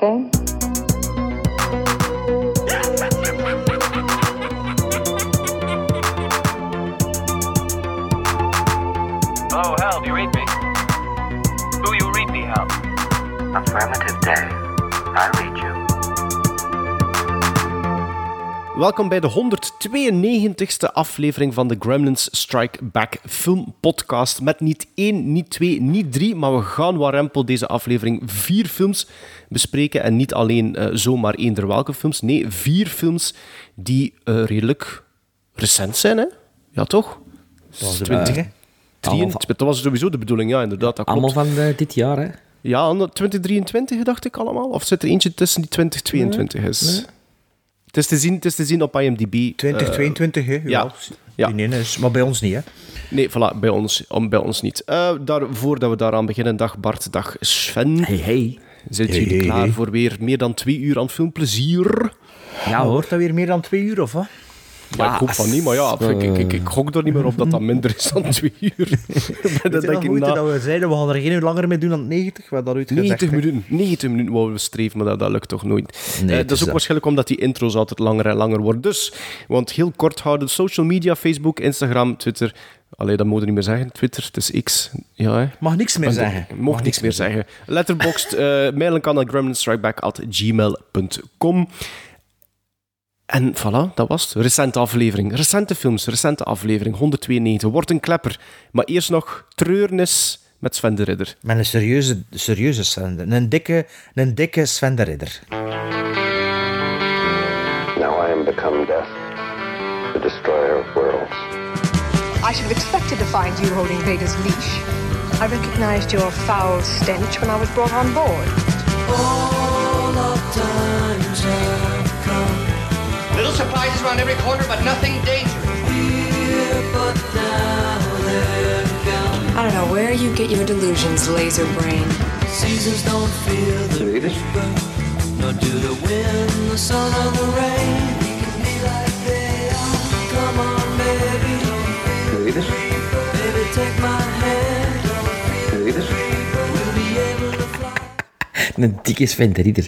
that a game? Oh, Hal, do you read me? Do you read me, Hal? Affirmative day. I read you. Welkom bij de 192e aflevering van de Gremlins Strike Back Film Podcast. Met niet één, niet twee, niet drie, maar we gaan warempel deze aflevering vier films bespreken. En niet alleen eh, zomaar eender welke films. Nee, vier films die eh, redelijk recent zijn, hè? Ja, toch? Dat was de 20, bedoeling, hè? 23 dat was sowieso de bedoeling, ja, inderdaad. Dat klopt. Allemaal van eh, dit jaar, hè? Ja, 2023 dacht ik allemaal. Of zit er eentje tussen die 2022 is? Het is, te zien, het is te zien op IMDb. 2022, hè? ja. Ja. Nee, nee, maar bij ons niet, hè? Nee, voilà, bij ons, om, bij ons niet. Eh daar, voordat we daaraan beginnen, dag Bart, dag Sven. Hey, hey. Zijn Hey, jullie hey, klaar hey. voor weer meer dan twee uur aan filmplezier? Ja, hoort dat weer meer dan twee uur, of wat? Maar ik hoop van niet, maar ja, ik, ik, ik, ik gok er niet meer op dat dat minder is dan twee uur. dat denk ik na dat we zeiden, we gaan er geen uur langer mee doen dan 90? We hadden dat ooit 90 gezegd, hè? minuten, 90 minuten wouden we streven, maar dat, dat lukt toch nooit. Nee, Eh, het dat is ook dat. waarschijnlijk omdat die intro's altijd langer en langer worden. Dus, want heel kort houden, social media, Facebook, Instagram, Twitter. Allee, dat moet je niet meer zeggen. Twitter, het is X. Ja, hè. Mag niks meer zeggen. Mocht niks meer zeggen. Letterboxd, eh mailen kan naar gremlinstrikeback.gmail.com. En voilà, dat was het. Recente aflevering. Recente films, recente aflevering. 192. Wordt een klepper. Maar eerst nog treurnis met Sven de Ridder. Met een serieuze, serieuze Sven. de- Een dikke, een dikke Sven de Ridder. Now I am become death, the destroyer of worlds. I should have expected to find you holding Vader's leash. I recognized your foul stench when I was brought on board. Little surprises around every corner, but nothing dangerous. I don't know where you get your delusions, laser brain. Seasons don't feel the it? nor do the wind, the sun, or the rain. We can be like they are. Come on, baby, don't it? baby, take my hand. You read it? We'll be able to fly. Een dikke Sven de Ridder.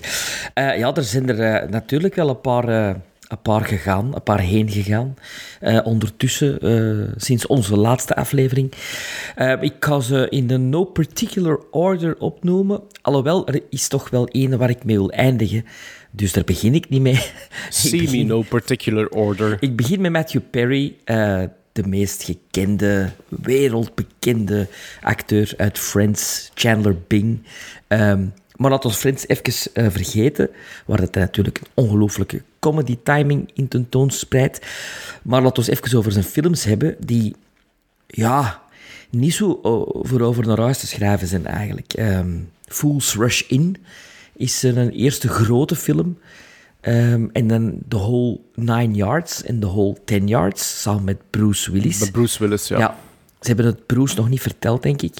Eh, ja, er zijn er eh, natuurlijk wel een paar, eh, een paar gegaan, een paar heen gegaan. Eh, ondertussen, eh, sinds onze laatste aflevering. Eh, ik ga ze in de no particular order opnoemen. Alhoewel, er is toch wel één waar ik mee wil eindigen. Dus daar begin ik niet mee. See me begin- no particular order. ik begin met Matthew Perry, de meest gekende, wereldbekende acteur uit Friends, Chandler Bing. Ehm, maar laat ons Friends even eh, vergeten, waar het natuurlijk een ongelooflijke comedy timing in tentoonspreidt. Maar laat ons even over zijn films hebben, die, ja, niet zo oh, voor over naar huis te schrijven zijn eigenlijk. Ehm, Fools Rush In is zijn eerste grote film. Ehm, en dan The Whole Nine Yards en The Whole Ten Yards, samen met Bruce Willis. Met Bruce Willis, ja. Ja. ze hebben het Bruce nog niet verteld, denk ik.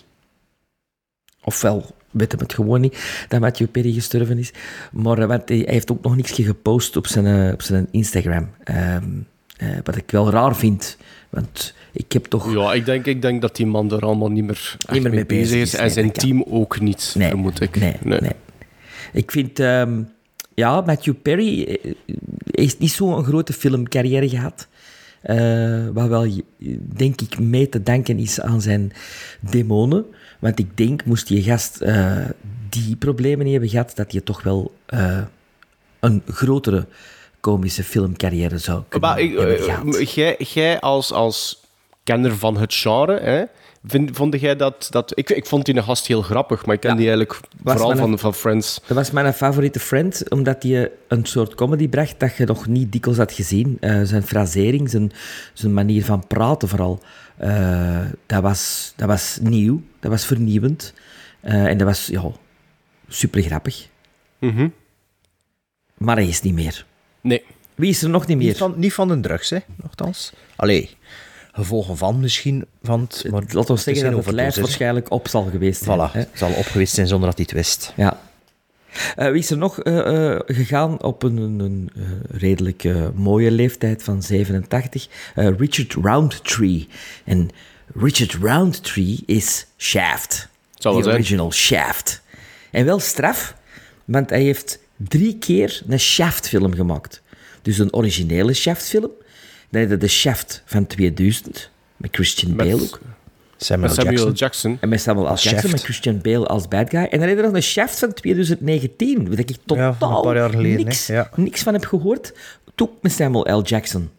Ofwel, weten hem het gewoon niet, dat Matthew Perry gestorven is. Maar eh, want hij heeft ook nog niks gepost op zijn, eh, op zijn Instagram. Ehm, eh, wat ik wel raar vind, want ik heb toch... Ja, ik denk, ik denk dat die man er allemaal niet meer, echt meer mee bezig is. En zijn kan. team ook niet, Nee, vermoed ik. Nee, nee. Ik vind, ehm, ja, Matthew Perry heeft niet zo'n grote filmcarrière gehad. Eh, wat wel, denk ik, mee te danken is aan zijn demonen. Want ik denk, moest die gast eh, die problemen niet hebben gehad, dat hij toch wel eh, een grotere komische filmcarrière zou kunnen Maar hebben eh, gehad. jij, als, als kenner van het genre, hè, vind, vond jij dat... dat ik, ik vond die gast heel grappig, maar ik ken Ja. die eigenlijk vooral mijn- van, van Friends. Dat was mijn favoriete friend, omdat hij een soort comedy bracht dat je nog niet dikwijls had gezien. Zijn frasering, zijn, zijn manier van praten vooral, eh, dat, was, dat was nieuw, dat was vernieuwend. Eh, en dat was, ja, super grappig. Mhm. Maar hij is niet meer. Nee. Wie is er nog niet meer? Niet Niet van, niet van de drugs, hè, nogthans. Allee, gevolgen van misschien, van het... Maar Laten we zeggen dat het lijf waarschijnlijk op zal geweest zijn. Voilà, hè. het zal op geweest zijn zonder dat hij het wist. Ja. Eh, wie is er nog eh, eh, gegaan op een, een, een, redelijk mooie leeftijd van 87? Eh, Richard Roundtree. En Richard Roundtree is Shaft. Zal zijn. original Shaft. En wel straf, Want hij heeft drie keer een Shaft-film gemaakt. Dus een originele Shaft-film. Dan de Shaft van 2000, met Christian Bale ook. Samuel, Met Samuel Jackson. Jackson. En met Samuel L. Als Jackson, met Christian Bale als bad guy. En dan heb je nog een Shaft van 2019, waar ik totaal van een paar jaar geleden, niks, hè. Ja. niks van heb gehoord. Toen met Samuel L. Jackson.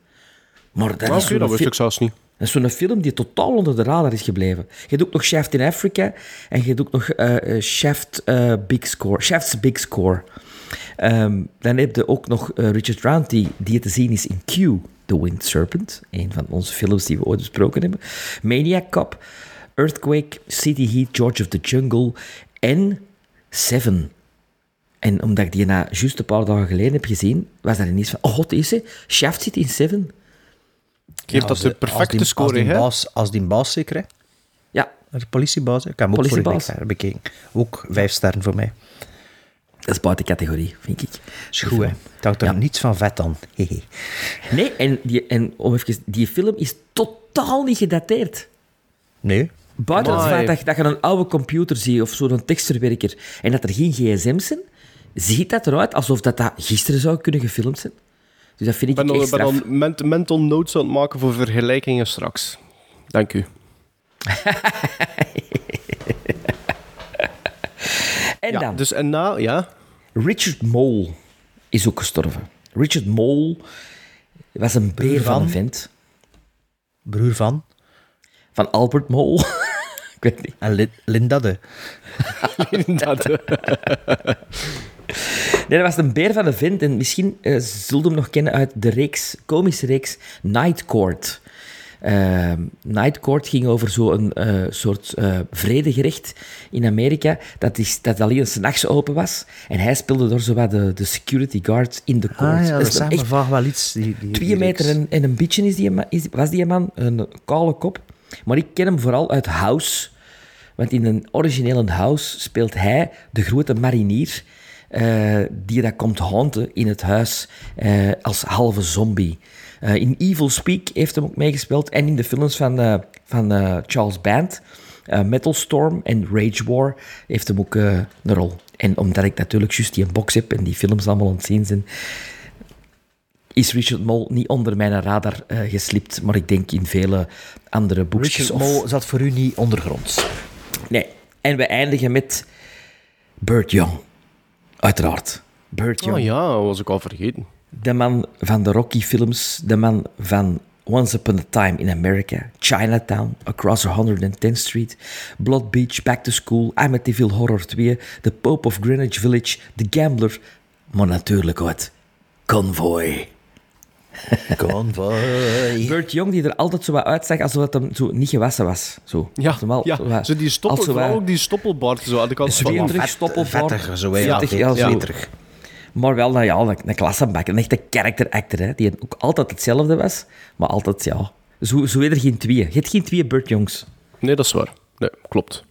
Maar dat is dat wist ik zelfs niet. dat is zo'n film die totaal onder de radar is gebleven. Je doet ook nog Shaft in Africa en je doet nog eh, eh, Shaft eh, Big Score. Shaft's Big Score. Ehm, dan heb je ook nog Richard Round, die, die te zien is in Q, The Winged Serpent. Een van onze films die we ooit besproken hebben. Maniac Cop, Earthquake, City Heat, George of the Jungle en Seven. En omdat ik die na juist een paar dagen geleden heb gezien, was er ineens van, oh god, deze Shaft zit in Seven. Geeft dat Als de als perfecte die- score, als die hè? baas, als die baas zeker, hè? Ja, De politiebaas, hè? ik heb hem ook bekeken. Ook vijf sterren voor mij. Dat is buiten categorie, vind ik. Is goed, hè? Het hangt er Ja. niets van vet aan. Hehe. Nee, en, die, en om even, die film is totaal niet gedateerd. Nee, Buiten het feit dat, dat je een oude computer ziet of zo'n tekstverwerker en dat er geen gsm's zijn, ziet dat eruit alsof dat, dat gisteren zou kunnen gefilmd zijn. Dus dat vind ik Ik ben al, echt ben al ment- mental notes aan het maken voor vergelijkingen straks. Dank u. En Ja, dan, dus en na, ja. Richard Mole is ook gestorven. Richard Mole was een beer van van? een vent. broer van. Van Albert Mole. ik weet niet. En Lin- Linda de. Inderdaad. Nee, dat was een beer van een vent. En misschien eh zult hem nog kennen uit de reeks, komische reeks Night Court. Eh, Night Court ging over zo'n eh soort eh vredegerecht in Amerika dat, is, dat alleen s'nachts open was. En hij speelde door zo wat de, de security guards in de court. Ah ja, dat is echt wel iets. Die, die, twee die meter en, en een beetje is die, is, was die man, een kale kop. Maar ik ken hem vooral uit House. Want in een originele House speelt hij de grote marinier eh, die dat komt haunten in het huis als halve zombie. Eh, in Evil Speak heeft hem ook meegespeeld en in de films van, eh, van eh, Charles Band, eh, Metal Storm en Rage War heeft hem ook eh, een rol. En omdat ik natuurlijk juist die box heb en die films allemaal aan het zien zijn, is Richard Mole niet onder mijn radar eh, geslipt, maar ik denk in vele andere boekjes. Richard of- zat voor u niet ondergronds. Nee. En we eindigen met Burt Young. Uiteraard. Burt Young. Oh ja, dat was ik al vergeten. De man van de Rocky-films. De man van Once Upon a Time in America. Chinatown. Across 110th Street. Blood Beach. Back to School. Amityville Horror 2. The Pope of Greenwich Village. The Gambler. Maar natuurlijk uit Convoy. Convoy. Burt Young die er altijd zo wat uitzag alsof het hem zo niet gewassen was. Zo. Ja, ja. zo wat- Zo die stoppel, zo wat- ook die stoppelbaard. Zo had ik al Zweterig, van- stoppelbaard. Vettig, zo. Vettig, Ja, ja, zo. veterig. Maar wel nou ja, een, een klassenbak, een echte character actor, hè, die ook altijd hetzelfde was, maar altijd, ja... Zo, zo er geen twee. Je hebt geen twee Burt Jongs. Nee, dat is waar. Nee, klopt.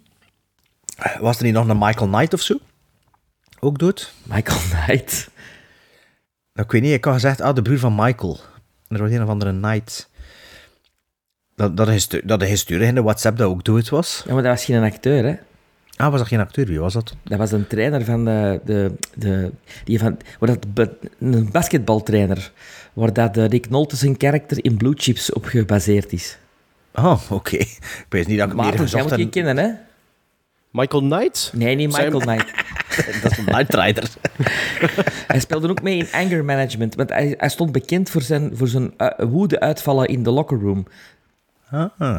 Was er niet nog een Michael Knight of zo? Ook dood? Michael Knight. Nou, ik weet niet, ik had gezegd, ah, de broer van Michael. En er was een of andere Knight. Dat, dat, dat hij stuurde in de WhatsApp dat ook dood was. Ja, maar dat was geen acteur, hè. Ah, was dat geen acteur? Wie was dat? Dat was een trainer van de... de, de die van, waar dat, een basketbaltrainer, waar dat de Rick Nolte zijn karakter in Blue Chips op gebaseerd is. Oh, oké. Ik weet niet dat ik meer gezocht moet je heb. kennen, hè? Michael Knight? Nee, niet Michael Zijn- Knight. Dat is een Night Rider. Hij speelde ook mee in anger management, want hij, hij stond bekend voor zijn, voor zijn uh, woede-uitvallen in de locker room. Ah,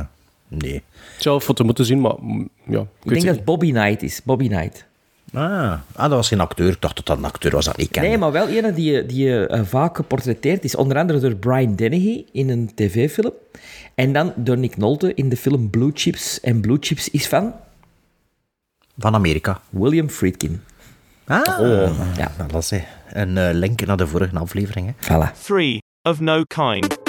nee. Ik zou een foto moeten zien, maar mm, ja, ik, denk dat. Bobby Knight is. Bobby Knight. Ah, ah, dat was geen acteur. Ik dacht dat dat een acteur was dat ik kende. Nee, maar wel een die, die eh, vaak geportretteerd is. Onder andere door Brian Dennehy in een tv-film. En dan door Nick Nolte in de film Blue Chips. En Blue Chips is van Van Amerika. William Friedkin. Ah, Ja, dat hè. een eh, link naar de vorige aflevering. Hè. voilà. Three of no kind.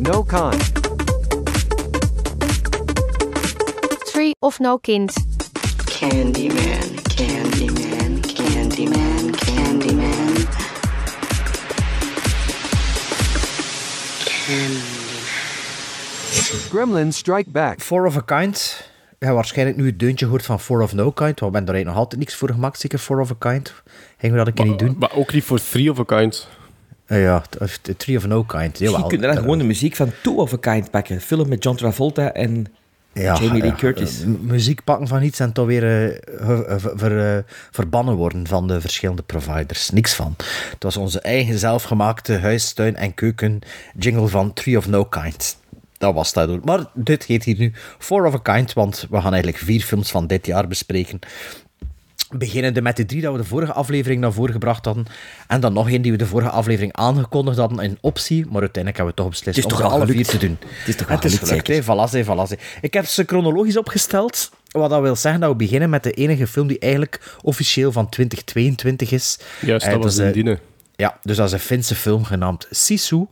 No kind. Three of no kind. Candyman, Candyman, Candyman, Candyman. Gremlins Strike Back. Four of a Kind. Hebt waarschijnlijk nu het deuntje gehoord van Four of No Kind. Want we hebben er eigenlijk nog altijd niks voor gemaakt, zeker Four of a Kind. Gingen we dat een keer niet doen? Maar ook niet voor Three of a Kind. Eh, ja, t- of t- Three of No Kind. Jawel. Je kunt dan gewoon de muziek van Two of a Kind pakken. Film met John Travolta en Ja, Jamie Lee Curtis. eh, mu- muziek pakken van iets en toch weer eh, ge- eh, ver- ver- eh, verbannen worden van de verschillende providers. Niks van. Het was onze eigen zelfgemaakte huis, tuin en keuken jingle van Three of No Kind. Dat was dat. Maar dit heet hier nu Four of a Kind, want we gaan eigenlijk vier films van dit jaar bespreken. Beginnende met de drie dat we de vorige aflevering naar voren gebracht hadden. En dan nog één die we de vorige aflevering aangekondigd hadden in optie. Maar uiteindelijk hebben we toch beslist Het is om toch alle vier te doen. Het is toch is gelukt, gelukt, hè. Ik heb ze chronologisch opgesteld. Wat dat wil zeggen dat we beginnen met de enige film die eigenlijk officieel van 2022 is. Juist, Eh, dat was is, eh, Dine. ja, dus dat is een Finse film genaamd Sisu.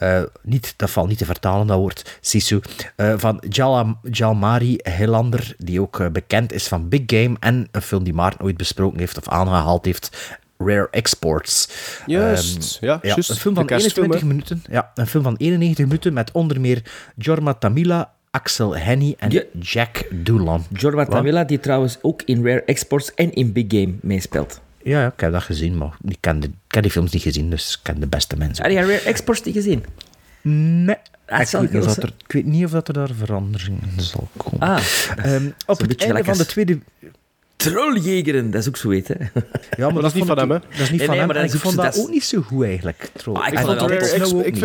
Eh, niet, dat valt niet te vertalen, dat woord Sisu. Eh, van Jala, Jalmari Hilander, die ook eh, bekend is van Big Game. En een film die Maarten ooit besproken heeft of aangehaald heeft. Rare Exports. Juist, ja, juist. Een film van De kerstfilm, 21 hè. minuten. Ja, een film van 91 minuten met onder meer Jorma Tamila, Axel Henny en Ja. Jack Doolan. Jorma? Tamila, die trouwens ook in Rare Exports en in Big Game meespeelt. Ja, ja, ik heb dat gezien, maar ik ken, de, ik heb die films niet gezien, dus ik ken de beste mensen. Heb je Rare Exports niet gezien? Nee. Dat Ik zal weet, niet of wel dat er, ik weet niet of dat er daar verandering in zal komen. Ah, Ehm, op het einde van de tweede... Trolljegeren, dat is ook zo heet, hè. Ja, maar dat is niet van hem, hè? Dat is niet van nee, hem. ik vond dat ook niet zo goed, eigenlijk. Ah,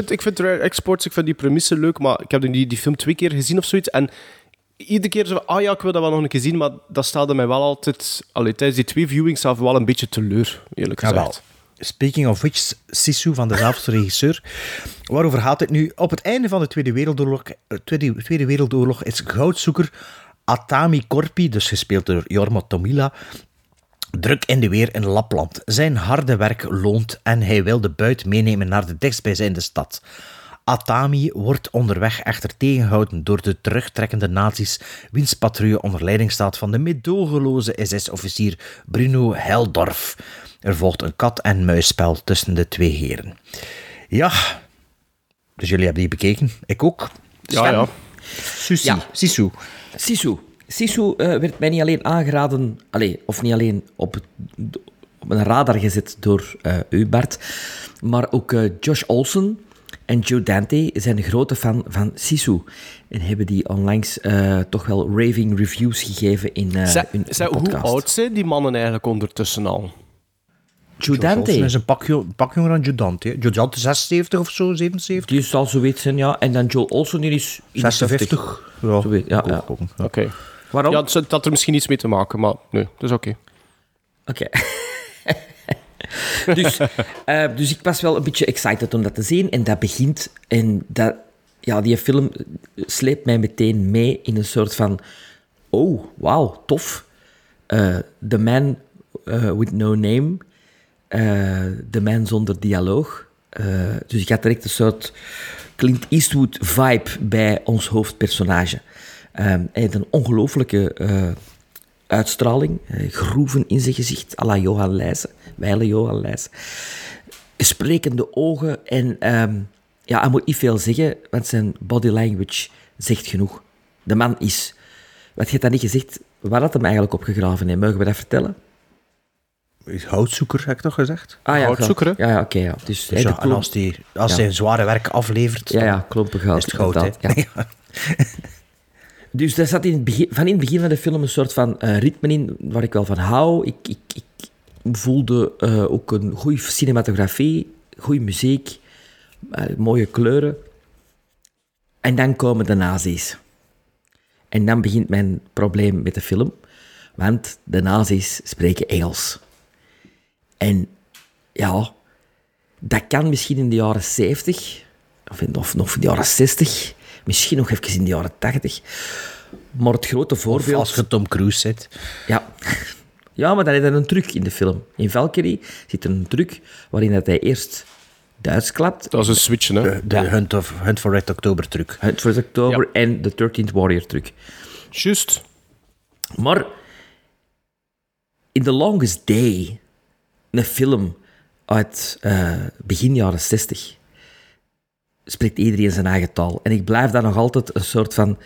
ik vind Rare Exports, ik vind die premisse leuk, maar ik heb die, die film twee keer gezien of zoiets. En iedere keer zo, ah ja, ik wil dat wel nog een keer zien, maar dat stelde mij wel altijd, allee, tijdens die twee viewings zelf wel een beetje teleur, eerlijk Jawel. gezegd. Speaking of which, Sisu van dezelfde regisseur. Waarover gaat het nu? Op het einde van de Tweede Wereldoorlog, eh, Tweede, Tweede Wereldoorlog is goudzoeker Atami Korpi, dus gespeeld door Jorma Tomila, druk in de weer in Lapland. Zijn harde werk loont en hij wil de buit meenemen naar de dichtstbijzijnde stad. Atami wordt onderweg echter tegengehouden door de terugtrekkende nazi's, wiens patrouille onder leiding staat van de meedogenloze SS-officier Bruno Heldorf. Er volgt een kat-en-muisspel tussen de twee heren. Ja, dus jullie hebben die bekeken. Ik ook. Ja, Sven? ja. Susi. Ja. Sisu. Sisu. Sisu eh, werd mij niet alleen aangeraden, allee, of niet alleen op, op een radar gezet door eh, u, Bart, maar ook eh, Josh Olsen en Joe Dante zijn een grote fan van Sisu. En hebben die onlangs eh, toch wel raving reviews gegeven in eh Zij- hun zij- hoe podcast. oud zijn die mannen eigenlijk ondertussen al? Joe Dante. is een pak, jo- pak jonger dan Judante. hè. Judante 76 of zo, 77? Die zal zoiets zijn, ja. En dan Joel Olsen, die is 56. Ja, Zo weet- ja, ja. Oké. Waarom? Ja, het had er misschien iets mee te maken, maar nee, dat is oké. Oké. dus, eh, dus ik was wel een beetje excited om dat te zien. En dat begint... En dat, ja, die film sleept mij meteen mee in een soort van... Oh, wauw, tof. Eh, the Man eh, With No Name. the Man Zonder Dialoog. Dus ik had direct een soort Clint Eastwood vibe bij ons hoofdpersonage. Heeft een ongelooflijke eh, uitstraling, eh, groeven in zijn gezicht, à la Johan Leijsen, wijle Johan Leijsen. Sprekende ogen en ehm, ja, hij moet niet veel zeggen, want zijn body language zegt genoeg. De man is, wat je hebt dat niet gezegd, waar had hem eigenlijk opgegraven heeft, mogen we dat vertellen? Houtzoeker, heb ik toch gezegd? Ah ja, Houtzoeker. Ja, ja oké, ja. Dus, Dus ja, en als hij als Ja. zijn zware werk aflevert, Ja, dan ja, klompen goud. is het goud. ja. Dus daar zat in het begin, van in het begin van de film een soort van eh, ritme in waar ik wel van hou. Ik, ik, ik voelde eh, ook een goede cinematografie, goede muziek, eh, mooie kleuren. En dan komen de nazi's. En dan begint mijn probleem met de film, want de nazi's spreken Engels. En ja, dat kan misschien in de jaren 70, of, in, of nog in de jaren 60, misschien nog even in de jaren 80. Maar het grote Of voorbeeld... als je Tom Cruise zit. Ja. ja, maar dan is er een truc in de film. In Valkyrie zit er een truc waarin dat hij eerst Duits klapt. Dat is een switchen, hè? De, de Hunt, of, Hunt for Red October truc. Hunt for October en de 13th Warrior truc. Juist. Maar in The Longest Day, een film uit eh, begin jaren 60, spreekt iedereen zijn eigen taal. En ik blijf daar nog altijd een soort van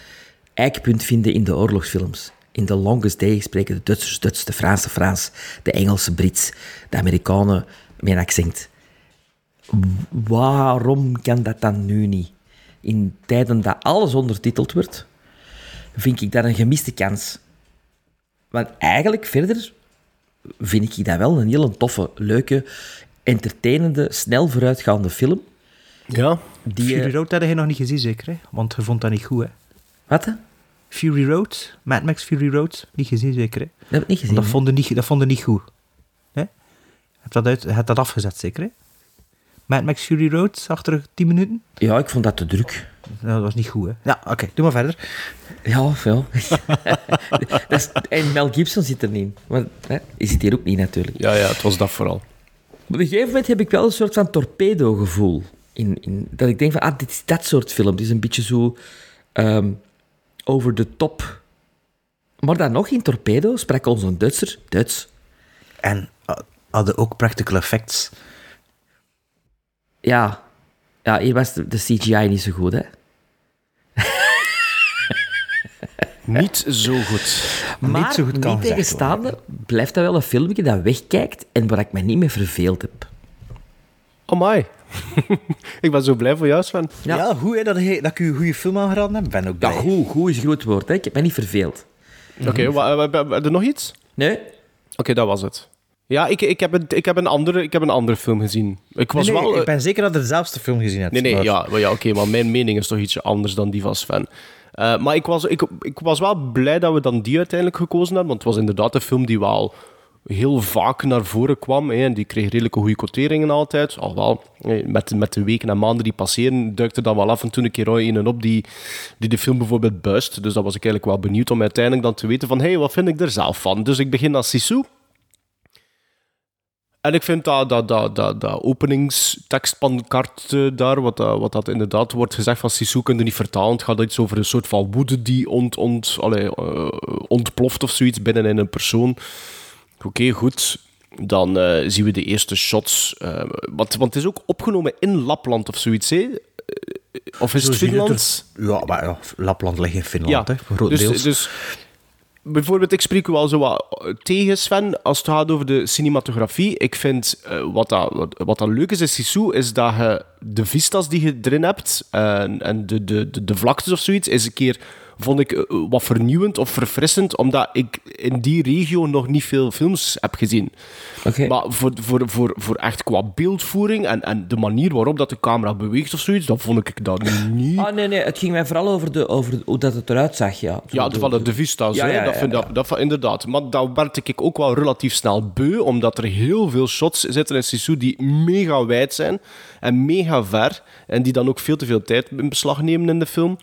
eikpunt vinden in de oorlogsfilms. In The Longest Day spreken de Duitsers Duits, de Fransen Frans, de Engelsen Brits, de Amerikanen met een accent. Waarom kan dat dan nu niet? In tijden dat alles ondertiteld wordt, vind ik dat een gemiste kans. Want eigenlijk verder vind ik dat wel een heel toffe, leuke, entertainende, snel vooruitgaande film. Ja. Die, Fury eh, Road had je nog niet gezien, zeker? Hè? Want je vond dat niet goed, hè? Wat? hè? Fury Road, Mad Max Fury Road, niet gezien, zeker? Hè? Dat heb ik niet gezien. Dat hè? vond je niet, dat vond je niet goed. Hè? Heb dat, uit, heb dat afgezet, zeker? Hè? Mad Max Fury Road, achter 10 minuten? Ja, ik vond dat te druk. Nou, dat was niet goed, hè? Ja, oké, doe maar verder. Ja, ja. dat is, en Mel Gibson zit er niet in. Maar hè, die zit hier ook niet, natuurlijk. Ja, ja, het was dat vooral. Op een gegeven moment heb ik wel een soort van torpedo-gevoel. In, in, dat ik denk van, ah, dit is dat soort film. Het is een beetje zo ehm, over de top. Maar dan nog in Torpedo sprak onze Duitser Duits. En uh, hadden ook practical effects. Ja, ja hier was de, de CGI niet zo goed, hè. Niet zo goed. Maar niet zo goed kan niet gezegd tegenstaande blijft dat wel een filmpje dat wegkijkt en waar ik me niet mee verveeld heb. Amai. ik ben zo blij voor jou, Sven. Ja, goed hè, dat, je, dat ik een goede film aangeraden heb. ben ook Ja, blij. goed, goed is een groot woord, hè. Ik heb me niet verveeld. Oké, wa- wa- er nog iets? Nee? Oké, dat was het. Ja, ik, ik, heb, een, ik, heb een andere, ik heb een andere film gezien. Ik was Nee, nee, wel... eh, ik ben zeker dat je dezelfde film gezien hebt. Nee, nee, maar- ja, maar ja oké, maar mijn mening is toch ietsje anders dan die van Sven. Eh, maar ik was, ik, ik was wel blij dat we dan die uiteindelijk gekozen hebben, want het was inderdaad een film die wel heel vaak naar voren kwam. En die kreeg redelijke goede quoteringen altijd. Alhoewel, eh, met, met de weken en maanden die passeren, duikt er dan wel af en toe een keer een op die, die de film bijvoorbeeld buist. Dus dat was ik eigenlijk wel benieuwd om uiteindelijk dan te weten van, hé, hey, wat vind ik er zelf van? Dus ik begin aan Sisu. En ik vind dat, dat, dat, dat, dat openingstekstpankart eh, daar, wat, dat- wat dat inderdaad wordt gezegd van Sisu, kun je niet vertalen. Het gaat iets over een soort van woede die ont, ont, allee, eh, ontploft of zoiets binnen in een persoon. Oké, goed. Dan eh, zien we de eerste shots. eh, want, want het is ook opgenomen in Lapland of zoiets, hè? Eh, Of is Zo het Finland? Ja, maar ja, Lapland ligt in Finland, hè, voor groot dus, dus bijvoorbeeld, ik spreek u wel zo wat tegen Sven als het gaat over de cinematografie. Ik vind wat, dat, wat, wat dat leuk is in Sisu, is dat je de vistas die je erin hebt en, en de, de, de, de vlaktes of zoiets, is een keer, vond ik, eh, wat vernieuwend of verfrissend, omdat ik in die regio nog niet veel films heb gezien. Maar voor, voor, voor, voor echt qua beeldvoering en, en de manier waarop dat de camera beweegt of zoiets, dan vond ik dat niet... Ah, nee, nee. Het ging mij vooral over, de, over hoe dat het eruit zag, ja. Zo Ja, de- van de, de Vista's, Ja, ja, dat, vind. Dat, dat, inderdaad. Maar dat werd ik ook wel relatief snel beu, omdat er heel veel shots zitten in Sisu die mega wijd zijn en mega ver, en die dan ook veel te veel tijd in beslag nemen in de film.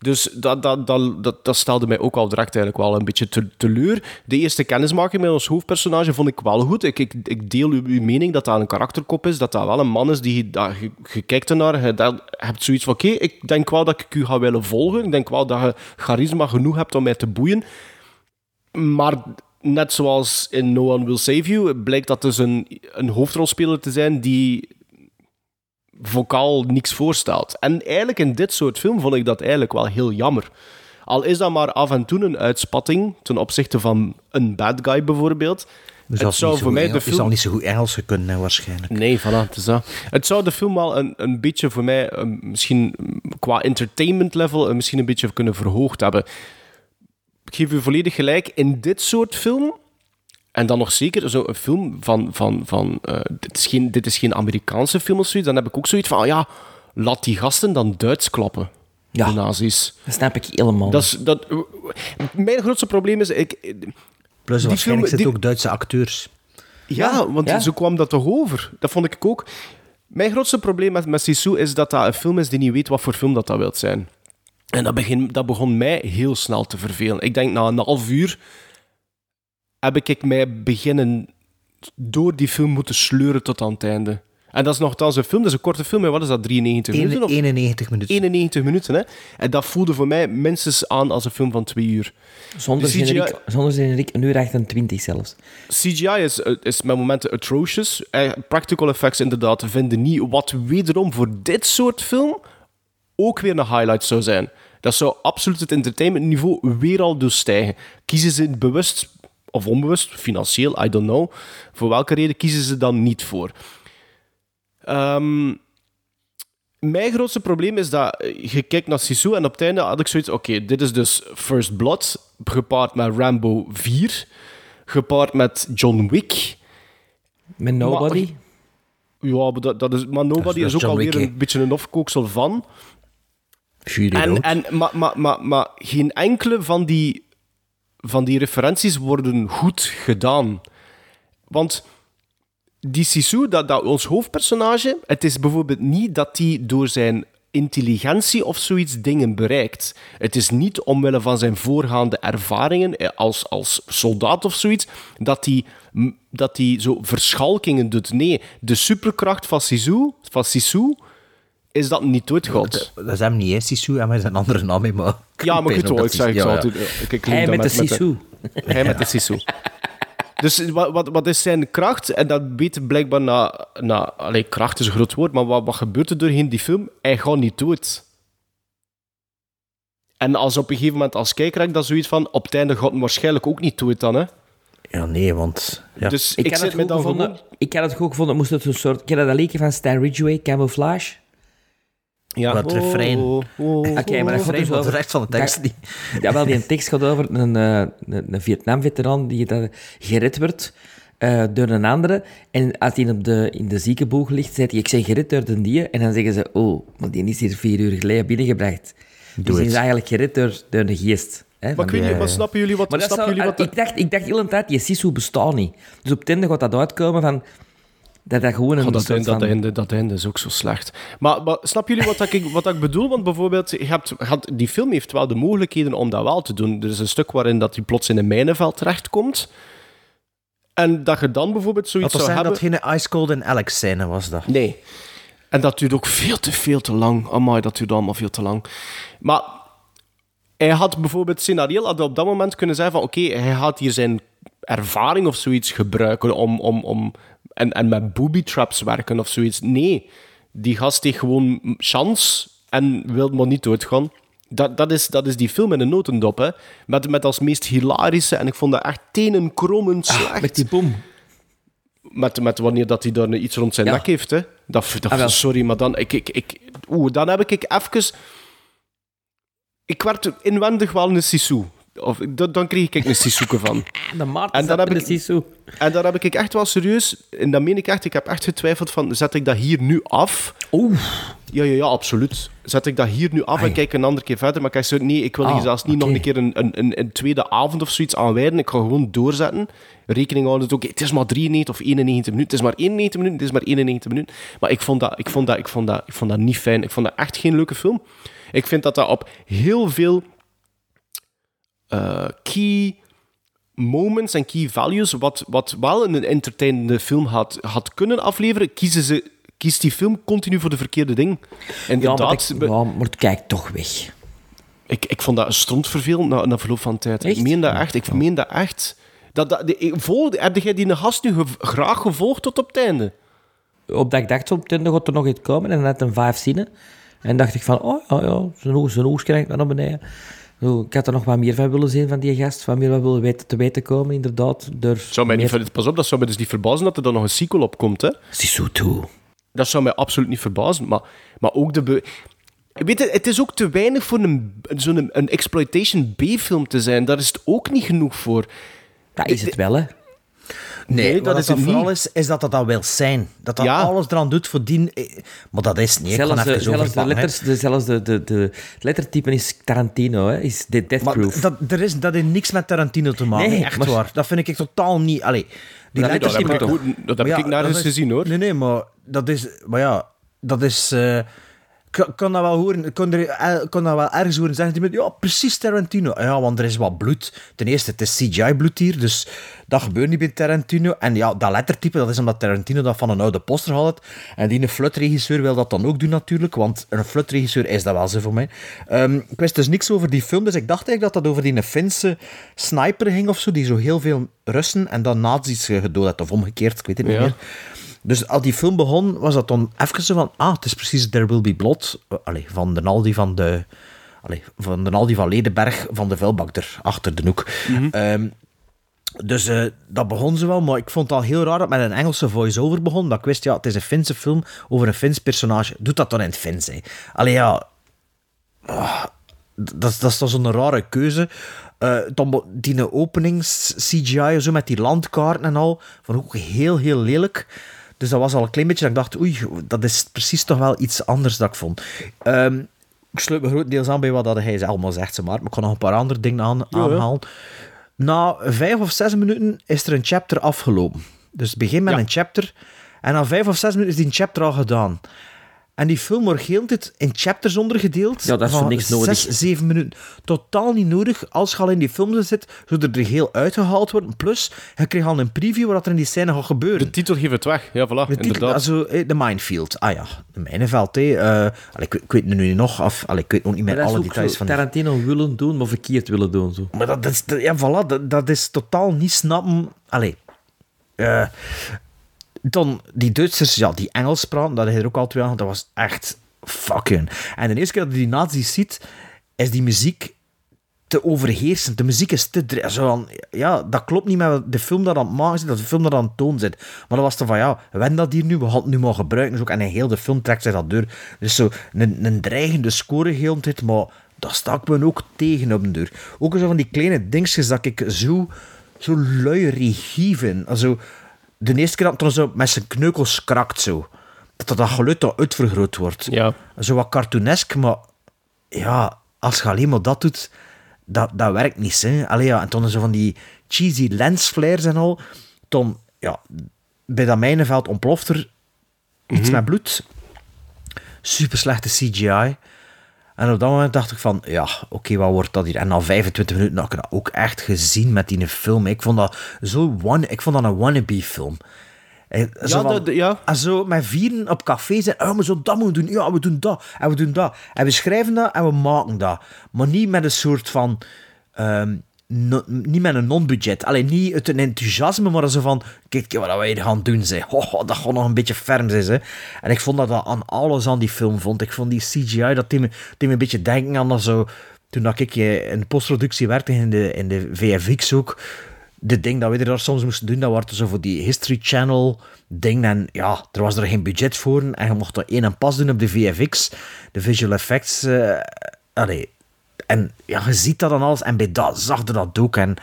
Dus dat, dat, dat, dat, dat stelde mij ook al direct eigenlijk wel een beetje te- teleur. De eerste kennismaking met ons hoofdpersonage vond ik wel goed. Ik, ik, ik deel uw, mening dat dat een karakterkop is, dat dat wel een man is die dat, je, je kijkt dat- je hebt zoiets van oké, ik denk wel dat ik u ga willen volgen. Ik denk wel dat je charisma genoeg hebt om mij te boeien. Maar net zoals in No One Will Save You, blijkt dat dus een, een hoofdrolspeler te zijn die vocaal niks voorstelt. En eigenlijk in dit soort film vond ik dat eigenlijk wel heel jammer. Al is dat maar af en toe een uitspatting ten opzichte van een bad guy bijvoorbeeld. Dus het zou voor mij de film... zal niet zo goed Engels kunnen, waarschijnlijk. Nee, voilà, het is dat. Het zou de film wel een, een beetje voor mij, eh, misschien qua entertainment level, eh, misschien een beetje kunnen verhoogd hebben. Ik geef u volledig gelijk, in dit soort film, en dan nog zeker zo'n film van, van, van eh, dit, is geen, dit is geen Amerikaanse film of zoiets, dan heb ik ook zoiets van, ah ja, laat die gasten dan Duits klappen. Ja. De nazi's. Dat snap ik helemaal. Dat is, dat, mijn grootste probleem is, ik, Plus, Die waarschijnlijk zitten ook Duitse acteurs. Ja, want ja. zo kwam dat toch over. Dat vond ik ook. Mijn grootste probleem met, met Sisu is dat dat een film is die niet weet wat voor film dat, dat wil zijn. En dat, begin, dat begon mij heel snel te vervelen. Ik denk na een half uur heb ik mij beginnen door die film moeten sleuren tot aan het einde. En dat is nogthans een film, dat is een korte film. hè. Wat is dat, 93 Ene- minuten? Of 91 minuten. 91 minuten, hè. En dat voelde voor mij minstens aan als een film van twee uur. Zonder De CGI generiek, zonder generiek een uur 28 zelfs. CGI is, is met momenten atrocious. Eh, practical effects inderdaad vinden niet. Wat wederom voor dit soort film ook weer een highlight zou zijn. Dat zou absoluut het entertainmentniveau weer al doen stijgen. Kiezen ze bewust of onbewust, financieel, I don't know. Voor welke reden kiezen ze dan niet voor? Ehm, mijn grootste probleem is dat je kijkt naar Sisu en op het einde had ik zoiets... Oké, dit is dus First Blood, gepaard met Rambo 4, gepaard met John Wick... Met Nobody. Ja, maar, dat, dat is, maar Nobody Dat is, is ook John alweer Wick, een beetje een afkooksel van. En, en, maar, maar, maar, maar geen enkele van die, van die referenties worden goed gedaan. Want die Sisu, dat, dat ons hoofdpersonage, het is bijvoorbeeld niet dat hij door zijn intelligentie of zoiets dingen bereikt. Het is niet omwille van zijn voorgaande ervaringen eh, als, als soldaat of zoiets, dat hij, dat hij zo verschalkingen doet. Nee, de superkracht van Sisu, van Sisu is dat niet doodgaat. Dat is hem niet, hè, Sisu, en met een andere naam, maar... Ja, maar ik weet weet wel, ik zeg ik ja. altijd... eh, Ik, ik Hij dat met de Sisu. Hij met de Sisu. Dus wat, wat, wat is zijn kracht? En dat weet blijkbaar na... na allee, kracht is een groot woord, maar wat, wat gebeurt er doorheen die film? Hij gaat niet dood. En als op een gegeven moment als kijker heb ik dan zoiets van... Op het einde gaat hij waarschijnlijk ook niet dood dan, hè? Ja, nee, want... Ja. Dus Ik, ik, zit het goed gevonden. Ik had het goed gevonden. Moest het een soort... Ken je dat liedje van Stan Ridgway, Camouflage? Ja. Dat refrein. Oh, oh, Oké, maar dat gaat dus over... rest van de tekst niet. Ja, wel, die tekst gaat over een, eh, een, een Vietnam-veteraan die dat gered wordt eh, door een andere. En als hij op de, in de ziekenboeg ligt, zegt hij, ik ben gered door de die. En dan zeggen ze, oh, maar die is hier vier uur geleden binnengebracht. Dus Doe die is het. eigenlijk gered door, door de geest. Hè, Maar van ik weet die- niet, maar snappen jullie wat... maar dat snappen zou- jullie wat ik, dacht, ik dacht de hele tijd, die Sisu bestaat niet. Dus op het einde gaat dat uitkomen van... Dat dat gewoon een dat, soort dat, van... einde, dat einde is ook zo slecht. Maar, maar snappen jullie wat, ik, wat ik bedoel? Want bijvoorbeeld, je hebt, hebt- die film heeft wel de mogelijkheden om dat wel te doen. Er is een stuk waarin dat hij plots in een mijnenveld terechtkomt. En dat je dan bijvoorbeeld Dat zoiets was zou zijn hebben... dat geen Ice Cold en Alex scène was dat. Nee. En dat duurt ook veel te, veel te lang. Amai, dat duurt allemaal veel te lang. Maar hij had bijvoorbeeld scenario had op dat moment kunnen zeggen van oké, hij gaat hier zijn ervaring of zoiets gebruiken om, om, om en, en met booby traps werken of zoiets. Nee, die gast heeft gewoon chance en wil maar niet doodgaan. Dat, dat, is, dat is die film in een notendop, hè. Met, met als meest hilarische, en ik vond dat echt tenenkrommend slecht. Met die boom. Met, met wanneer dat hij daar iets rond zijn Ja. nek heeft. Hè. Dat, dat, Ah, sorry, maar dan... Ik, ik, ik, oeh, dan heb ik even... Ik werd inwendig wel een Sisu. Of, dan, dan kreeg ik een Sisuke van. De Maarten En dan heb de ik-. En daar heb ik echt wel serieus... En dat meen ik echt. Ik heb echt getwijfeld van... Zet ik dat hier nu af? Oeh. Ja, ja, ja, absoluut. Zet ik dat hier nu af en kijk een andere keer verder. Maar ik zei, nee, ik wil hier Ah, zelfs niet nog een keer een, een, een, een tweede avond of zoiets aanwijden. Ik ga gewoon doorzetten. Rekening houden dat ook. Het is maar 93 of 91 minuten. Het is maar 91 minuten. Het is maar 91 minuten. Maar ik vond dat, ik vond dat, ik vond dat, ik vond dat niet fijn. Ik vond dat echt geen leuke film. Ik vind dat dat op heel veel eh, key moments en key values, wat, wat wel een entertainende film had, had kunnen afleveren, kiezen ze, kiest die film continu voor de verkeerde ding. Ja, Inderdaad, maar, ik, ja, maar het kijkt toch weg. ik, ik vond dat een strontvervelend na, na verloop van tijd. Echt? Ik meen dat echt. Ik meen dat echt. Dat, dat, ik volg, heb jij die gast nu gev- graag gevolgd tot op het einde? Op dat ik dacht, op het einde gaat er nog iets komen. En dan had een vijf zinnen. En dacht ik van, oh ja, ja zijn oog, zijn oog krijgt naar beneden. Ik had er nog wat meer van willen zien van die gast. Wat meer wat willen weten, te weten komen, inderdaad. Door Zou mij meer- pas op, dat zou mij dus niet verbazen dat er dan nog een sequel op komt. Hè? Sisu 2. Dat zou mij absoluut niet verbazen. Maar, maar ook de... Be Weet je, het is ook te weinig voor een, zo'n een, een exploitation B-film te zijn. Daar is het ook niet genoeg voor. Dat is het wel, hè. Nee, dat dat is het het vooral niet. is, is dat dat dat wil zijn. Dat dat Ja. alles eraan doet voor die... eh, Maar dat is niet. Ik Zelfs, de, zelfs de letters, de, zelfs de, de, de lettertype is Tarantino, hè. Is de Death Maar Proof. dat, er is, dat heeft niks met Tarantino te maken. Nee, echt maar- waar. Dat vind ik totaal niet... Allee, die Dat- Dat heb ik, toch? goed- dat heb ik gezien, hoor. Nee, nee, maar dat is... Maar ja, dat is... eh, kan, kan dat wel horen, kan, er, eh, kan dat wel ergens horen zeggen die met, ja, precies Tarantino. Ja, want er is wat bloed. Ten eerste, het is CGI-bloed hier, dus dat gebeurt niet bij Tarantino. En ja, dat lettertype, dat is omdat Tarantino dat van een oude poster had. En die flutregisseur wil dat dan ook doen natuurlijk, want een flutregisseur is dat wel zo voor mij. Ehm, ik wist dus niks over die film, dus ik dacht eigenlijk dat dat over die Finse sniper ging of zo, die zo heel veel Russen en dan nazi's eh, gedood had, of omgekeerd, ik weet het niet meer. Dus als die film begon, was dat dan even zo van... Ah, het is precies There Will Be Blood. Eh, Allee, van de Aldi van de... Allee, van de Aldi van Ledenberg van de vuilbak er achter de hoek. Ehm, dus eh, dat begon ze wel, maar ik vond het al heel raar dat met een Engelse voice-over begon. Dat ik wist, ja, het is een Finse film over een Fins personage. Doe dat dan in het Fins, hè. Allee, ja... Ah, dat, is- dat is dan zo'n rare keuze. Eh dan die openings-CGI, zo met die landkaarten en al, vond ik ook heel, heel lelijk. Dus dat was al een klein beetje dat ik dacht, oei, dat is precies toch wel iets anders dat ik vond. Ehm, ik sluit me grotendeels aan bij wat dat hij allemaal zegt, zeg maar. Ik kan nog een paar andere dingen aan, ja. aanhalen. Na vijf of zes minuten is er een chapter afgelopen. Dus het begint met Ja. een chapter. En na vijf of zes minuten is die chapter al gedaan. En die film wordt heel tijd in chapters ondergedeeld. Ja, dat is van voor niks nodig. Zes, zeven minuten. Totaal niet nodig. Als je al in die film zit, zou er heel uitgehaald worden. Plus, je kreeg al een preview wat er in die scène gaat gebeuren. De titel geeft het weg. Ja, voilà, De titel, inderdaad. also, eh, de minefield. Ah ja, de mijnenveld. hè. Eh, allee, ik, ik weet nu niet nog af. Allee, ik weet ook niet meer dat is alle ook details van die Tarantino willen doen, maar verkeerd willen doen. Zo. maar dat, is, dat- ja, voilà, dat, dat is totaal niet snappen. Allee. Eh, dan, die Duitsers, ja, die Engels praten, dat je er ook al twee aan, dat was echt fucking. En de eerste keer dat je die nazi's ziet, is die muziek te overheersend. De muziek is te... Zo ja, dat klopt niet met de film dat aan het maken zit, dat de film dat aan het toon zit. Maar dat was dan van, ja, we hebben dat hier nu, we gaan het nu maar gebruiken. Dus ook, en in heel de film trekt zich dat door. Dus zo een, dreigende score heel tijd, maar dat stak me ook tegen op de deur. Ook zo van die kleine dingetjes dat ik zo, zo lui regie vind. Also, de eerste keer dat het dan zo met zijn kneukels krakt zo. Dat dat, geluid dan uitvergroot wordt. Ja. Zo wat cartoonesk, maar ja, als je alleen maar dat doet, dat, dat werkt niet. Hè. Allee, ja, en toen zo van die cheesy lensflares en al. Toen, ja, bij dat mijnenveld ontploft er iets met bloed. Super slechte CGI. En op dat moment dacht ik van, ja, oké, wat wordt dat hier? En na 25 minuten had ik dat ook echt gezien met die film. Ik vond dat zo one, ik vond dat een wannabe film. Eh, Zo Ja, van- dat- ja. en zo met vieren op café zijn, oh, maar zo dat moeten we doen, ja, we doen dat, en we doen dat. En we schrijven dat en we maken dat. Maar niet met een soort van... ehm, niet met een non-budget. Alleen niet een enthousiasme, maar zo van... Kijk wat wij hier gaan doen, zeg. Dat gewoon nog een beetje ferm is, hè. En ik vond dat, dat aan alles aan die film vond. Ik vond die CGI, dat deed me, een beetje denken aan dat zo... Toen dat ik eh, in postproductie werkte, in de, in de VFX ook... De ding dat we er daar soms moesten doen, dat was zo voor die History Channel ding. En ja, er was er geen budget voor. En je mocht er één en pas doen op de VFX. De visual effects. eh allee. En ja, je ziet dat dan alles. En bij dat zag je dat ook. En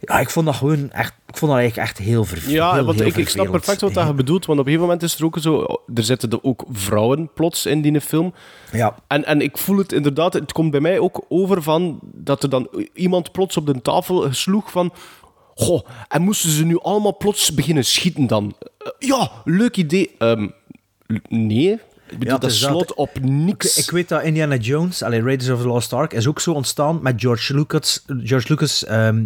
ja, ik vond dat gewoon echt... Ik vond dat eigenlijk echt heel vervelend. Ja, heel, want heel ik, ik snap perfect wat dat je bedoelt, want op een gegeven moment is er ook zo... Er zitten er ook vrouwen plots in die film. Ja. En, en ik voel het inderdaad, het komt bij mij ook over van dat er dan iemand plots op de tafel sloeg van... Goh, en moesten ze nu allemaal plots beginnen schieten dan? Eh, ja, leuk idee. Ehm, nee, ik bedoel, het dat slot op niks. Ik, ik weet dat Indiana Jones, allee, Raiders of the Lost Ark, is ook zo ontstaan met George Lucas, George Lucas ehm,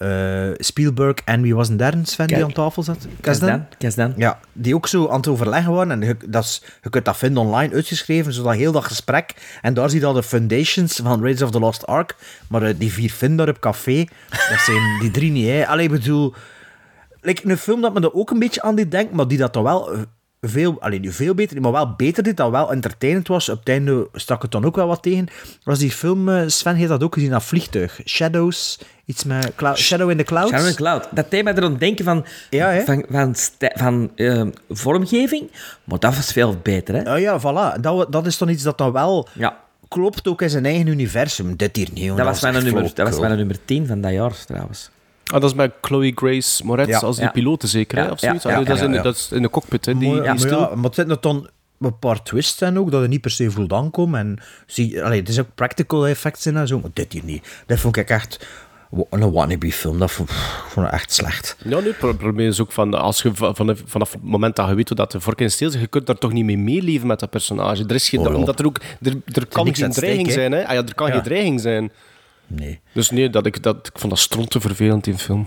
eh, Spielberg en wie was een derde Sven die aan tafel zat? Kasdan, Kasdan. Ja, die ook zo aan het overleggen waren. En je, dat is, je kunt dat vinden online uitgeschreven, zodat heel dat gesprek. En daar zie je al de foundations van Raiders of the Lost Ark. Maar eh, die vier vinden daar op café, dat zijn die drie niet. Hè. Allee, ik bedoel, like, een film dat me er ook een beetje aan dit denkt, maar die dat dan wel eh, veel, alleen veel beter, maar wel beter dit, dat wel entertainend was. Op het einde stak het dan ook wel wat tegen. Was die film, eh, Sven heeft dat ook gezien, dat vliegtuig. Shadows, iets met Shadow in the Clouds. Shadow and Cloud. Dat deed mij erom denken van, Ja, van, van, van eh, vormgeving, maar dat was veel beter. Hè? Ja, ja, voilà. Dat, dat is dan iets dat dan wel Ja, klopt ook in zijn eigen universum. Dit hier niet, jongen. dat was, mijn nummer, dat was mijn nummer 10 van dat jaar trouwens. Ah, dat is met Chloe Grace Moretz Ja. als die Ja. piloten zeker, hè? Ja, Allee, dat, is ja, in, ja. dat is in de cockpit, hè? Die, Maar, die maar stil... ja, maar het zit er dan een paar twists zijn ook, dat je niet per se voelt aankomen. En zie, allee, het is ook practical effects in en zo, maar dit hier niet. Dat vond ik echt Een wannabe-film, dat vond, vond ik echt slecht. Ja, nu, het pro- probleem is ook van, als je va- vanaf, vanaf het moment dat je weet hoe dat de vork in steel zit, je kunt daar toch niet mee meeleven met dat personage. Er, is geen, Oh, omdat er, ook, er, er kan geen dreiging zijn. Hè? Ah, ja, er kan Ja. geen dreiging zijn. Nee. Dus nee, dat ik, dat, ik vond dat stront te vervelend in film.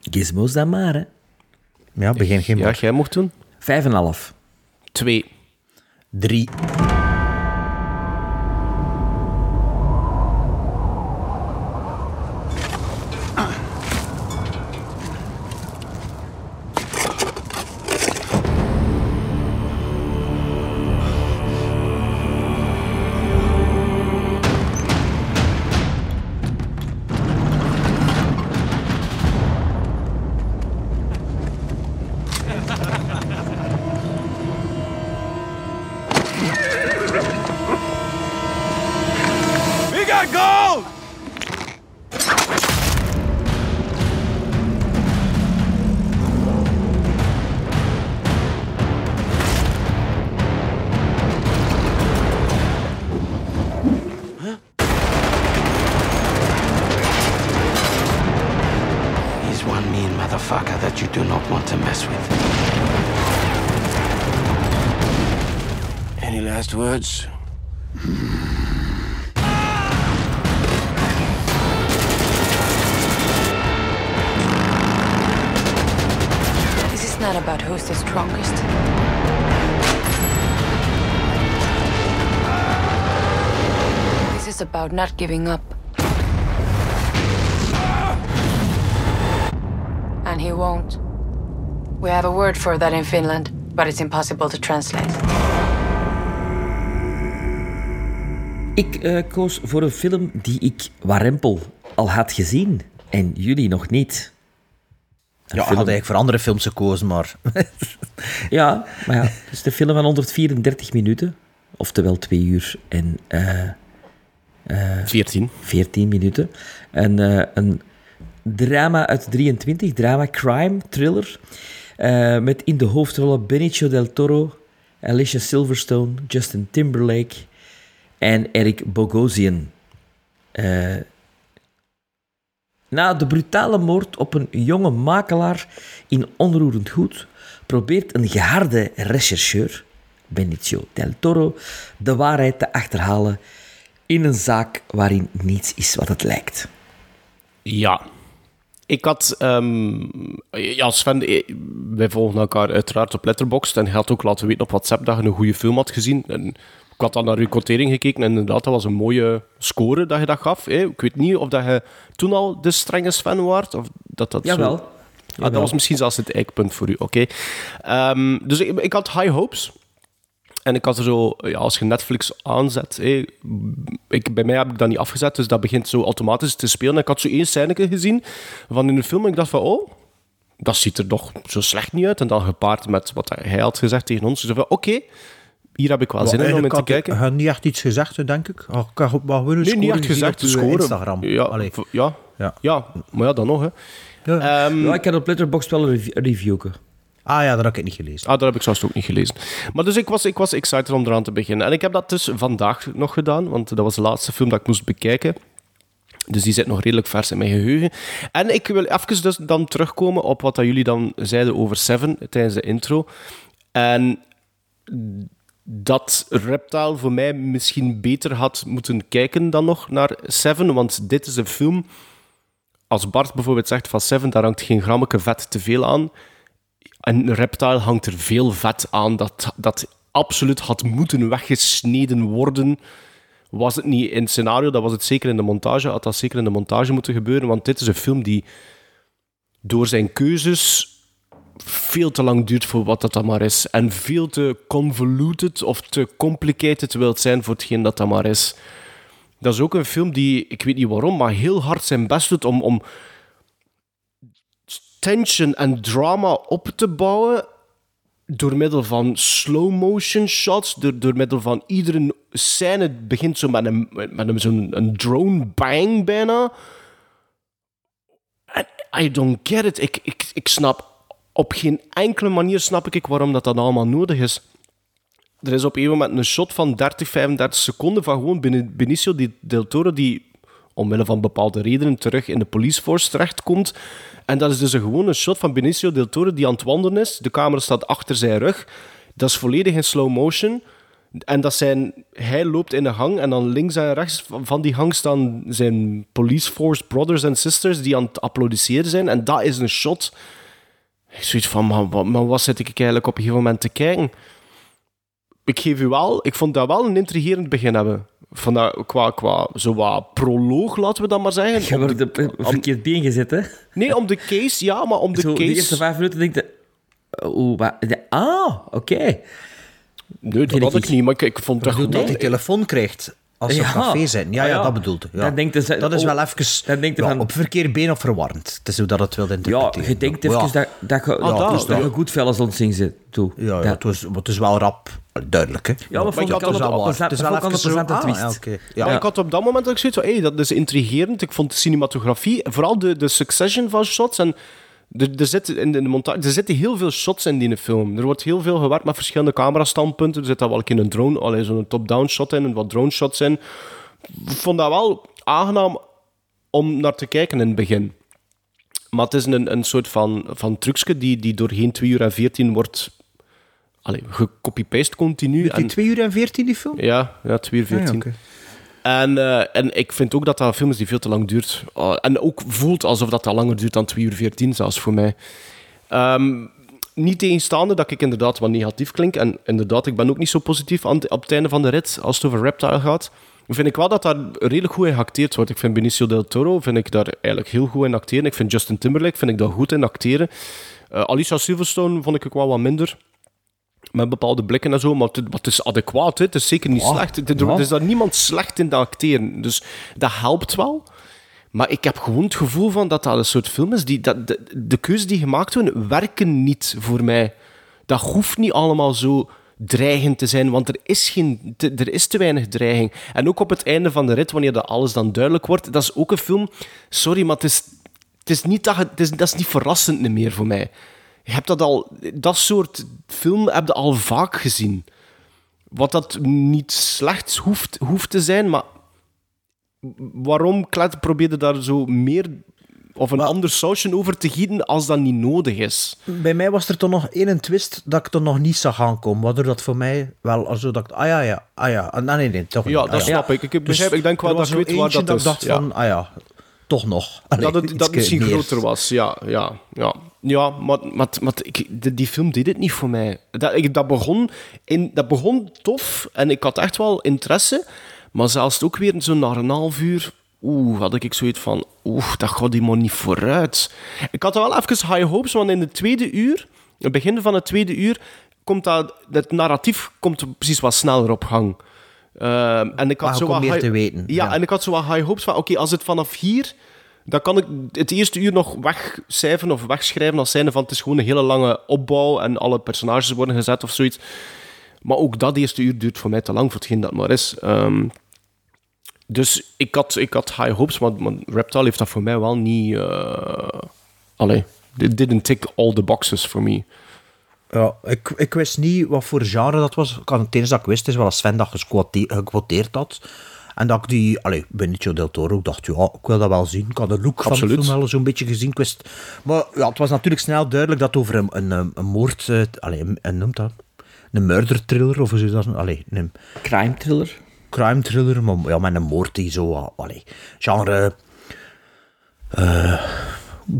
Gizmos dan maar, hè. Ja, begin geen Ja, jij mocht doen? Vijf en een half. Twee. Drie. Not giving up. And he won't. We have a word for that in Finland, but it's impossible to translate. Ik eh, koos voor een film die ik warempel al had gezien en jullie nog niet. Een Ja, ik film- had eigenlijk voor andere films gekozen, maar... Ja, maar ja, het is de film van 134 minuten. Oftewel 2 uur en... eh, 14. 14 minuten. En eh, een drama uit 23, drama crime, thriller. eh, met in de hoofdrollen Benicio del Toro, Alicia Silverstone, Justin Timberlake en Eric Bogosian. Eh, na de brutale moord op een jonge makelaar in onroerend goed probeert een geharde rechercheur, Benicio del Toro, de waarheid te achterhalen in een zaak waarin niets is wat het lijkt. Ja. Ik had... ehm, ja, Sven, eh, wij volgen elkaar uiteraard op Letterboxd en hij had ook laten weten op WhatsApp dat je een goede film had gezien. En ik had dan naar uw quotering gekeken en inderdaad, dat was een mooie score dat je dat gaf. hè. Ik weet niet of dat je toen al de strenge Sven waard, of dat dat Jawel. zo... Ah, dat was misschien zelfs het eikpunt voor u, oké. Ehm, dus ik, ik had high hopes. En ik had er zo, ja, als je Netflix aanzet, hé, ik, bij mij heb ik dat niet afgezet, dus dat begint zo automatisch te spelen. En ik had zo één scène gezien van in de film en ik dacht van, oh, dat ziet er toch zo slecht niet uit. En dan gepaard met wat hij had gezegd tegen ons. Dus van, oké, hier heb ik wel zin in om in te kijken. Had niet echt iets gezegd, denk ik. Oh, ik had maar gewoon een Nee, niet score echt gezegd, op de uw score. Instagram. Ja, ja, Ja. ja, maar ja, dan nog, hè. Ehm, Ja, ik had op Letterboxd wel een rev- een reviewke. Ah ja, dat heb ik niet gelezen. Ah, dat heb ik zelfs ook niet gelezen. Maar dus ik was, ik was excited om eraan te beginnen. En ik heb dat dus vandaag nog gedaan, want dat was de laatste film dat ik moest bekijken. Dus die zit nog redelijk vers in mijn geheugen. En ik wil even dus dan terugkomen op wat dat jullie dan zeiden over Seven tijdens de intro. En dat Reptile voor mij misschien beter had moeten kijken dan nog naar Seven. Want dit is een film... Als Bart bijvoorbeeld zegt van Seven, daar hangt geen grammetje vet te veel aan. En Reptile hangt er veel vet aan dat, dat absoluut had moeten weggesneden worden. Was het niet in het scenario, dat was het zeker in de montage. Had dat zeker in de montage moeten gebeuren. Want dit is een film die door zijn keuzes veel te lang duurt voor wat dat dan maar is. En veel te convoluted of te complicated wil zijn voor hetgeen dat dat maar is. Dat is ook een film die, ik weet niet waarom, maar heel hard zijn best doet om, om tension en drama op te bouwen door middel van slow-motion shots, door, door middel van iedere scène begint zo met een, met een, een drone bang bijna. I don't get it. Ik, ik, ik snap op geen enkele manier snap ik waarom dat, dat allemaal nodig is. Er is op een moment een shot van 30, 35 seconden van gewoon Beni- Benicio Del Toro die omwille van bepaalde redenen terug in de police force terechtkomt. En dat is dus een gewone shot van Benicio del Toro die aan het wandelen is. De camera staat achter zijn rug. Dat is volledig in slow motion. En dat zijn, hij loopt in de hang en dan links en rechts van die hang staan zijn police force brothers en sisters die aan het applaudisseren zijn. En dat is een shot. Ik zoiets van, maar, wat- maar wat zit ik eigenlijk op een gegeven moment te kijken? Ik geef u wel, ik vond dat wel een intrigerend begin hebben. Van dat, qua, qua zo wat proloog, laten we dat maar zeggen. Je Om wordt de- op een verkeerd been gezet, hè? nee, om de case, ja, maar om de Zo, case... de eerste vijf minuten denk je... Oeh, wat? de- Ah, oké. Nee, dat had ik ik niet, maar ik, ik vond dat goed. dat hij telefoon krijgt als ze op Ja. café zijn. Ja, Ah, ja, ja. dat bedoelt hij. Ja. Dan denkt hij- dat is oh, wel even dan denkt hij ja, van- op verkeerd been of verwarrend. Het is hoe dat het wil Ja, interpreteren. je denkt even ja. dat, dat je, Ah, dat, dat, ja. je goed fel ons zit toe. Ja, ja, Dat- het, was, het is wel rap duidelijk. Hè? Ja, maar vond dat ik al is een- wel op waar. Het is wel even zo... Ah, ja, oké. Ja, Ja. ik had op dat moment dat ik zoiets van, hey, dat is intrigerend. Ik vond de cinematografie, vooral de, de succession van shots en er, er, zit in de montage, er zitten heel veel shots in die film. Er wordt heel veel gewerkt met verschillende camerastandpunten. Er zit daar wel een keer een drone, allee, zo'n top-down shot in en wat drone shots in. Ik vond dat wel aangenaam om naar te kijken in het begin. Maar het is een, een soort van, van trucje die, die doorheen 2 uur en 14 wordt allee, gecopy-paste continu. Duurt die En- 2 uur en 14 die film? ja, ja 2 uur 14. Ah, ja, oké. En, eh, en ik vind ook dat dat een film is die veel te lang duurt. Oh, en ook voelt alsof dat al langer duurt dan 2 uur 14, zelfs voor mij. Ehm, niet tegenstaande dat ik inderdaad wat negatief klink. En inderdaad, ik ben ook niet zo positief aan op het einde van de rit als het over Reptile gaat. Vind ik wel dat daar redelijk goed in geacteerd wordt. Ik vind Benicio del Toro vind ik daar eigenlijk heel goed in acteren. Ik vind Justin Timberlake vind ik daar goed in acteren. Eh, Alicia Silverstone vond ik ook wel wat minder. Met bepaalde blikken en zo, maar het, maar het is adequaat. Hè. Het is zeker niet slecht. Er, ja. er is daar niemand slecht in te acteren. Dus dat helpt wel. Maar ik heb gewoon het gevoel van dat dat een soort film is. Die, dat, de, de keuzes die gemaakt worden, werken niet voor mij. Dat hoeft niet allemaal zo dreigend te zijn, want er is, geen, te, er is te weinig dreiging. En ook op het einde van de rit, wanneer dat alles dan duidelijk wordt, dat is ook een film... Sorry, maar het is, het is niet, dat, het is, dat is niet verrassend meer voor mij. Je hebt dat al... Dat soort film heb je al vaak gezien. Wat dat niet slecht hoeft, hoeft te zijn, maar waarom Klet probeerde daar zo meer of een ander sausje over te gieten als dat niet nodig is? Bij mij was er toch nog één twist dat ik er nog niet zag aankomen. Waardoor dat voor mij wel als zo dat ik, ah ja, ja, ah ja. Ah, nee, nee, toch niet. Ja, Ah, dat snap ik. Ik, begrijp, ik denk wel dat ik weet waar eentje dat is. ik dacht ja. van, ah ja, toch nog. Allee, dat het dat misschien groter was, ja. ja, ja. Ja, maar, maar, maar ik, de- die film deed het niet voor mij. Dat, ik, dat, begon in, dat begon tof en ik had echt wel interesse. Maar zelfs ook weer zo na een half uur... Oeh, had ik zoiets van... Oeh, dat gaat die maar niet vooruit. Ik had wel even high hopes, want in het tweede uur... Het begin van het tweede uur... Komt dat, het narratief komt precies wat sneller op gang. Ehm, en ik had zo wat meer high- te weten, Ja, ja. en ik had zo wat high hopes van... Oké, als het vanaf hier... Dan kan ik het eerste uur nog wegcijferen of wegschrijven als zijnde van het is gewoon een hele lange opbouw en alle personages worden gezet of zoiets. Maar ook dat eerste uur duurt voor mij te lang voor hetgeen dat maar is. Ehm, dus ik had, ik had high hopes, maar, maar Reptile heeft dat voor mij wel niet... eh allee, it didn't tick all the boxes for me. Ja, ik, ik wist niet wat voor genre dat was. Ik het enige dat ik wist is wel als Sven dat gequoteerd had. En dat ik die, allee, Benicio del Toro, ik dacht, ja, ik wil dat wel zien. Ik had de look van de film wel zo'n beetje gezien. Ik wist, maar ja, het was natuurlijk snel duidelijk dat over een, een, een, een moord, eh, allee, een, noemt dat? Een murder thriller of je dat Allee, een Crime thriller. crime thriller, maar ja, met een moord die zo, allee, genre... eh,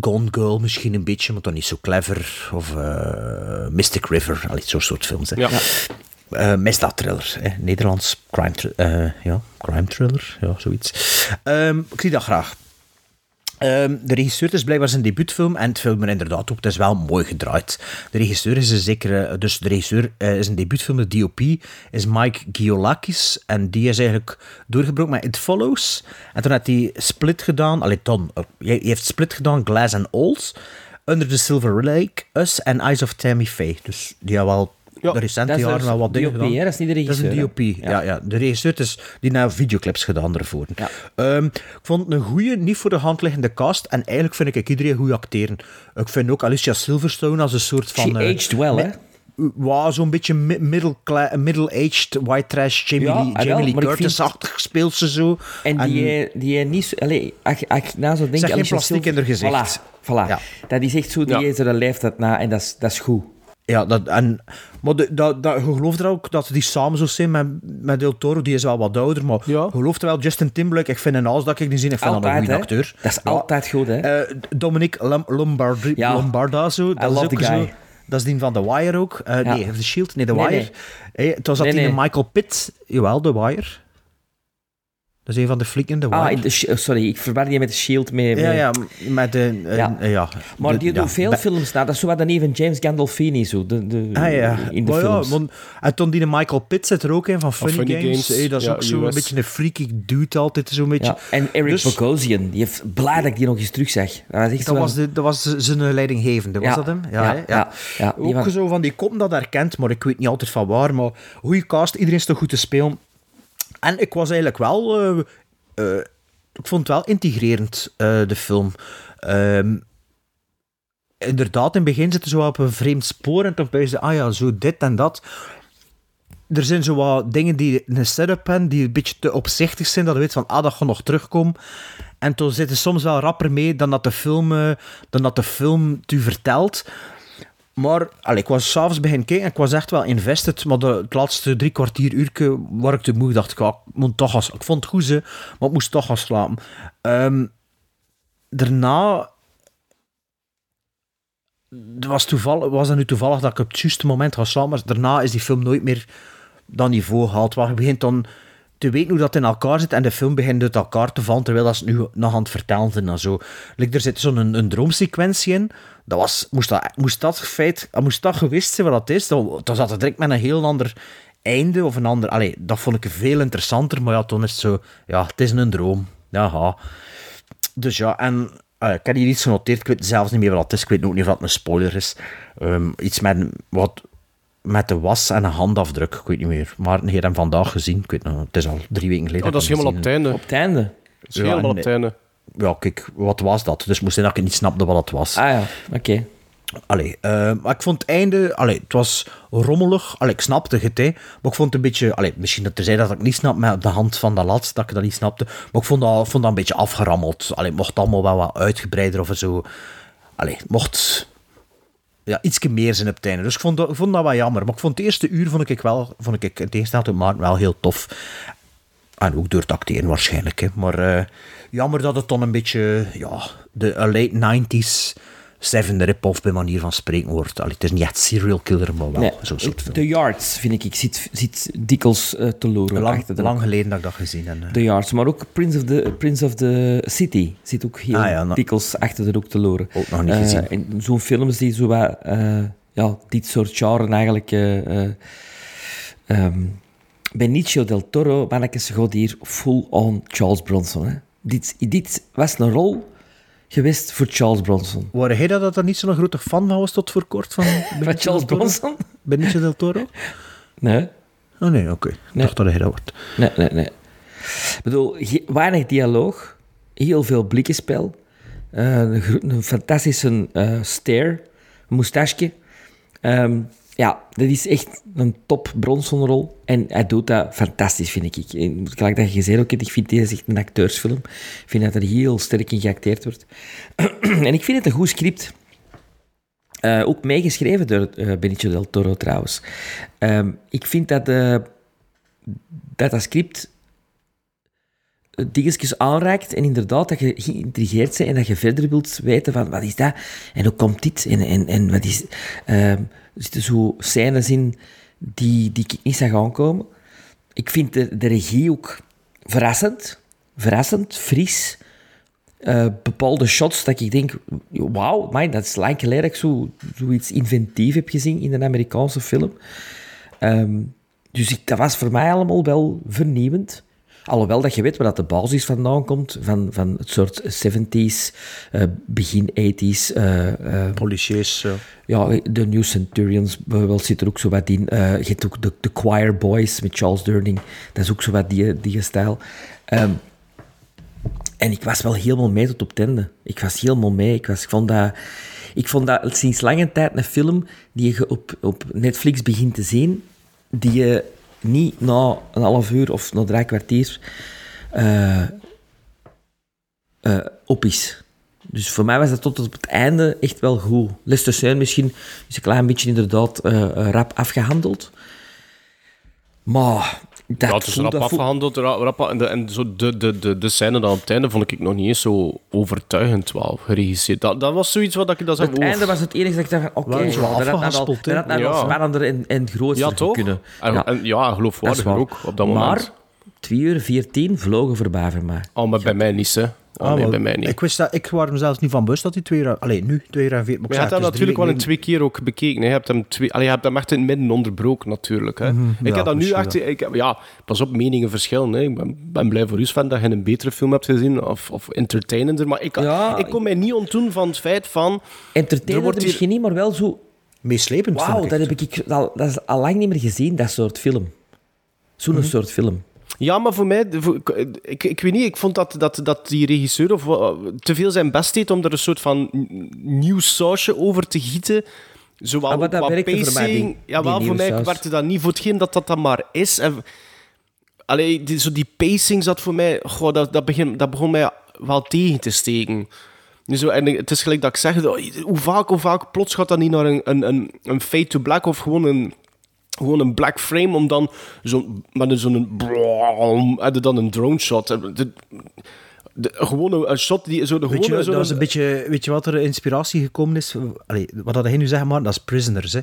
Gone Girl misschien een beetje, maar dan niet zo clever. Of eh, Mystic River, allee, zo'n soort films. Hè. Ja. Eh, misdaad thriller, hè. Nederlands crime, eh, ja, crime thriller, ja, zoiets. Ehm, ik zie dat graag. Ehm, de regisseur is blijkbaar zijn debuutfilm en het film er inderdaad ook. Het is wel mooi gedraaid. De regisseur is een zekere... Dus de regisseur eh, is een debuutfilm, de DOP, is Mike Giolakis. En die is eigenlijk doorgebroken met It Follows. En toen had hij Split gedaan. Allee, Ton. eh, Hij heeft Split gedaan, Glass and Alls. Under the Silver Lake, Us en Eyes of Tammy Faye. Dus die had wel de recente jaren wel wat dingen DOP? Dat is niet de regisseur, Dat is een? DOP, ja. ja, De regisseur is die naar videoclips gedaan ervoor. Ehm, ik vond het een goede, niet voor de hand liggende cast. En eigenlijk vind ik iedereen goed acteren. Ik vind ook Alicia Silverstone als een soort van... She eh, aged well, hè? Wow, zo'n beetje middle middle-aged white trash Jamie Ja, Lee, ah, Jamie Lee Curtis-achtig speelt ze zo. En die, die niet zo... Allee, ik na zo denk... Zeg geen plastiek in haar gezicht. Voilà, voilà. Dat is echt zo, die Ja. is er een leeftijd na en dat is, dat is goed. Ja, dat, en, maar de, dat, dat, je gelooft er ook dat die samen zo zijn met, met Del Toro. Die is wel wat ouder, maar je gelooft er wel Justin Timberlake. Ik vind een als dat ik die zie, ik vind dat een Altijd, goede acteur. Dat is Ja. altijd goed, hè? Eh, Lom- Lombardi, Ja. Lombarda, zo. Dat is ook zo. Dat is die van The Wire ook. Eh, Ja. Nee, The Shield. Nee, The Nee, Wire. nee. Hey, het was dat Nee, die nee. Michael Pitt... Jawel, The Wire. Dat is een van de flikken, Wire. Ah, in de, Sh- sorry, ik verwar die met de Shield mee. ja, mee- ja, met de... Ja. ja. Maar De- die ja, doet veel be- films na. Dat is zo wat dan even James Gandolfini, zo. De, de, Ah ja, in de maar films. ja, want, en toen die Michael Pitt zit er ook in van Funny, Funny Games. Games, Hey, dat is ja, ook zo een beetje een freaky dude altijd, zo'n beetje. Ja, en Eric Dus- Bogosian, die heeft blij dat ik die nog eens terug zag. Dat was Dat was, de, dat was zijn leidinggevende, was Ja, dat hem? ja, ja, Ook van- zo van die koppen dat herkent, maar ik weet niet altijd van waar. Maar goede cast, iedereen is toch goed te spelen. En ik was eigenlijk wel... eh, eh, ik vond het wel integrerend, eh, de film. Ehm, inderdaad, in het begin zitten ze wel op een vreemd spoor dan ben je ah ja, zo dit en dat. Er zijn zo wat dingen die een setup hebben, die een beetje te opzichtig zijn, dat je weet van, ah, dat gaat nog terugkomen. En toen zitten soms wel rapper mee dan dat de film, dan dat de film het u vertelt. Maar allee, ik was s'avonds beginnen kijken en ik was echt wel invested. Maar de, het laatste drie kwartier uurke waar ik te moe dacht, ik, ik moet toch gaan, ik vond het goed, maar ik moest toch gaan slapen. Ehm, daarna was, toevallig, was dat nu toevallig dat ik op het juiste moment ga slapen, maar daarna is die film nooit meer dat niveau gehaald. Waar je begint dan te weten hoe dat in elkaar zit en de film begint uit elkaar te vallen, terwijl dat ze nu nog aan het vertellen zijn zo. Like, er zit zo'n een, een droomsequentie in. Dat was, moest, dat, moest dat feit, moest dat geweest zijn wat dat is, dan, dan zat het direct met een heel ander einde of een ander... Allee, dat vond ik veel interessanter, maar ja, toen is het zo... Ja, het is een droom. Ja, dus ja, en eh, ik heb hier iets genoteerd. Ik weet zelfs niet meer wat het is. Ik weet ook niet of dat een spoiler is. Ehm, iets met, een- wat, met de was en een handafdruk. Ik weet niet meer. Maar ik heb hem vandaag gezien. Ik weet nog, het is al drie weken geleden. Oh, dat is helemaal op het einde. Op het einde. Dat is helemaal en- op het einde. Ja, kijk, wat was dat? Dus moest zijn dat ik niet snapte wat het was. Ah ja, oké. Allee, eh, maar ik vond het einde... Allee, het was rommelig. Allee, ik snapte het, hè. Maar ik vond het een beetje... Allee, misschien dat er zei dat ik niet snap met de hand van dat laatste, dat ik dat niet snapte. Maar ik vond dat, vond dat een beetje afgerammeld. Allee, het mocht allemaal wel wat uitgebreider of zo. Allee, het mocht... Ja, ietsje meer zijn op het einde. Dus ik vond, dat, ik vond dat wel jammer. Maar ik vond het eerste uur, vond ik wel... Vond ik in tegenstelling tot Maarten wel heel tof. En ook door het acteren waarschijnlijk, hè. Maar eh, jammer dat het dan een beetje... Ja, de a late 90s... Seven rip-off bij manier van spreken wordt. Allee, het is niet echt serial killer, maar wel Nee, zo'n soort film. The Yards, vind ik, ik zit, zit dikwijls eh, te loeren. Lang, lang geleden dat ik dat gezien heb. eh. The Yards, maar ook Prince of the, Prince of the City zit ook heel Ah ja, nou- dikwijls achter de hoek te loren. Ook nog niet Eh, gezien. en zo'n films die zo wat, eh, ja, dit soort genre eigenlijk... eh, eh, ehm, Benicio del Toro, mannetjes, gaat hier full-on Charles Bronson. Hè. Dit, dit was een rol geweest voor Charles Bronson. Waren jij dat, dat er niet zo'n grote fan van was tot voor kort? Van Charles? Bronson? Benicio del Toro? Nee. Oh nee, oké. Ik Nee. dacht dat hij dat wordt. Nee, nee, nee. Ik bedoel, weinig dialoog, heel veel blikkenspel, eh, een, fantastische eh stare, een moustache. Ehm, ja, dat is echt een top Bronsonrol. En hij doet dat fantastisch, vind ik. En Gelijk dat je gezegd ook ik vind deze echt een acteursfilm. Ik vind dat er heel sterk in geacteerd wordt. en ik vind het een goed script. Eh, ook meegeschreven door eh, Benicio del Toro trouwens. Ehm, ik vind dat, eh, dat dat script dingetjes aanraakt en inderdaad dat je geïntrigeerd bent en dat je verder wilt weten van wat is dat en hoe komt dit en, en, en wat is... ehm, zitten zo scènes in die, die ik niet zag aankomen. Ik vind de, de regie ook verrassend. Verrassend, fris. Eh, bepaalde shots dat ik denk, wauw, man, dat is lang geleden dat ik zo, zoiets inventief heb gezien in een Amerikaanse film. Ehm, dus ik, dat was voor mij allemaal wel vernieuwend. Alhoewel dat je weet waar dat de basis vandaan komt, van, van het soort 70s, eh, begin 80s. eh, eh, Policiers. ja, de New Centurions bijvoorbeeld zit er ook zo wat in. Je hebt ook de, de Choir Boys met Charles Durning. Dat is ook zo wat die, die stijl. Ehm, en ik was wel helemaal mee tot op het einde. Ik was helemaal mee. Ik, was, ik vond dat... Ik vond dat sinds lange tijd een film die je op, op Netflix begint te zien, die je niet na een half uur of na drie kwartier eh, op is. Dus voor mij was dat tot op het einde echt wel goed. Seine misschien is een klein beetje inderdaad eh, rap afgehandeld. Maar dat ja, het is voelt- rap afgehandeld. ra- Rap, en de, en zo de, de, de, de scène dan op het einde vond ik nog niet eens zo overtuigend wel geregisseerd. Dat, dat was zoiets wat ik dat zei. Het einde was het enige dat ik dacht, van, oké, wel dat had nou wel- Ja. spannender en, en groter Ja, toch? kunnen. En, Ja. en, ja, geloofwaardiger waar. ook op dat moment. Maar 2 uur 14 vlogen voorbij voor mij. Oh, maar bij mij niet, hè. Oh, Ah, nee, maar bij mij niet. Ik, wist dat, ik was er zelfs niet van bewust dat hij twee uur... Allee, nu, twee uur en vier... Maar je hebt hem natuurlijk wel in twee keer ook bekeken. hè. Je hebt hem, twee, allee, je hebt hem echt in het midden onderbroken, natuurlijk. Hè. Mhm, ik ja, heb dat nu echt... Ik, heb- ja, pas op, meningen verschillen. Hè. Ik ben, ben blij voor u, Sven, dat je een betere film hebt gezien. Of, of entertainender. Maar ik, Ja, ik kon mij niet ontdoen van het feit van... Entertainer wordt hier- misschien niet, maar wel zo... Meeslepend, Wauw, dat heb ik al, dat is al lang niet meer gezien, dat soort film. Zo'n Mhm. soort film. Ja, maar voor mij... voor- ik, ik weet niet, ik vond dat, dat, dat die regisseur of, wa- te veel zijn best deed om er een soort van nieuw sausje over te gieten. Zowel Ah, dat qua werkte voor mij, pacing... die- ja, wel, voor mij saus. werkte dat niet voor hetgeen dat dat dan maar is. En, allee, die, zo die pacing zat voor mij... Goh, dat, dat, begin, dat begon mij wel tegen te steken. Zo, en het is gelijk dat ik zeg, hoe vaak, hoe vaak plots gaat dat niet naar een, een, een, een fade to black of gewoon een, gewoon een black frame om dan zo, met een- zo'n en dan een drone shot. De, de, gewoon een, shot die zo de Weet je, zo dat is een beetje, weet je wat er inspiratie gekomen is? Allee, wat dat hij nu zegt, maar dat is Prisoners. Hè.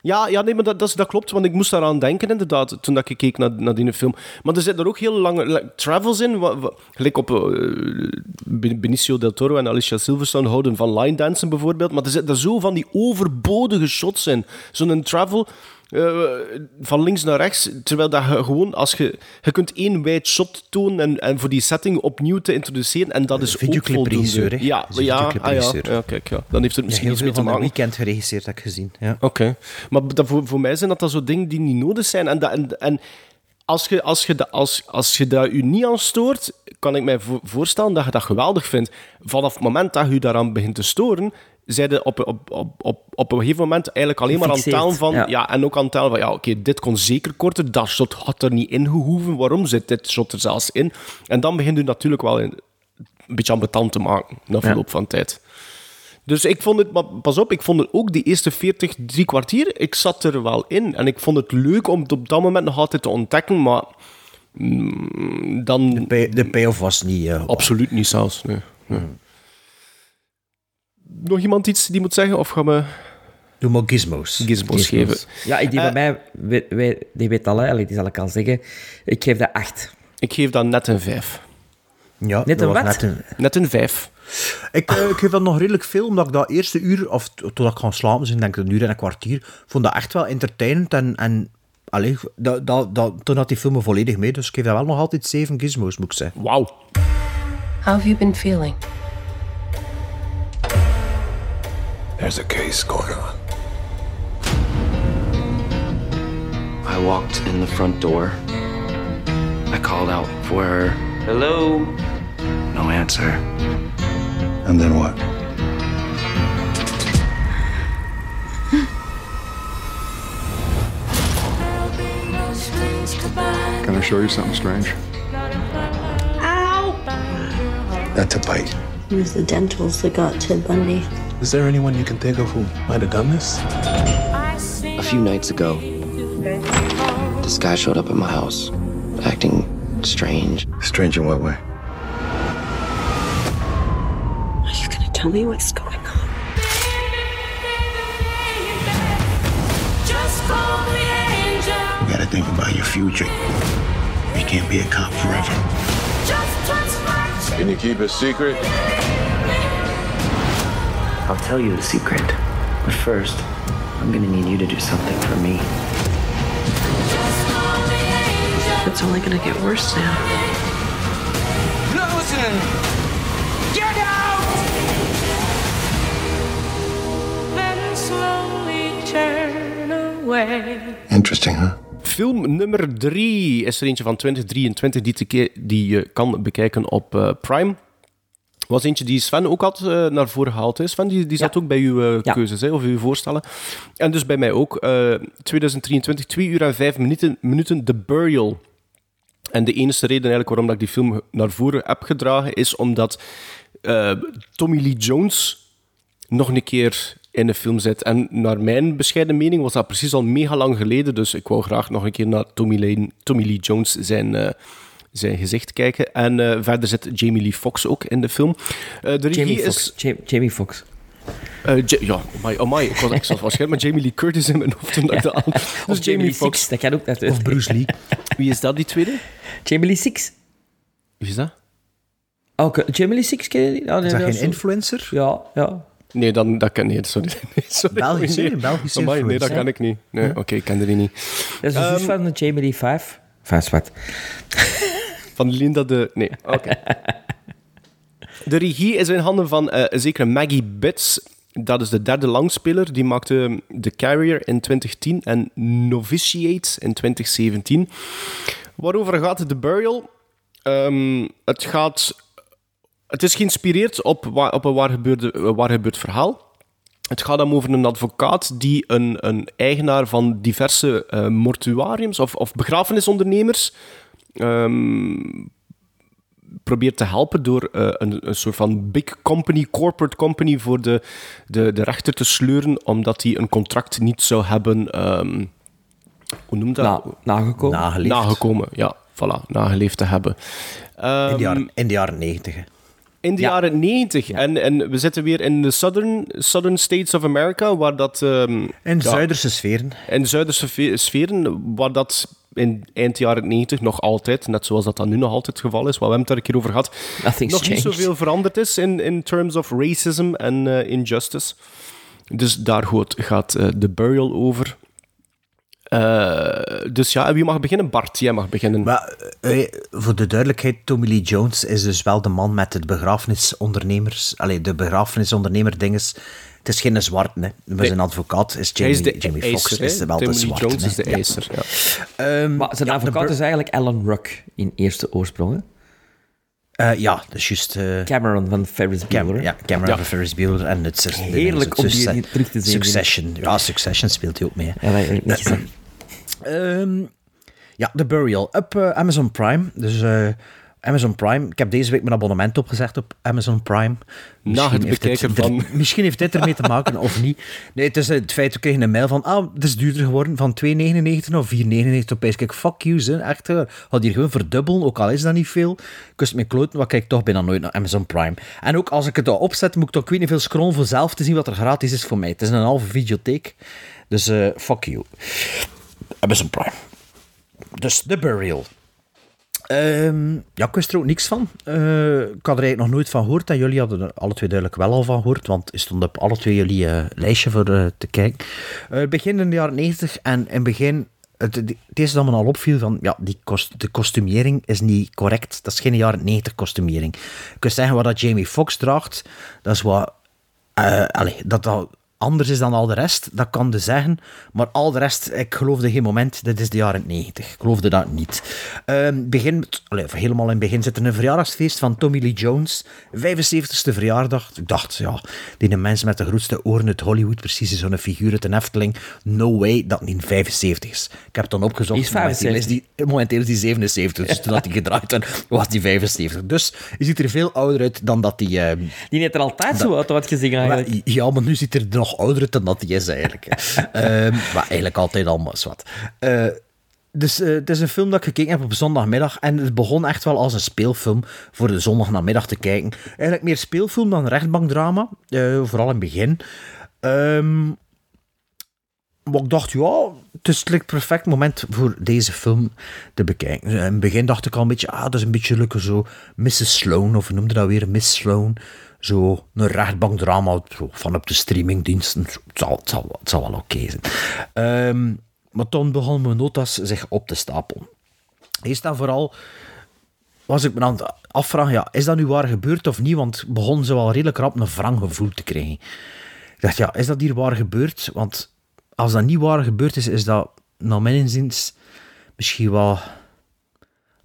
Ja, ja nee, maar dat, dat, klopt, want ik moest daaraan denken inderdaad, toen dat ik keek naar, naar die film. Maar er zitten er ook heel lange like, travels in, wa- wa- gelijk op eh, Ben- Benicio del Toro en Alicia Silverstone houden van line dansen bijvoorbeeld, maar er zitten er zo van die overbodige shots in. Zo'n travel eh, van links naar rechts, terwijl dat je gewoon, als je, je kunt één wijd shot tonen en, en voor die setting opnieuw te introduceren, en dat is ook voldoende. hè? Ja, Dat is een ja, ah, ja, ja, kijk, ja. Dan heeft het misschien iets mee te een maken. weekend geregisseerd, heb ik gezien. Ja. Oké. Maar dat, voor, voor mij zijn dat dan zo dingen die niet nodig zijn. En, dat, en, en als je, als, je, dat- als, als je daar u niet aan stoort, kan ik mij vo- voorstellen dat je dat geweldig vindt. Vanaf het moment dat je je daaraan begint te storen, je op, op, op, op, op een gegeven moment eigenlijk alleen maar aan tellen van... Ja. ja. en ook aan het tellen van, ja, oké, dit kon zeker korter, dat shot had er niet in gehoeven, waarom zit dit shot er zelfs in? En dan begint u natuurlijk wel in, een beetje ambetant te maken, na verloop van tijd. Dus ik vond het, maar pas op, ik vond het ook die eerste 40, drie kwartier, ik zat er wel in. En ik vond het leuk om het op dat moment nog altijd te ontdekken, maar mm, dan... Pay- De payoff was niet... eh, Absoluut niet zelfs, nee. nee. Nog iemand iets die moet zeggen, of gaan we Doe maar gizmos. gizmos geven? Ja, die Eh, bij mij, weet, weet- die weet al, die zal ik al zeggen. Ik geef dat 8. Ik geef dat net een 5. Ja, Net een wat? Net een, Net een 5. ik, eh, ik geef dat nog redelijk veel, omdat ik dat eerste uur, of t- totdat ik ga slapen, dus ik denk een uur en een kwartier, vond dat echt wel entertainend en... en allee, dat, dat, dat, toen had die film me volledig mee, dus ik geef dat wel nog altijd zeven gizmos, moet ik zeggen. Wauw. How have you been feeling? There's a case going on. I walked in the front door. I called out for her. Hello? No answer. And then what? Can I show you something strange? Ow! That's a bite. It was the dentals that got Ted Bundy. Is there anyone you can think of who might have done this? A few nights ago, this guy showed up at my house, acting strange. Strange in what way? Are you gonna tell me what's going on? You gotta think about your future. You can't be a cop forever. Can you keep a secret? I'll tell you the secret. But first, I'm gonna need you to do something for me. It's only gonna get worse now. Losing! Get out! Then slowly turn away. Interesting, huh? Film nummer drie is er eentje van 2023 die, te ke- die je kan bekijken op eh, Prime. Was eentje die Sven ook had eh, naar voren gehaald. Hè. Sven, die, die zat ook bij uw eh, Ja. keuzes, hè, of uw voorstellen. En dus bij mij ook. eh 2023, 2 uur en 5 minuten, minuten The Burial. En de enige reden eigenlijk waarom dat ik die film naar voren heb gedragen, is omdat eh, Tommy Lee Jones nog een keer in de film zit. En naar mijn bescheiden mening was dat precies al mega lang geleden, dus ik wou graag nog een keer naar Tommy Lee, Tommy Lee Jones zijn, eh, zijn gezicht kijken. En eh, verder zit Jamie Lee Foxx ook in de film. Eh, de regie Jamie is... Foxx. Ja- Jamie Foxx. Eh, Ja, ja, amai, amai. Ik was ik zat waarschijnlijk met Jamie Lee Curtis in mijn hoofd toen ik dat aan. Dus Of Jamie Lee Foxx, dat kan ook natuurlijk. Of Bruce Lee. Wie is dat, die tweede? Jamie Lee Six. Wie is dat? Oh, oké. Jamie Lee Six ken je die? Oh, nee, Is dat geen zo- influencer? Ja, ja. Nee, dan, dat kan niet. Sorry. Nee, sorry. Belgisch, hè? nee. Belgische Amai, nee, dat kan ik niet. Nee, oké, ik ken die niet. Dat is de zus Ehm, van de Jamie Lee Five. Vijf wat. Van Linda de... Nee, oké. De regie is in handen van een zekere Maggie Bitts. Dat is de derde langspeler. Die maakte The Carrier in 2010 en Novitiate in 2017. Waarover gaat The Burial? Ehm, het gaat... Het is geïnspireerd op, op een waar, gebeurde, waar gebeurd verhaal. Het gaat dan over een advocaat die een, een eigenaar van diverse eh, mortuariums of, of begrafenisondernemers ehm, probeert te helpen door eh, een, een soort van big company, corporate company, voor de, de, de rechter te sleuren, omdat hij een contract niet zou hebben. ehm, hoe noemt dat? Na, nagekomen. Nageleefd. Nageleefd, ja, voilà, nageleefd te hebben. In Ehm, de jaren, in de jaren 90. hè. in de Ja. jaren 90. En, en we zitten weer in de southern, southern states of America, waar dat... ehm, In ja, Zuiderse sferen. in de Zuiderse sferen, waar dat in eind jaren 90 nog altijd, net zoals dat dan nu nog altijd het geval is, wat we hebben het daar een keer over gehad, nog niet zoveel veranderd is in, in terms of racism en eh, injustice. Dus daar gaat, gaat eh, The Burial over. Eh, dus ja, wie mag beginnen? Bart, jij mag beginnen. Maar voor de duidelijkheid, Tommy Lee Jones is dus wel de man met het begrafenisondernemers... Allee, de begrafenisondernemer dinges. Het is geen zwart, hè. Maar zijn advocaat is Jamie, is de Jamie Foxx. Is wel de zwarte, Jones is de Ja. ja. Ehm, Maar zijn de advocaat is eigenlijk Alan Ruck in eerste oorsprong. eh, ja, dat is juist... eh, Cameron van Ferris Cam- Bueller. ja, Cameron van Ferris Bueller en het zus- Heerlijk om die terug te zien. Succession. Ja, Succession speelt hij ook mee. hè. Ja, dat heb gezien. Ehm, ja, The Burial op eh, Amazon Prime. Dus Amazon Prime. Ik heb deze week mijn abonnement opgezegd op Amazon Prime. Na het heeft bekijken er- van- Misschien heeft dit ermee te maken of niet. Nee, het is het feit, we kregen een mail van, ah, het is duurder geworden, van 2,99 of 4,99 opeens. Kijk, fuck you, ze, echt, had hier gewoon verdubbelen, ook al is dat niet veel. Kust mijn kloten, wat kijk ik toch bijna nooit naar Amazon Prime. En ook als ik het opzet, moet ik toch ik weet niet veel scrollen voor zelf te zien wat er gratis is voor mij. Het is een halve videotheek, dus eh, fuck you. Amazon Prime. Dus The Burial. Ehm, ja, ik wist er ook niks van. Eh, ik had er eigenlijk nog nooit van gehoord. En jullie hadden er alle twee duidelijk wel al van gehoord. Want het stond op alle twee jullie eh, lijstje voor eh, te kijken. Begin in de jaren 90. En in het begin... Het, het eerste dat me al opviel, van, ja, die kost, de kostumering is niet correct. Dat is geen jaren 90 kostumering. Ik kan zeggen wat dat Jamie Foxx draagt, dat is wat... allee, dat dat anders is dan al de rest, dat kan je zeggen. Maar al de rest, ik geloofde geen moment, dit is de jaren 90. Ik geloofde dat niet. Ehm, begin, of helemaal in het begin zit er een verjaardagsfeest van Tommy Lee Jones. 75ste verjaardag. Ik dacht, ja, die mens met de grootste oren uit Hollywood, precies zo'n figuur uit een Efteling. No way dat niet 75 is. Ik heb het dan opgezocht. Die is Momenteel is 75. die, momenteel is die 77. Dus toen dat hij gedraaid werd, was die 75. Dus je ziet er veel ouder uit dan dat hij... ehm, Die heeft er altijd zo uit wat gezien eigenlijk. ja, maar nu ziet er nog ouder dan dat hij is eigenlijk. Ehm, maar eigenlijk altijd al maar wat. Eh, dus eh, het is een film dat ik gekeken heb op zondagmiddag. En het begon echt wel als een speelfilm voor de zondagnamiddag te kijken. Eigenlijk meer speelfilm dan rechtbankdrama. eh, vooral in het begin. Ehm, maar ik dacht, ja, het is het perfect moment voor deze film te bekijken. In het begin dacht ik al een beetje, ah, dat is een beetje leuke zo Mrs. Sloan, of noemde dat weer, Miss Sloan. Zo een rechtbankdrama zo van op de streamingdiensten. Het zal, het zal, het zal wel oké zijn. Ehm, maar toen begonnen mijn notas zich op te stapelen. Eerst dan vooral was ik me aan het afvragen, ja, is dat nu waar gebeurd of niet? Want begon zo wel redelijk rap een wrang gevoel te krijgen. Ik dacht, ja, is dat hier waar gebeurd? Want als dat niet waar gebeurd is, is dat, naar mijn inziens, misschien wel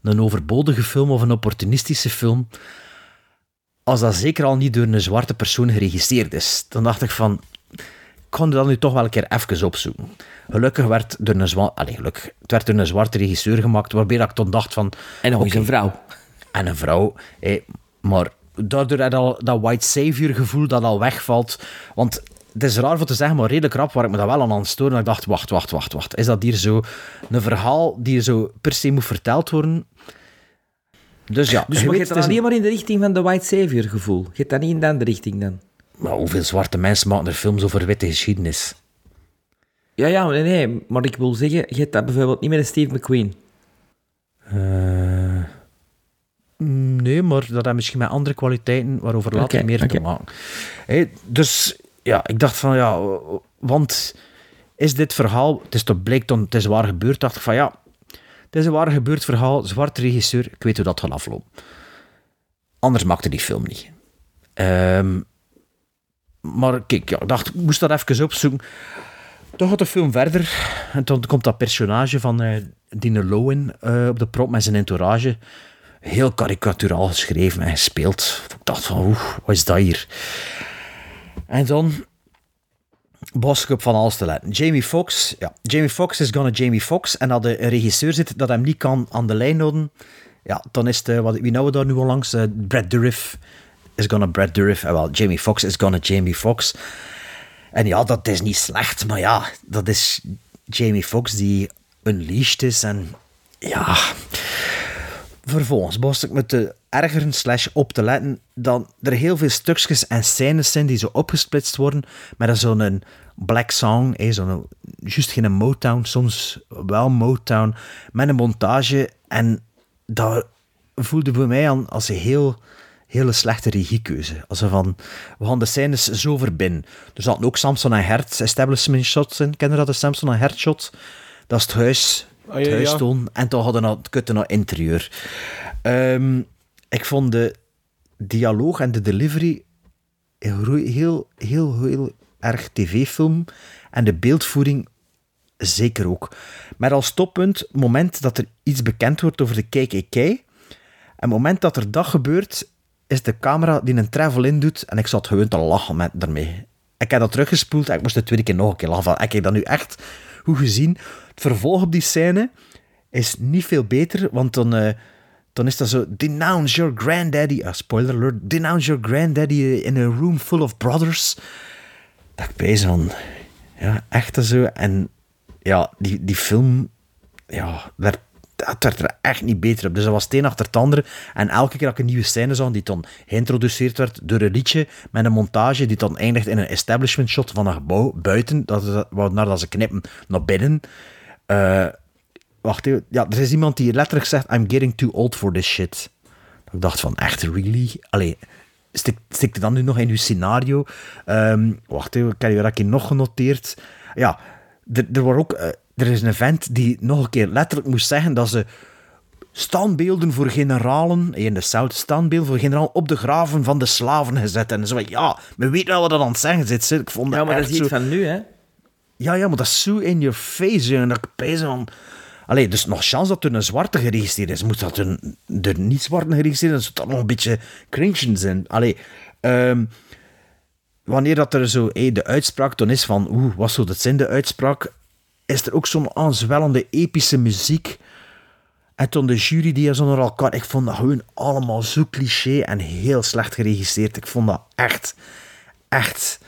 een overbodige film of een opportunistische film. Als dat zeker al niet door een zwarte persoon geregisseerd is, dan dacht ik van, ik kon dat nu toch wel een keer even opzoeken. Gelukkig werd door een, zwa Allee, gelukkig, het werd door een zwarte regisseur gemaakt, waarbij dat ik toen dacht van... En nog eens een vrouw. En een vrouw, maar daardoor had al dat white savior gevoel dat al wegvalt. Want het is raar voor te zeggen, maar redelijk rap waar ik me dat wel aan aan storen. Dat ik dacht, wacht, wacht, wacht, wacht. Is dat hier zo een verhaal die zo per se moet verteld worden? Dus ja, Dus je maar weet, je alleen maar in de richting van de White Savior gevoel. Je gaat dat niet in de andere richting dan. Maar hoeveel zwarte mensen maken er films over witte geschiedenis? Ja, ja, nee, nee. Maar ik wil zeggen, je hebt dat bijvoorbeeld niet met een Steve McQueen. Eh, nee, maar dat heeft misschien met andere kwaliteiten waarover later Oké, meer te oké. maken. Hé, dus ja, ik dacht van ja, want is dit verhaal, het is toch bleek dan, het is waar gebeurd, dacht ik van ja, het is een waar gebeurd verhaal, zwarte regisseur, ik weet hoe dat gaat aflopen. Anders maakte die film niet. Ehm, maar kijk, ja, ik dacht, ik moest dat even opzoeken. Toch gaat de film verder. En dan komt dat personage van eh Dine Lowen eh, op de prop met zijn entourage. Heel karikaturaal geschreven en gespeeld. Ik dacht van, oeh, wat is dat hier? En dan was ik op van alles te letten. Jamie Foxx, ja, Jamie Foxx is gonna Jamie Foxx. En er een regisseur zit dat hem niet kan aan de lijn houden, ja, dan is het, eh, wat, wie nou we daar nu al langs? Eh, Brad Dourif is gonna Brad Dourif. En wel, Jamie Foxx is gonna Jamie Foxx. En ja, dat is niet slecht, maar ja, dat is Jamie Foxx die unleashed is. En ja, vervolgens was ik me te ergeren slash op te letten dat er heel veel stukjes en scènes zijn die zo opgesplitst worden met zo'n black song, eh, zo'n, juist geen Motown, soms wel Motown, met een montage. En dat voelde bij mij aan als een heel hele slechte regiekeuze. Als van, we gaan de scènes zo verbinden. Er zaten ook Samson en Hert establishment shots in. Ken je dat, de Samson en Hert shot? Dat is het huis, Het ja. En toch hadden we het kutte naar interieur. Ehm, ik vond de dialoog en de delivery heel, heel, heel, erg tv-film. En de beeldvoering zeker ook. Met als toppunt, moment dat er iets bekend wordt over de KKK. En het moment dat er dat gebeurt, is de camera die een travel in doet. En ik zat gewoon te lachen met daarmee. Ik heb dat teruggespoeld en ik moest de tweede keer nog een keer lachen. Ik heb dat nu echt gezien. Het vervolg op die scène is niet veel beter, want dan, eh, dan is dat zo... Denounce your granddaddy... ah, spoiler alert. Denounce your granddaddy in a room full of brothers. Dat ik bezig van... Ja, echt zo. En ja, die, die film... Ja, daar, dat werd er echt niet beter op. Dus dat was het een achter het andere. En elke keer dat ik een nieuwe scène zag, die dan geïntroduceerd werd door een liedje met een montage, die dan eindigt in een establishment shot van een gebouw buiten, dat, waarna dat ze knippen naar binnen. Eh, wacht even. Ja, er is iemand die letterlijk zegt, I'm getting too old for this shit. Ik dacht van, echt, really? Allee, stik, stik je dan nu nog in uw scenario? Ehm, wacht even, ik heb hier nog genoteerd. Ja, er, er, wordt ook, eh, er is een vent die nog een keer letterlijk moest zeggen dat ze standbeelden voor generalen, in de South, standbeelden voor generalen op de graven van de slaven gezet. En zo van, ja, we weten wel wat dat aan het zeggen zit. Ik vond Ja, maar dat is iets zo- van nu, hè? ja, ja, maar dat is zo in your face. En dat ik bezig van... Allee, dus nog chance dat er een zwarte geregistreerd is. Moet dat er, er niet zwarte geregistreerd is, zou dat nog een beetje cringe zijn. Allee, ehm, wanneer dat er zo hey, de uitspraak dan is van... Oeh, wat zou dat zijn, de uitspraak? Is er ook zo'n aanzwellende, epische muziek. En toen de jury die zo naar elkaar... Ik vond dat gewoon allemaal zo cliché en heel slecht geregisseerd. Ik vond dat echt, echt...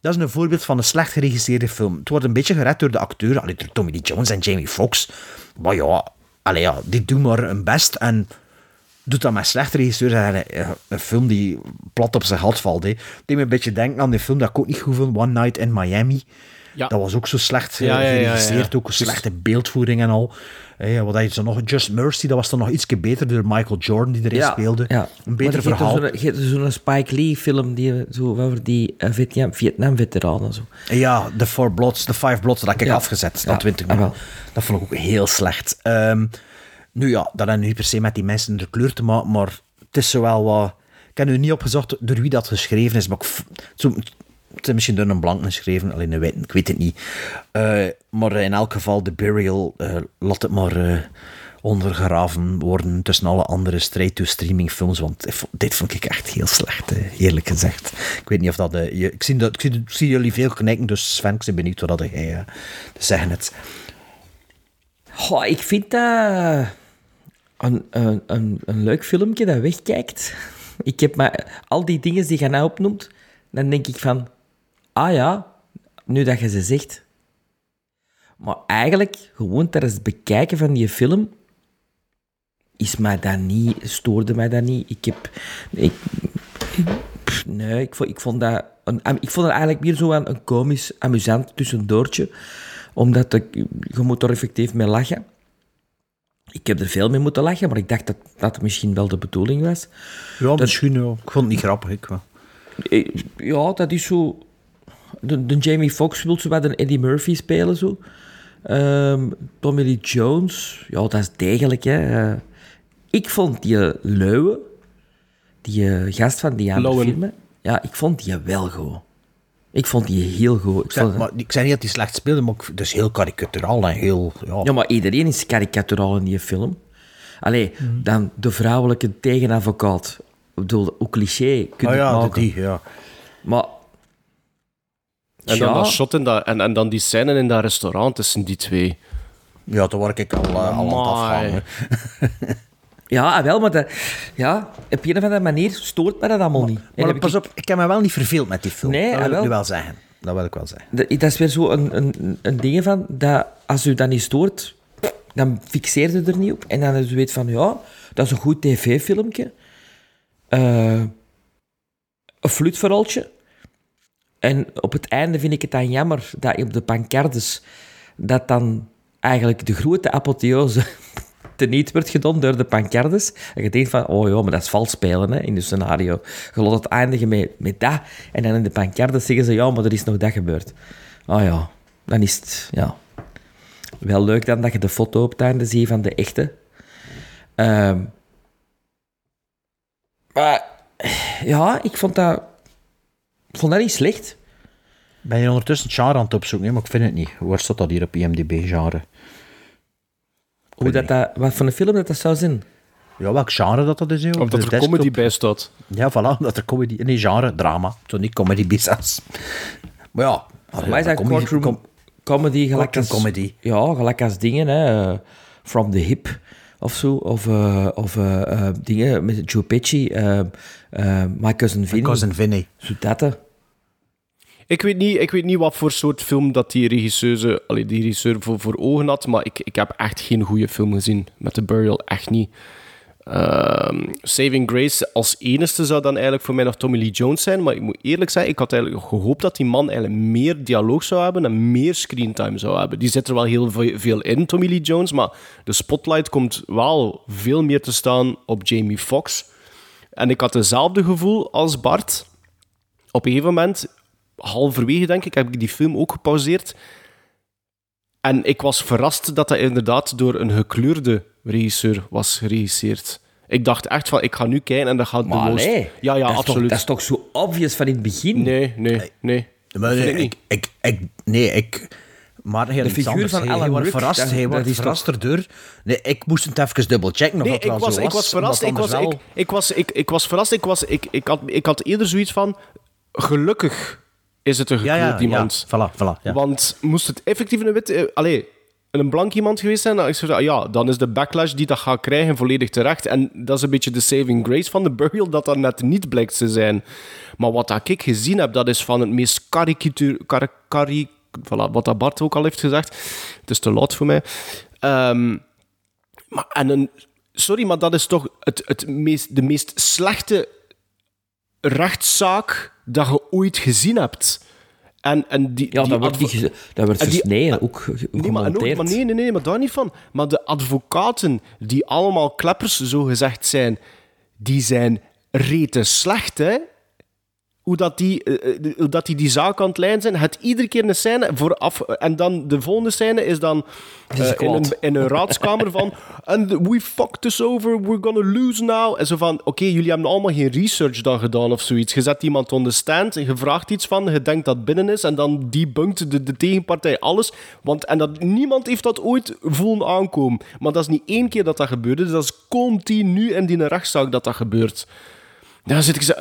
Dat is een voorbeeld van een slecht geregisseerde film. Het wordt een beetje gered door de acteurs, allee, door Tommy Lee Jones en Jamie Foxx. Maar ja, allee, ja, die doen maar hun best en doet dat met slechte regisseurs. En een, film die plat op zijn gat valt. Hè. Die me een beetje denken aan die film dat ik ook niet goed vond, One Night in Miami. Ja. Dat was ook zo slecht eh, Ja, ja, ja, ja, ja. geregisseerd, ook een slechte beeldvoering en al. Eh, wat had je zo nog? Just Mercy, dat was dan nog ietsje beter door Michael Jordan die erin speelde. Ja. Een beter verhaal. er zo'n- Je hebt zo'n Spike Lee-film die, zo, over die eh, Vietnam- Vietnam-veteranen. Zo. Ja, de Four Bloods, de Five Bloods, dat heb ik Ja. afgezet na Ja, 20 ah, minuten. Dat vond ik ook heel slecht. Ehm, nu ja, dat heeft niet per se met die mensen de kleur te maken, maar het is zowel wat... Ik heb nu niet opgezocht door wie dat geschreven is, maar ik zo, het is misschien door een blank geschreven, alleen een witte, ik weet het niet. Eh, maar in elk geval, The Burial, eh, laat het maar... eh, ondergraven worden tussen alle andere straight-to-streaming films. Want dit vond- ik echt heel slecht, eh, eerlijk gezegd. Ik weet niet of dat... eh, je, ik, zie dat ik, zie, jullie veel knikken, dus Sven, ik ben benieuwd wat jij eh, te zeggen hebt. Goh, ik vind dat een, een, een, een leuk filmpje dat wegkijkt. Ik heb maar al die dingen die je nou opnoemt, dan denk ik van, ah ja, nu dat je ze zegt. Maar eigenlijk, gewoon tijdens het bekijken van die film, is mij dat niet, stoorde mij dat niet. Ik heb, ik, pff, nee, ik vond, ik vond dat, een, ik vond het eigenlijk meer zo een, een komisch, amusant tussendoortje omdat ik, je moet er effectief mee lachen. Ik heb er veel mee moeten lachen, maar ik dacht dat dat misschien wel de bedoeling was. Ja, misschien ja. Ik vond het niet grappig, ik wel. Eh, Ja, dat is zo... De, de Jamie Foxx wil zo wat een Eddie Murphy spelen, zo. Ehm, Tommy Lee Jones, ja, dat is degelijk, hè. Eh, ik vond die Leuwe, die eh, gast van die andere filmen, ja, ik vond die wel goed. Ik vond die heel goed. Ik vond- maar, ik zei niet dat hij slecht speelde, maar ik- het is heel karikaturaal en heel... Ja, Ja, maar iedereen is karikaturaal in die film. Allee, dan de vrouwelijke tegenadvocaat. Ik bedoel, hoe cliché kun Ah je ja, het de- maken. die, ja. Maar... En dan dat shot in dat, en, en dan die scène in dat restaurant tussen die twee. Ja, daar word ik al, eh, al aan het. Ja, ah, wel, maar dat, ja, op een of andere manier stoort me dat allemaal niet. Maar pas ik- op, ik heb me wel niet verveeld met die film. Nee, dat ah, wil ik wel. nu wel zeggen. Dat wil ik wel zeggen. Dat, dat is weer zo een, een, een ding van, dat als u dat niet stoort, dan fixeert u er niet op. En dan is u weet van, ja, dat is een goed tv-filmpje. Eh, een fluitverhaaltje. En op het einde vind ik het dan jammer dat op de pancardes dat dan eigenlijk de grote apotheose teniet wordt gedaan door de pancardes. En je denkt van, oh ja, maar dat is vals spelen hè, in het scenario. Je laat het eindigen met, met dat. En dan in de pancardes zeggen ze, ja, maar er is nog dat gebeurd. Oh ja, dan is het, ja... Wel leuk dan dat je de foto op het einde ziet van de echte. Ehm, maar ja, ik vond dat, ik vond dat niet slecht. Ben je ondertussen het genre aan het opzoeken? Nee, maar ik vind het niet. Waar staat dat hier op IMDb, genre? Hoe dat, dat, wat voor een film dat, dat zou zijn. Ja, welk genre dat dat is? joh? Of dat De er desktop? comedy bij staat. Ja, voilà, dat er comedy... Nee, genre, drama. Zo niet comedy bizas. Maar ja... Voor mij is dat comedy- courtroom com- comedy gelijk als... comedy. Ja, gelijk als dingen, hè. eh, From the Hip of zo. Of, eh, of eh, eh, dingen met Joe Pesci. Eh, My Cousin Vinny. Cousin Vinny. Zo dat, hè. Ik weet, niet, ik weet niet wat voor soort film dat die regisseur, allee, die regisseur voor, voor ogen had, maar ik, ik heb echt geen goede film gezien met The Burial. Echt niet. Ehm, Saving Grace als enige zou dan eigenlijk voor mij nog Tommy Lee Jones zijn, maar ik moet eerlijk zeggen, ik had eigenlijk gehoopt dat die man eigenlijk meer dialoog zou hebben en meer screentime zou hebben. Die zit er wel heel ve- veel in, Tommy Lee Jones, maar de spotlight komt wel veel meer te staan op Jamie Foxx. En ik had hetzelfde gevoel als Bart. Op een gegeven moment, halverwege denk ik, heb ik die film ook gepauzeerd. En ik was verrast dat dat inderdaad door een gekleurde regisseur was geregisseerd. Ik dacht echt van, ik ga nu kijken en dat gaat Maar de most... allee, Ja, ja, dat is toch- absoluut. dat is toch zo obvious van in het begin? Nee, nee, nee. Maar nee, ik niet. ik, ik, ik, nee, ik... Maar heel De figuur anders. van Alan hij wordt Ruck, verrast, dat- hij wordt verrast erdoor. Nee, ik moest het even dubbelchecken of Nee, dat ik wel was, zo ik was verrast. Ik was, ik, ik, was, ik, ik was verrast. Ik, was, ik, ik, had, ik had eerder zoiets van... Gelukkig is het een gekleurd ja, iemand. ja. Voilà, voilà. Ja. Want moest het effectief een wit... eh, een blank iemand geweest zijn, dan, is ah ja, dan is de backlash die dat gaat krijgen volledig terecht. En dat is een beetje de saving grace van de burial, dat dat net niet blijkt te zijn. Maar wat dat ik gezien heb, dat is van het meest karikatuur... Kar, kari, voilà, wat dat Bart ook al heeft gezegd. Het is te laat voor mij. Ehm, maar, en een, sorry, maar dat is toch het, het meest, de meest slechte rechtszaak dat je ooit gezien hebt. En, en die, Ja, die dat wordt, geze- dat wordt die- versneden, ook Nee maar nee, nee, nee, maar daar niet van. Maar de advocaten, die allemaal kleppers zo gezegd zijn, die zijn rete slecht, hè? Hoe, dat die, eh, eh, hoe dat die die zaak aan het leiden zijn. Het iedere keer een scène vooraf. En dan de volgende scène is dan eh, in, een, in een raadskamer van. And we fucked this over, we're gonna lose now. En zo van: Oké, jullie hebben allemaal geen research dan gedaan of zoiets. Je zet iemand on the stand je vraagt iets van, je denkt dat het binnen is. En dan debunkt de, de tegenpartij alles. Want, en dat, niemand heeft dat ooit voelen aankomen. Maar dat is niet één keer dat dat gebeurde. Dat is continu in die rechtszaak dat dat gebeurt. Dan zit ik zo...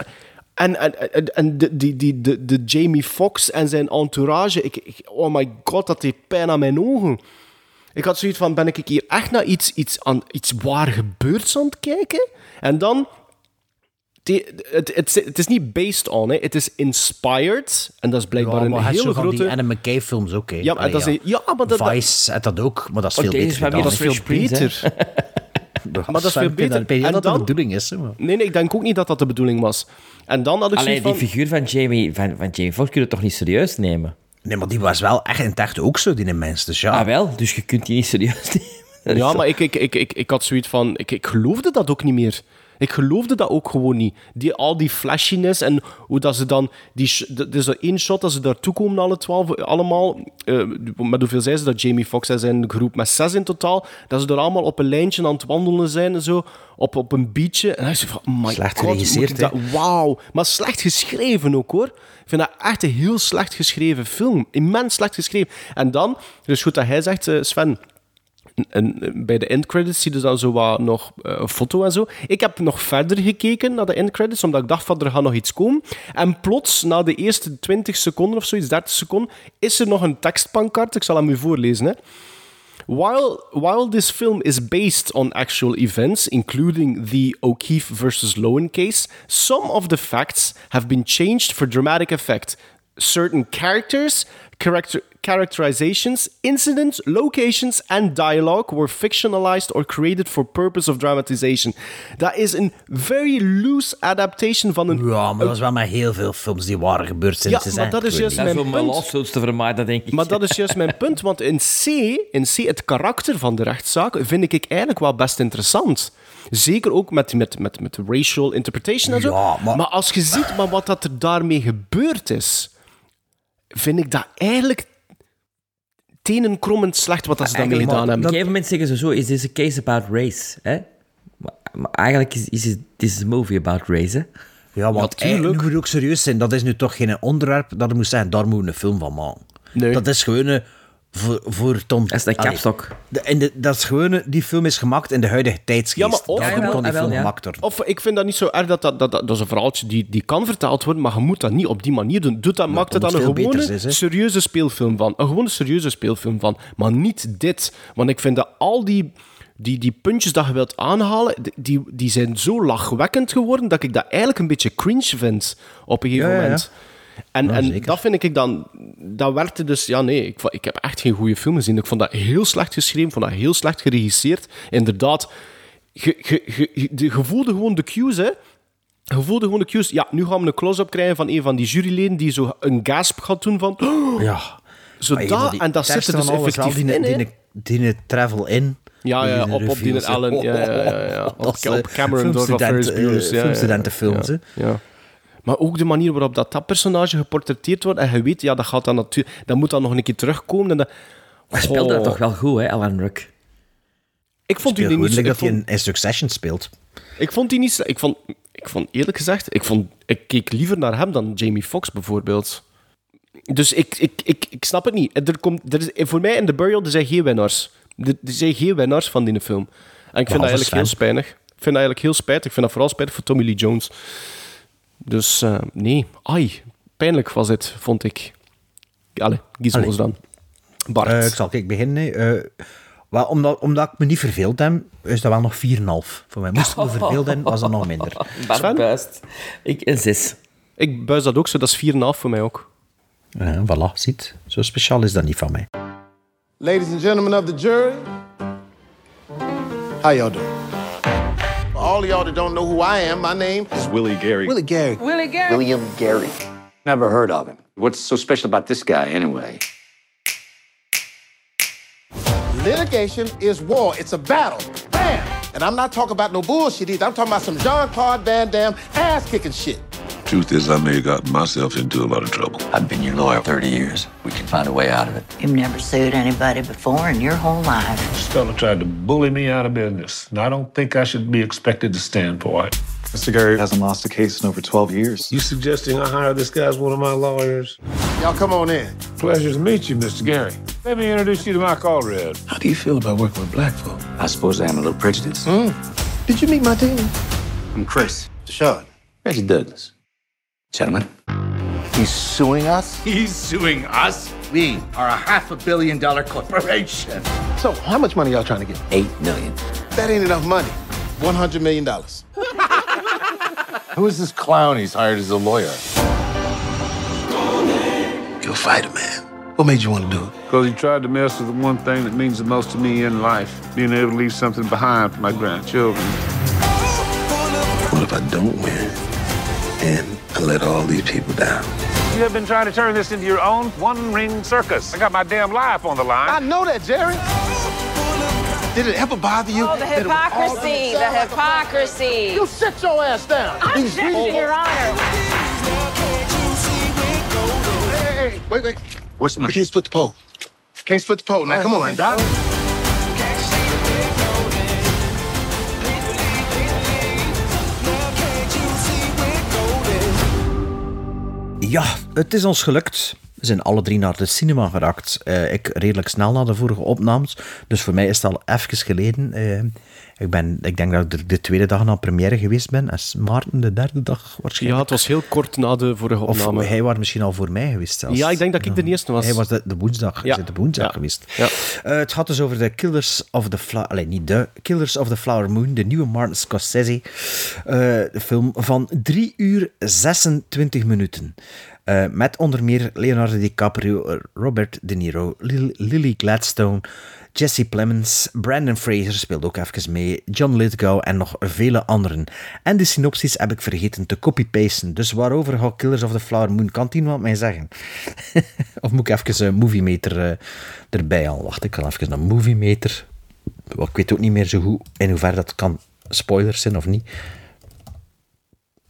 En, en, en, en de, die, die, de, de Jamie Foxx en zijn entourage... Ik, ik- oh my god, dat deed pijn aan mijn ogen. Ik had zoiets van, ben ik hier echt naar iets, iets, aan, iets waar gebeurd aan het kijken? En dan... die- Het, het, het is niet based on, hè. het is inspired. En dat is blijkbaar Ja, maar een hij is zo hele van grote... die Anne McKay films ook, hè. Ja, maar Allee, dat is een- ja, maar dat- dat- Vice had dat ook, maar dat is veel deze beter is veel beter. Maar dat is veel beter. Ik dat dat de bedoeling is. Hè, maar. Nee, nee, ik denk ook niet dat dat de bedoeling was. En dan had ik Alleen zoiets die van... figuur van Jamie, van, van Jamie Foxx kun je toch niet serieus nemen? Nee, maar die was wel echt in het echt ook zo, die mens. Dus ja. Ah wel, dus je kunt die niet serieus nemen. Ja, maar ik, ik, ik, ik, ik had zoiets van... Ik, ik geloofde dat ook niet meer. Ik geloofde dat ook gewoon niet. Die, al die flashiness en hoe dat ze dan... Die, er is er één shot dat ze daartoe komen, alle twaalf, allemaal. eh, met hoeveel zijn ze dat? Jamie Foxx en zijn groep met zes in totaal. Dat ze er allemaal op een lijntje aan het wandelen zijn en zo. Op, op een beachje. En hij zei van, oh my Slecht god, dat- Wauw. Maar slecht geschreven ook, hoor. Ik vind dat echt een heel slecht geschreven film. Immens slecht geschreven. En dan, is goed dat hij zegt, eh, Sven... En bij de endcredits zie je dan zo wat nog eh, een foto en zo. Ik heb nog verder gekeken naar de endcredits, omdat ik dacht van er gaat nog iets komen. En plots, na de eerste 20 seconden of zoiets, 30 seconden, is er nog een tekstpankart. Ik zal hem u voorlezen. Hè. While, while this film is based on actual events, including the O'Keefe versus Lowen case, some of the facts have been changed for dramatic effect. Certain characters, character, characterizations, incidents, locations, and dialogue were fictionalized or created for purpose of dramatization. Dat is een very loose adaptation van een... Ja, maar dat is wel met heel veel films die waren gebeurd sinds Ja, maar zijn. dat is juist mijn punt. lawsuits te vermijden, denk ik. Maar dat is juist mijn punt, want in C, in C, het karakter van de rechtszaak, vind ik eigenlijk wel best interessant. Zeker ook met, met, met, met racial interpretation en zo. Ja, maar- maar als je ziet maar wat dat er daarmee gebeurd is, vind ik dat eigenlijk tenenkrommend slecht wat dat ze daarmee gedaan maar Op hebben. een gegeven moment zeggen ze zo, is this a case about race? Hè? Maar, maar eigenlijk is, is het this is a movie about race, hè? Ja, want Natuurlijk. eigenlijk moet ook serieus zijn. Dat is nu toch geen onderwerp dat er moet zijn. Daar moeten we een film van maken. Nee. Dat is gewoon een- voor, voor Tom... Dat is een kapstok. en de, dat is gewoon... een- Die film is gemaakt in de huidige tijdsgeest. Ja, maar of- Daarom Ja, die jawel, film ja. gemaakt worden. Of ik vind dat niet zo erg dat dat, dat, dat, dat is een verhaaltje die, die kan vertaald worden, maar je moet dat niet op die manier doen. Doe dat, maak er dat dan een gewone, is, serieuze speelfilm van. Een gewone, serieuze speelfilm van. Maar niet dit. Want ik vind dat al die, die, die puntjes dat je wilt aanhalen, die, die zijn zo lachwekkend geworden dat ik dat eigenlijk een beetje cringe vind op een gegeven Ja, ja, ja. En, en zeker. dat vind ik dan... Dat werkte dus... Ja, nee, ik, ik heb echt geen goede film gezien. Ik vond dat heel slecht geschreven, vond dat heel slecht geregisseerd. Inderdaad, je, je, je, je, voelde gewoon de cues, hè. Je voelde gewoon de cues. Ja, nu gaan we een close-up krijgen van een van die juryleden die zo een gasp gaat doen van... Ja. Zo dat, en dat zit er dus effectief die, in, die, die, die travel in. Ja, ja, op, op hè. Allen. Ja, ja, ja, ja. Op, eh, Cameron ja. filmstudentenfilms, hè. ja. Maar ook de manier waarop dat, dat personage geportretteerd wordt. En je weet, ja, dat gaat dan natuurlijk... Dat moet dan nog een keer terugkomen. En dat, Hij speelde dat toch wel goed, hè, Alan Ruck? Ik vond die niet... dat hij vond, in, in Succession speelt. ik vond die niet... Ik vond, ik vond eerlijk gezegd... Ik, vond, ik keek liever naar hem dan Jamie Foxx bijvoorbeeld. Dus ik, ik, ik, ik snap het niet. Er komt, er is, voor mij in The Burial er zijn geen winnaars. Er, er zijn geen winnaars van die film. En ik vind dat eigenlijk heel spijtig. Ik vind dat eigenlijk heel spijtig. Ik vind dat vooral spijtig voor Tommy Lee Jones. Dus eh, nee, ai, pijnlijk was het, vond ik. Allee, gizmos Allee. dan. Bart. Eh, ik zal kijk beginnen. Eh, wel, omdat, omdat ik me niet verveeld heb, is dat wel nog 4,5. Voor mij moest ik me verveeld hebben, was dat nog minder. Bart Sven? buist. Ik een zes. Ik buis dat ook zo, dat is 4,5 voor mij ook. Ja, voilà, ziet. Zo speciaal is dat niet van mij. Ladies and gentlemen of the jury, how y'all doing? For all of y'all that don't know who I am, my name is Willie Gary. Willie Gary. Willie Gary. William Gary. Never heard of him. What's so special about this guy, anyway? Litigation is war. It's a battle. Bam! And I'm not talking about no bullshit either. I'm talking about some Jean-Claude Van Damme ass-kicking shit. Truth is, I may have gotten myself into a lot of trouble. I've been your lawyer 30 years. We can find a way out of it. You've never sued anybody before in your whole life. This fella tried to bully me out of business, and I don't think I should be expected to stand for it. Mr. Gary hasn't lost a case in over 12 years. You suggesting I hire this guy as one of my lawyers? Y'all come on in. Pleasure to meet you, Mr. Gary. Let me introduce you to my Allred. How do you feel about working with black folk? I suppose I am a little prejudiced. Hmm. Did you meet my team? I'm Chris. Deshaun. Reggie Douglas. Gentlemen. He's suing us? He's suing us? We are a half a billion dollar corporation. So, how much money y'all trying to get? Eight million. That ain't enough money. $100 million. Who is this clown he's hired as a lawyer? You're a fighter, man. What made you want to do it? Because he tried to mess with the one thing that means the most to me in life being able to leave something behind for my grandchildren. What if I don't win? And I let all these people down? You have been trying to turn this into your own one ring circus. I got my damn life on the line. I know that, Jerry. Did it ever bother you? Oh, the that all hypocrisy, the hypocrisy. You sit your ass down. I'm Objection, Your Honor. Hey, hey, wait, wait. What's my... We can't split the pole. Can't split the pole. Now, come on, Doc. Ja, het is ons gelukt. We zijn alle drie naar de cinema geraakt. Eh, ik redelijk snel na de vorige opnames. Dus voor mij is het al even geleden. Eh, ik, ben, ik denk dat ik de, de tweede dag na première geweest ben. En Maarten de derde dag waarschijnlijk. Ja, het was heel kort na de vorige Of opname. hij was misschien al voor mij geweest zelfs. Ja, ik denk dat ik de eerste was. Hij was de, de woensdag. Ja. De woensdag Ja. geweest. Ja. Eh, het gaat dus over de Killers of the Flower... Allee, niet de. Killers of the Flower Moon. De nieuwe Martin Scorsese. de film van 3 uur 26 minuten. Eh, met onder meer Leonardo DiCaprio, Robert De Niro, Lil- Lily Gladstone, Jesse Plemons, Brandon Fraser speelt ook even mee, John Lithgow en nog vele anderen. En de synopsis heb ik vergeten te copy-pasten. Dus waarover gaat Killers of the Flower Moon? Kan iemand mij zeggen? of moet ik even een Movie Meter eh, erbij halen? Wacht, ik ga even een Movie Meter. Ik weet ook niet meer zo goed in hoeverre dat kan spoilers zijn of niet.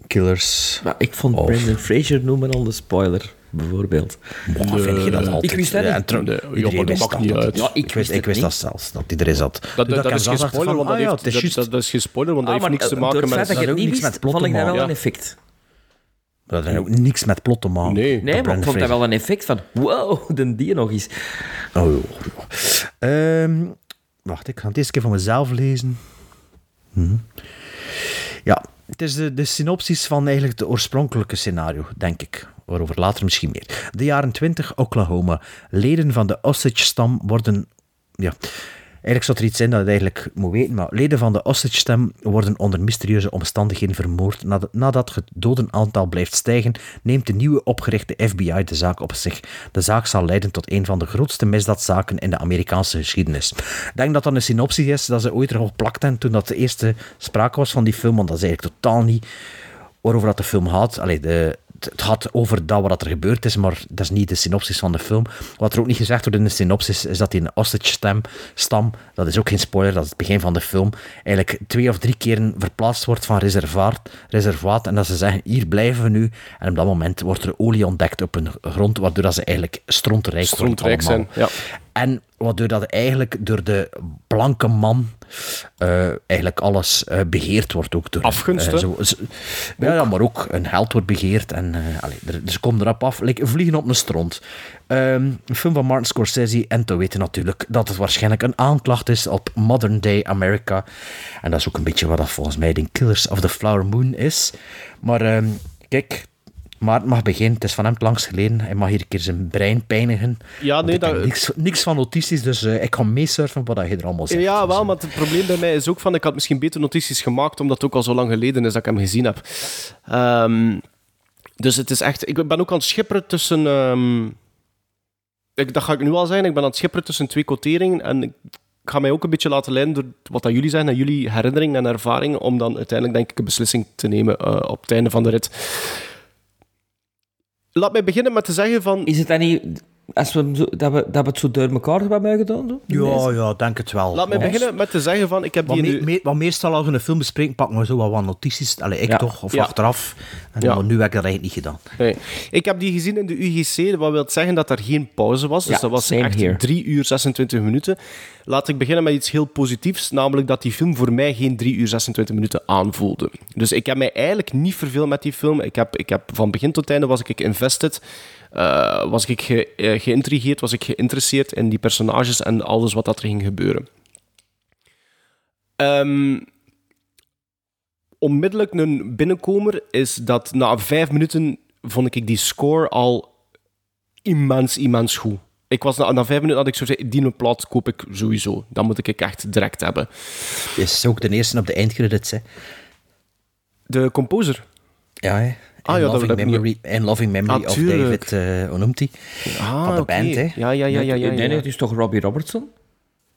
Killers. Maar ik vond of- Brendan Fraser noemen al de spoiler, bijvoorbeeld. Boah, vind je dat altijd? Ik wist dat Ja, niet. ja, iedereen dat niet uit. Ja, ik Ik wist ik wist niet. dat zelfs, dat erin zat. Dat, dat, is geen spoiler, van, want dat, ah heeft, dat, dat, dat is geen spoiler, want dat heeft maar niks te maken het met... feit dat je het niet wist, vond ik dat wel een effect. Dat heeft ook niks met plot te maken. Nee. Nee, maar ik vond dat wel een effect van, wow, de die nog eens. Oh, joh. Ehm, wacht, ik ga het eerst een keer van mezelf lezen. Hm. Ja, het is de, de synopsis van eigenlijk het oorspronkelijke scenario, denk ik. Waarover later misschien meer. De jaren 20, Oklahoma. Leden van de Osage-stam worden... Ja, eigenlijk zou er iets zijn dat je eigenlijk moet weten, maar leden van de Osage-stam worden onder mysterieuze omstandigheden vermoord. Nadat- Nadat het dodenaantal blijft stijgen, neemt de nieuwe opgerichte FBI de zaak op zich. De zaak zal leiden tot een van de grootste misdaadzaken in de Amerikaanse geschiedenis. Ik denk dat dat een synopsis is dat ze ooit erop plakten toen dat de eerste sprake was van die film, want dat is eigenlijk totaal niet waarover dat de film gaat. Allee, de, het gaat over dat wat er gebeurd is, maar dat is niet de synopsis van de film. Wat er ook niet gezegd wordt in de synopsis, is dat die een Osage-stam, stam, dat is ook geen spoiler, dat is het begin van de film, eigenlijk twee of drie keren verplaatst wordt van reservaat, reservaat en dat ze zeggen, hier blijven we nu. En op dat moment wordt er olie ontdekt op hun grond, waardoor dat ze eigenlijk strontrijk worden Strontrijk zijn, allemaal. ja. En waardoor dat eigenlijk door de blanke man eh, eigenlijk alles eh, begeerd wordt. Ook door, Afgunst, eh, ja, ja, maar ook een held wordt begeerd. En, allee, er, komen erop af, like vliegen op een stront. Ehm, een film van Martin Scorsese. En te weten natuurlijk dat het waarschijnlijk een aanklacht is op modern day America. En dat is ook een beetje wat dat volgens mij de Killers of the Flower Moon is. Maar ehm, kijk... Maarten mag beginnen, het is van hem langs geleden. Hij mag hier een keer zijn brein pijnigen. Ja, nee, dat- niks, niks van notities, dus eh, ik ga meesurfen wat je er allemaal zegt. Ja, wel, maar het probleem bij mij is ook van, ik had misschien beter notities gemaakt, omdat het ook al zo lang geleden is dat ik hem gezien heb. Ehm, dus het is echt... Ik ben ook aan het schipperen tussen... ehm, ik, dat ga ik nu al zijn. Ik ben aan het schipperen tussen twee quoteringen en ik ga mij ook een beetje laten leiden door wat dat jullie zijn en jullie herinneringen en ervaringen, om dan uiteindelijk denk ik een beslissing te nemen eh, op het einde van de rit. Laat mij beginnen met te zeggen van... Is het dan niet... Als we, zo, dat, we, dat we het zo door elkaar hebben gedaan? Zo? Ja, ja, denk het wel. Laat me Maar- beginnen met te zeggen van, ik heb Want, die me- nu... me- want meestal als we een film bespreken, pakken we zo wat, wat notities. Allee, ik Ja. toch, of Ja. achteraf. En Ja. nu heb ik dat eigenlijk niet gedaan. Nee. Ik heb die gezien in de UGC, wat wil zeggen dat er geen pauze was. Dus Ja, dat was echt here. 3 uur 26 minuten. Laat ik beginnen met iets heel positiefs, namelijk dat die film voor mij geen 3 uur 26 minuten aanvoelde. Dus ik heb mij eigenlijk niet verveeld met die film. Ik heb, ik heb van begin tot einde was ik invested. Eh, was ik eh, geïntrigeerd, was ik geïnteresseerd in die personages en alles wat dat er ging gebeuren. Ehm, onmiddellijk een binnenkomer is dat na vijf minuten vond ik die score al immens, immens goed. Ik was na, na vijf minuten had ik zo gezegd, die plaat koop ik sowieso. Dat moet ik echt direct hebben. Is ook de eerste op de eindcredits, hè. De composer. Ja, hè. Ah, In ja, dat- Loving dat Memory, In Loving Memory Ah, of tuurlijk. David, eh hoe noemt hij? Ah, Van de band, hè. Ja, ja, ja, ja, ja. Nee, nee, ja. het is toch Robbie Robertson?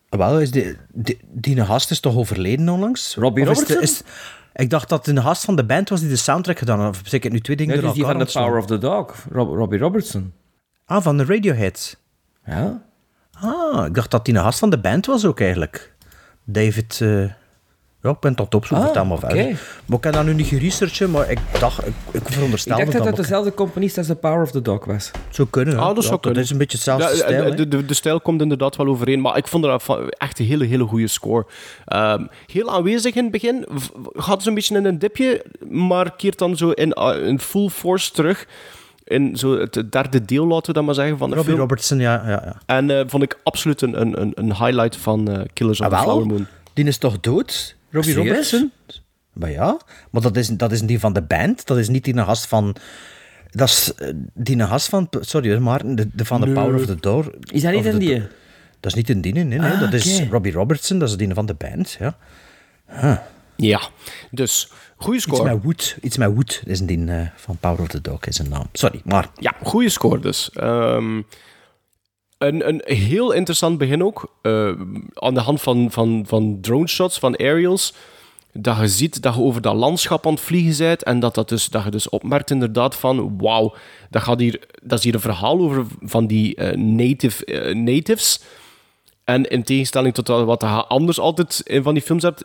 Wel, is die, die, die gast is toch overleden onlangs? Robbie Of is de- Robertson? is- ik dacht dat de gast van de band was die de soundtrack gedaan had. Of ik nu twee dingen Nee, door dus die van The Power of the Dog, Rob- Robbie Robertson. Ah, van de Radiohead. Ja. Ah, ik dacht dat die een gast van de band was ook eigenlijk. David... eh, ja, ik ben tot Ah, vertel maar oké. verder. Maar ik heb dat nu niet geresearchen, maar ik dacht... Ik, ik Ik veronderstelde dacht dat dat dezelfde componist als The Power of the Dog was. zou kunnen. Ah, dat Ja, zou kunnen. is een beetje hetzelfde Ja, stijl, de, de, de, de stijl komt inderdaad wel overeen, maar ik vond dat van- echt een hele, hele goede score. Ehm, heel aanwezig in het begin, gaat zo'n beetje in een dipje, maar keert dan zo in, uh, in full force terug. In zo het derde deel, laten we dat maar zeggen, van de Robbie film. Robertson, ja. ja, ja. En eh, vond ik absoluut een, een, een- een highlight van eh, Killers of Ah, the? Flower Moon. Die is toch dood? Robbie Serieus? Robertson? Maar ja, maar dat is, dat is die van de band. Dat is niet die gast van... Dat is eh, die gast van... Sorry hoor, Maarten. De, de van The Nee. Power of the Door. Is dat niet the die? Dat is niet in die, nee. nee. Ah, dat is. Robbie Robertson. Dat is die van de band, ja. Ja, dus goede Iets score. met Wood. Iets met Wood is die eh, van Power of the Dog, is zijn naam. Sorry, maar... Ja, goede score dus. Ehm, een, een heel interessant begin ook. eh, aan de hand van, van, van drone shots, van aerials. Dat je ziet dat je over dat landschap aan het vliegen bent. En dat, dat, dus, dat je dus opmerkt inderdaad van... Wauw, dat, gaat hier, dat is hier een verhaal over van die eh, native, natives. En in tegenstelling tot wat je anders altijd in van die films hebt...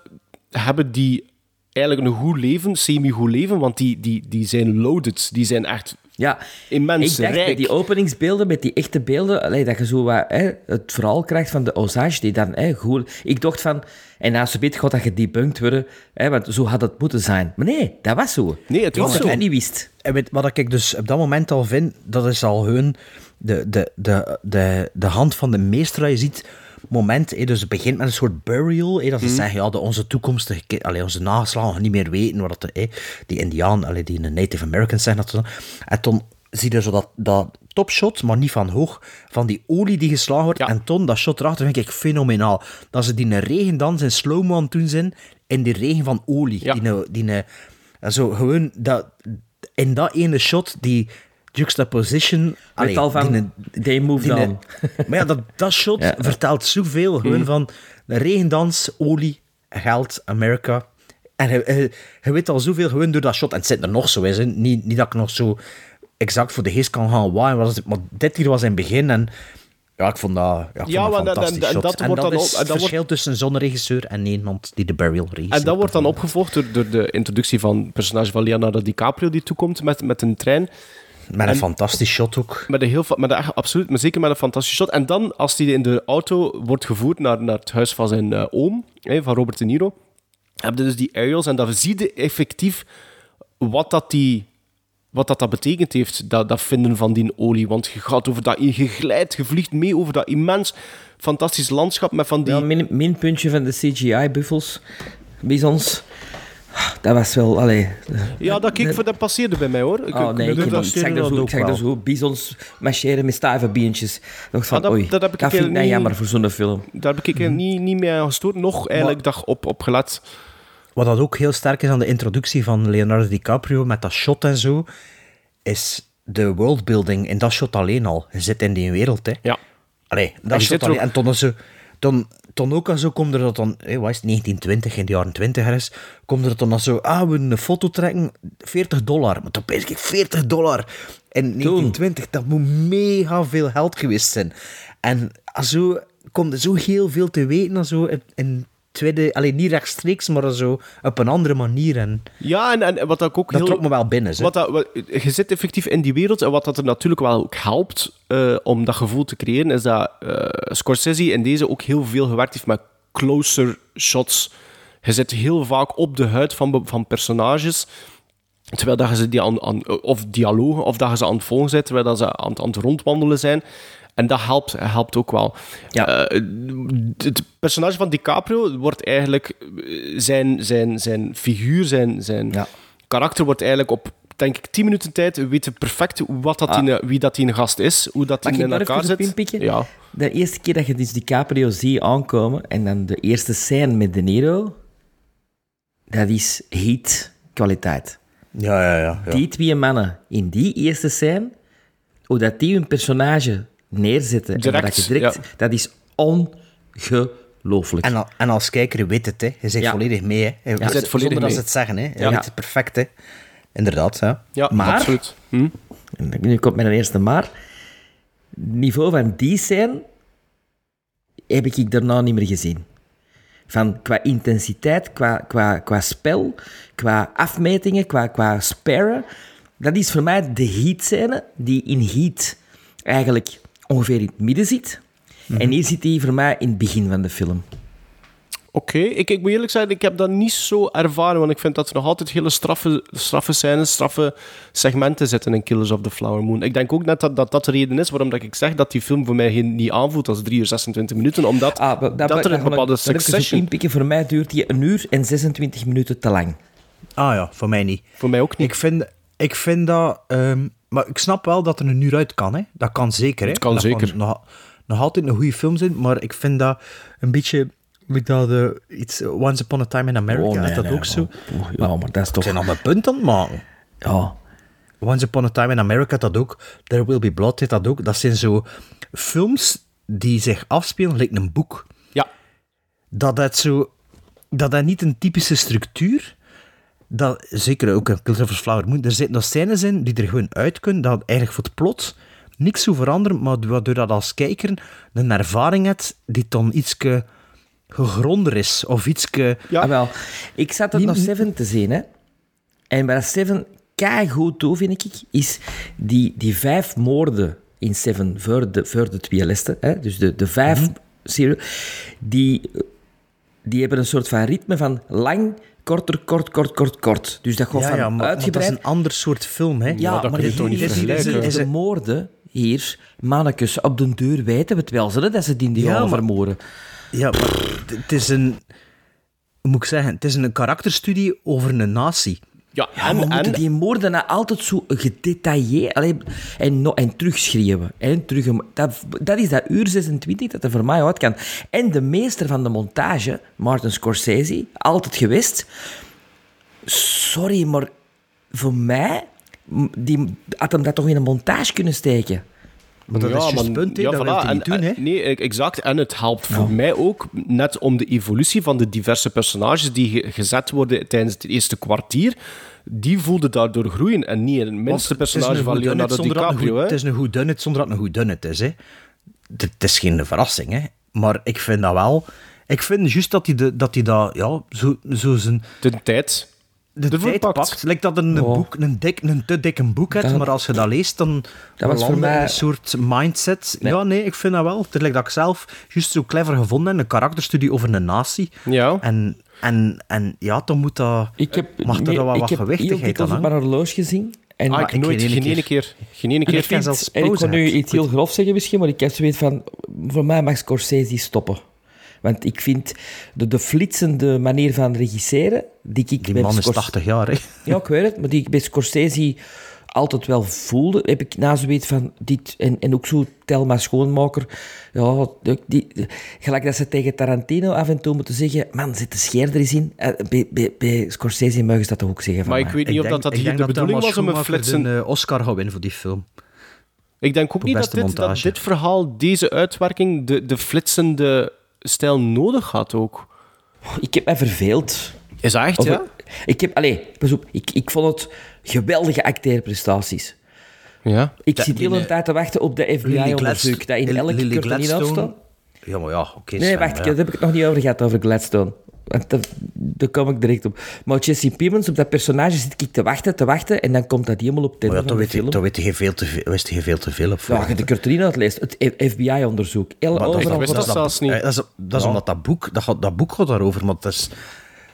Hebben die eigenlijk een goed leven, semi-goed leven. Want die, die, die zijn loaded. Die zijn echt Ja, immens ik dacht rijk. die openingsbeelden, met die echte beelden, allee, dat je zo wat, hè, het verhaal krijgt van de Osage, die dan hè, goed... Ik dacht van, en na zo'n beetje gaat dat gedebunked worden, hè, want zo had het moeten zijn. Maar nee, dat was zo. Nee, het was zo. wat ik niet wist. En weet, wat ik dus op dat moment al vind, dat is al hun... De, de, de, de, de hand van de meester, dat je ziet... Moment, hé, dus het begint met een soort burial. Hé, dat ze zeggen, ja, de, onze toekomstige allee, onze nageslagen niet meer weten wat dat, hé, die Indiaan, allee, die Native Americans zijn. Dat, en toen zie je zo dat, dat topshot, maar niet van hoog, van die olie die geslagen wordt. En toen, dat shot erachter vind ik fenomenaal. Dat ze die regendans in slow-mo aan het doen zijn, in die regen van olie. Die, een- die, een- en zo gewoon, dat, in dat ene shot, die juxtaposition... allee, al van, die- they moved die- on. Maar ja, dat, dat shot Ja. vertelt zoveel. Gewoon Mm. van de regendans, olie, geld, Amerika. En je, je, je weet al zoveel gewoon door dat shot. En het zit er nog zo is. hè. Niet, niet dat ik nog zo exact voor de geest kan gaan waaien. was het- Maar dit hier was in het begin. En ja, ik vond dat, ja, ik Ja, vond dat want dat- en wordt dat dan is ook- en het verschil tussen zo'n regisseur en iemand die de burial regisseert. En dat wordt dan opgevolgd door, door de introductie van het personage van Leonardo DiCaprio die toekomt met, met een trein. Met een En- fantastisch shot ook. Met een heel, met een, echt- absoluut, maar zeker met een fantastisch shot. En dan, als hij in de auto wordt gevoerd naar, naar het huis van zijn eh, oom, hè, van Robert De Niro, heb je dus die aerials en dan zie je effectief wat dat, die, wat dat, dat betekend heeft, dat, dat vinden van die olie. Want je gaat over dat, je glijdt, je vliegt mee over dat immens fantastisch landschap met van die... Min, minpuntje van de CGI-buffels, bizons. Dat was wel, allee... Ja, dat, kijk, dat passeerde bij mij hoor. Ik- Oh ik- nee, ik- ik, dat- ik zag er zo, ik zag er zo bizons marcheren met dacht van, Ah, dat- oei, dat heb ik dat vind ik niet- nou jammer voor zo'n film. Daar heb ik Mhm. niet, niet mee aan gestoord. Nog eigenlijk dag op, op gelet. Wat dat ook heel sterk is aan de introductie van Leonardo DiCaprio met dat shot en zo, is de worldbuilding in dat shot alleen al. Je zit in die wereld, hè. Ja. Allee, dat zit shot alleen. ook- En toen, ze, toen, dan ook al zo komt er dat dan, wat is het, 1920, in de jaren 20 is, komt er dan al zo, ah, we een foto trekken, 40 dollar. Maar dan pijs ik 40 dollar. In 1920, dat moet mega veel geld geweest zijn. En zo komt er zo heel veel te weten, en zo in, in tweede, alleen niet rechtstreeks, maar zo op een andere manier. En Ja, en, en wat ik ook dat heel... trok me wel binnen. Zo. Wat dat, wat- je zit effectief in die wereld en wat dat er natuurlijk wel ook helpt eh, om dat gevoel te creëren, is dat eh, Scorsese in deze ook heel veel gewerkt heeft met closer shots. Je zit heel vaak op de huid van, van personages, terwijl dat je ze die aan, aan, of dialogen, of dat je ze aan het volgen zijn, terwijl dat ze aan, aan het rondwandelen zijn. En dat helpt, helpt ook wel. Ja. Eh, het personage van DiCaprio wordt eigenlijk... eh, Zijn, zijn, zijn figuur, zijn, zijn karakter wordt eigenlijk op, denk ik, 10 minuten tijd... We weten perfect wat dat Ah. die, wie dat die gast is, hoe dat in elkaar zit. Ja. De eerste keer dat je dus DiCaprio ziet aankomen en dan de eerste scène met De Niro, dat is heat kwaliteit. Ja, ja, ja. ja. Die twee mannen in die eerste scène, hoe dat die hun personage neerzetten, en Direct, wat dat je direct, ja. dat is ongelooflijk. En, al- en als kijker weet het, hè. je zit Ja. volledig mee. Hè. Je Je zit volledig zonder dat ze het zeggen. Hè. Je Ja. weet het perfect. Hè. Inderdaad, ja. Ja, Maar- absoluut. Hm? En Nu komt mijn eerste maar. Niveau van die scène heb ik daarna niet meer gezien. Van qua intensiteit, qua, qua, qua spel, qua afmetingen, qua, qua sparren. Dat is voor mij de heat-scène die in heat eigenlijk ongeveer in het midden zit. En hier zit die voor mij in het begin van de film. Oké, ik, ik moet eerlijk zeggen, ik heb dat niet zo ervaren, want ik vind dat er nog altijd hele straffe, straffe scènes, straffe segmenten zitten in Killers of the Flower Moon. Ik denk ook net dat dat, dat de reden is waarom dat ik zeg dat die film voor mij geen, niet aanvoelt als 3 uur 26 minuten, omdat Ah, maar dat, er een bepaalde successie succession... inpikken. Voor mij duurt die een uur en 26 minuten te lang. Ah ja, voor mij niet. Voor mij ook niet. Ik vind, ik vind dat... ehm, maar ik snap wel dat er een uur uit kan. Hè. Dat kan zeker. Hè. Het kan dat zeker. nog, nog altijd een goede film zijn, maar ik vind dat een beetje... Met dat, iets, Once Upon a Time in America, Oh, nee, dat nee, ook zo? oh, ja, maar dat is toch... Zijn al mijn punt aan het maken. Ja. Once Upon a Time in America, dat ook. There Will Be Blood, heeft dat ook. Dat zijn zo films die zich afspelen, lijkt een boek. Ja. Dat dat zo... Dat dat niet een typische structuur... Dat, zeker ook of the Flower Moon. Er zitten nog scènes in die er gewoon uit kunnen, dat eigenlijk voor het plot niks zo veranderen, maar waardoor dat als kijker een ervaring hebt die dan iets gegronder is. Of iets... Ah, wel. Ik zat het nog Seven te zien, hè. En wat Seven goed doet, vind ik, is die, die vijf moorden in Seven voor de, voor de hè. Dus de, de vijf serie- die, die hebben een soort van ritme van lang, korter, kort, kort, kort, kort. Dus dat gaat Ja, van ja, maar, dat is een ander soort film, hè. Ja, maar de, toch niet de, vergelijken? de, de moorden hier, mannetjes, op de deur weten we het wel, ze, dat ze die in die Ja, gaan maar- vermoorden. Ja, maar het- is een... Moet ik zeggen? Het is een karakterstudie over een natie. Ja, moeten die moorden altijd zo gedetailleerd allee, en, no, en terugschreeuwen. En terug, dat, dat is dat uur 26 dat er voor mij uit kan. En de meester van de montage, Martin Scorsese, altijd geweest. Sorry, maar voor mij die, had hem dat toch in een montage kunnen steken. Maar dat is juist het punt, hè. dat en- doen. Nee, exact. En het helpt voor mij ook net om de evolutie van de diverse personages die ge- gezet worden tijdens het eerste kwartier. Die voelde daardoor groeien en niet het minste is personage een van Leonardo een DiCaprio. Het is een goed dunnet zonder dat het een goed dunnet is. Hè. Het, is geen verrassing, hè. maar ik vind dat wel... Ik vind juist dat hij, dat, hij dat ja, zo, zo zijn... De tijd. De ervoor tijd pakt. pakt. Lijkt dat een, Oh. boek, een, dik, een te dik een boek hebt, Dat- maar als je dat leest, dan Dat was voor mij- een soort mindset. Nee. Ja, nee, ik vind dat wel. Het lijkt dat ik zelf juist zo clever gevonden heb, een karakterstudie over een natie. Ja. En, en, en ja, dan moet dat... Ik heb, mag er nee, wel ik wat heb gewichtigheid aan op mijn hangen. horloge gezien. En Ah, ik heb nooit, geen geen ene keer. Geen ene Ik keer. vind, zelfs en ik kon nu heb. iets heel grof zeggen misschien, maar ik heb zoiets van, voor mij mag Scorsese stoppen. Want ik vind de, de flitsende manier van regisseren, die ik Die man is Scors- 80 jaar, hè. Ja, ik weet het, maar die ik bij Scorsese altijd wel voelde, heb ik na zoiets van dit, en, en ook zo Telma Schoonmaker, ja, die, die, gelijk dat ze tegen Tarantino af en toe moeten zeggen, man, zit de scheer er eens in. Eh, Bij, bij, bij Scorsese mogen ze dat toch ook zeggen van Maar ik weet niet of dat, dat hier de bedoeling was om een flitsen... eh, Oscar gaat winnen voor die film. Ik denk ook niet dat dit, dat dit verhaal, deze uitwerking, de, de flitsende stijl nodig had ook. Ik heb mij verveeld. Is dat echt, ja? Ik heb, allee, pas op, ik, ik vond het geweldige acteerprestaties. Ja. Ik zit heel die, een tijd te wachten op de FBI-onderzoek dat in elke Lily keer niet Gladstone. afstaat. Ja, maar ja, oké. Nee, Sven, wacht, ja. daar heb ik het nog niet over gehad, over Gladstone. Want daar, daar kom ik direct op. Maar Jesse Plemons, op dat personage zit ik te wachten, te wachten, en dan komt dat helemaal op einde ja, de weet, je, weet je veel te veel, wist je veel te veel op. Ja, je de Curtolino had leest, het FBI-onderzoek. Dat, dat, dat, zelfs niet. dat is, dat is Ja. omdat dat boek, dat, gaat, dat boek gaat daarover. Maar dat is,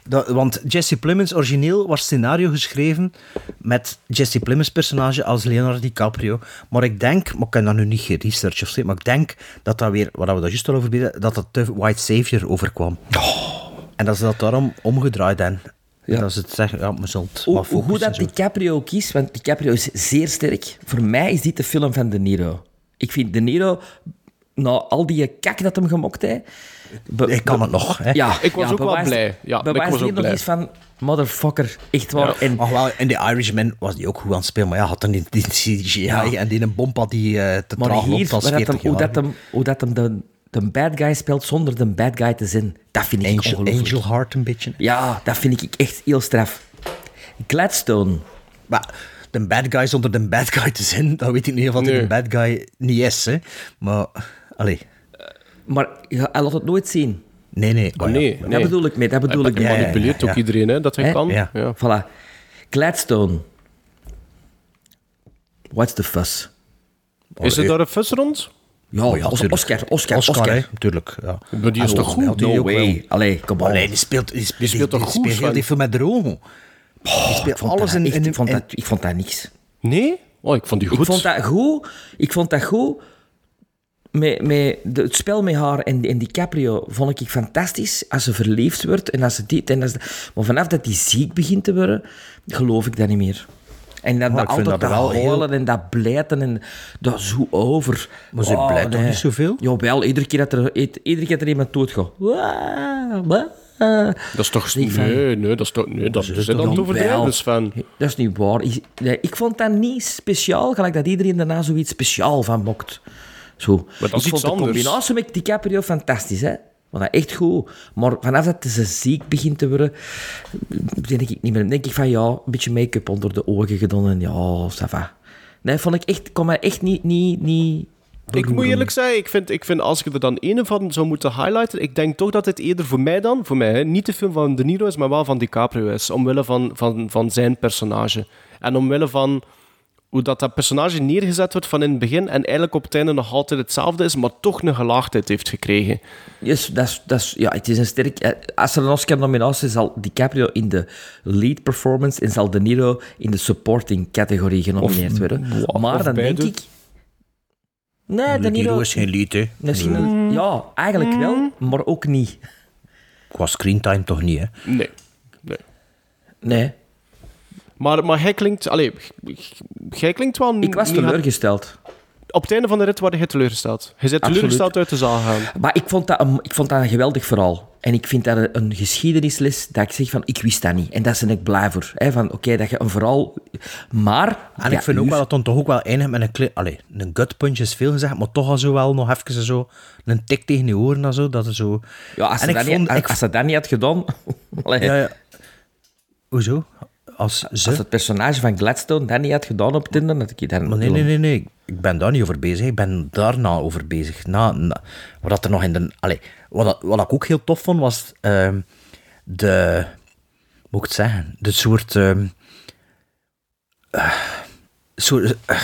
dat, want Jesse Plemons, origineel was scenario geschreven met Jesse Plemons personage als Leonardo DiCaprio. Maar ik denk, maar ik heb dat nu niet geresearched of zo, maar ik denk dat dat weer, waar we dat juist al over deden, dat dat te White Savior overkwam. En dat ze dat daarom omgedraaid hebben. Ja. Dat ze het zeggen, ja, Hoe, maar hoe goed focussen dat. DiCaprio kiest, want DiCaprio is zeer sterk. Voor mij is dit de film van De Niro. Ik vind De Niro, na al die kak dat hem gemokt heeft... be- Ik kan be- het nog, hè. Ja, Ik was ja, ook wel blij. Ja, ik was hier ook nog blij. iets van... Motherfucker, echt waar. En, wel, in The Irishman was die ook goed aan het spelen. Maar ja, had dan die, die CGI Ja. en die een bompa die eh, te maar traag hier, loopt als waar dat 40 hem, hoe, dat hem, hoe dat hem de, de bad guy speelt zonder de bad guy te zijn, dat vind ik Angel, ongelooflijk. Angel Heart een beetje. Ja, dat vind ik echt heel straf. Gladstone. Maar de bad guy zonder de bad guy te zijn, dan weet ik niet of hij Nee. een bad guy niet is. Hè. Maar, allee. Maar ja, hij laat het nooit zien. Nee, nee. maar Oh, ja. nee, Dat nee. bedoel ik mee, dat bedoel Hij ik mee. manipuleert ja, ook ja. iedereen, hè, dat hij Hè? kan. Ja. Ja. Voilà. Gladstone. What's the fuss? Is er daar een fuss rond? Ja, Oh ja. Oscar, Oscar, Oscar. Oscar, hè, natuurlijk. Ja. Maar die is toch goed? No die way. Allee, kom op. Allee, die speelt, die speelt, speelt toch goed, speelt heel die film met die speelt Ik vond alles in... ik, vond dat, ik vond dat niks. Nee? Oh, ik vond die goed. Ik vond dat goed. Ik vond dat goed. Met, met de, het spel met haar en, en DiCaprio vond ik fantastisch. Als ze verliefd wordt en als ze dit en als Maar vanaf dat die ziek begint te worden, geloof ik dat niet meer. En dan Oh, dat altijd dat dat heel- huilen en dat blijten en dat zo over. Maar ze Oh, blijft toch nee. niet zoveel? Jawel, iedere keer dat er, iedere keer dat er iemand doodgaat. Dat is toch... Van- Nee, nee, dat is toch... Nee, dat is is dan niet overdrijven? Sven. Dat is niet waar. Ik, nee, ik vond dat niet speciaal, gelijk dat iedereen daarna zoiets speciaal van mokt. Zo. dat is ik vond iets de anders. combinatie met DiCaprio fantastisch, hè. Maar dat echt goed. Maar vanaf dat ze ziek begint te worden, denk ik niet meer. Dan denk ik van, ja, een beetje make-up onder de ogen gedaan en ja, ça va. Nee, vond ik echt, kon mij echt niet, niet, niet Ik moet eerlijk zeggen, ik vind, ik vind als ik er dan een van zou moeten highlighten, ik denk toch dat het eerder voor mij dan, voor mij, hè, niet de film van De Niro is, maar wel van DiCaprio is, omwille van, van, van zijn personage. En omwille van hoe dat, dat personage neergezet wordt van in het begin en eigenlijk op het einde nog altijd hetzelfde is, maar toch een gelaagdheid heeft gekregen. Yes, dat is, dat is, ja, het is een sterk... eh, Als er een Oscar-nominatie is, zal DiCaprio in de lead performance en zal De Niro in de supporting categorie genomineerd worden. of maar dan beide. denk ik... Nee, De De Niro... Is geen lied, hè. Misschien een- ja, eigenlijk wel, maar ook niet. Qua screentime toch niet, hè. Nee. nee. Nee, Maar, maar hij klinkt... Allee, jij klinkt wel... ik was niet- teleurgesteld. Op het einde van de rit werd hij teleurgesteld. Hij zit Absoluut. teleurgesteld uit de zaal gaan. Maar ik vond, dat een, ik vond dat een geweldig verhaal. En ik vind dat een, een geschiedenisles dat ik zeg van, ik wist dat niet. En daar ben ik blij voor. Hè, van, oké, dat je een verhaal... Maar... En ja, ik vind ook wel dat dan toch ook wel eindigt met een... kle- Allee, een gut punch is veel gezegd, maar toch al zo wel nog even zo... Een tik tegen je oren en zo, dat is zo... Ja, als ze, dat, vond- niet, ik- als ze dat niet had gedaan... Allee, Ja, ja. Hoezo? Als ze... Als het personage van Gladstone dat niet had gedaan op Tinder, dat ik dan... Maar nee, nee, nee, nee. Ik ben daar niet over bezig. Ik ben daarna over bezig. Na, na, wat dat er nog in de... Allee, wat, wat ik ook heel tof vond, was ehm, de... Hoe moet ik het zeggen? De soort... ehm, eh, soort eh,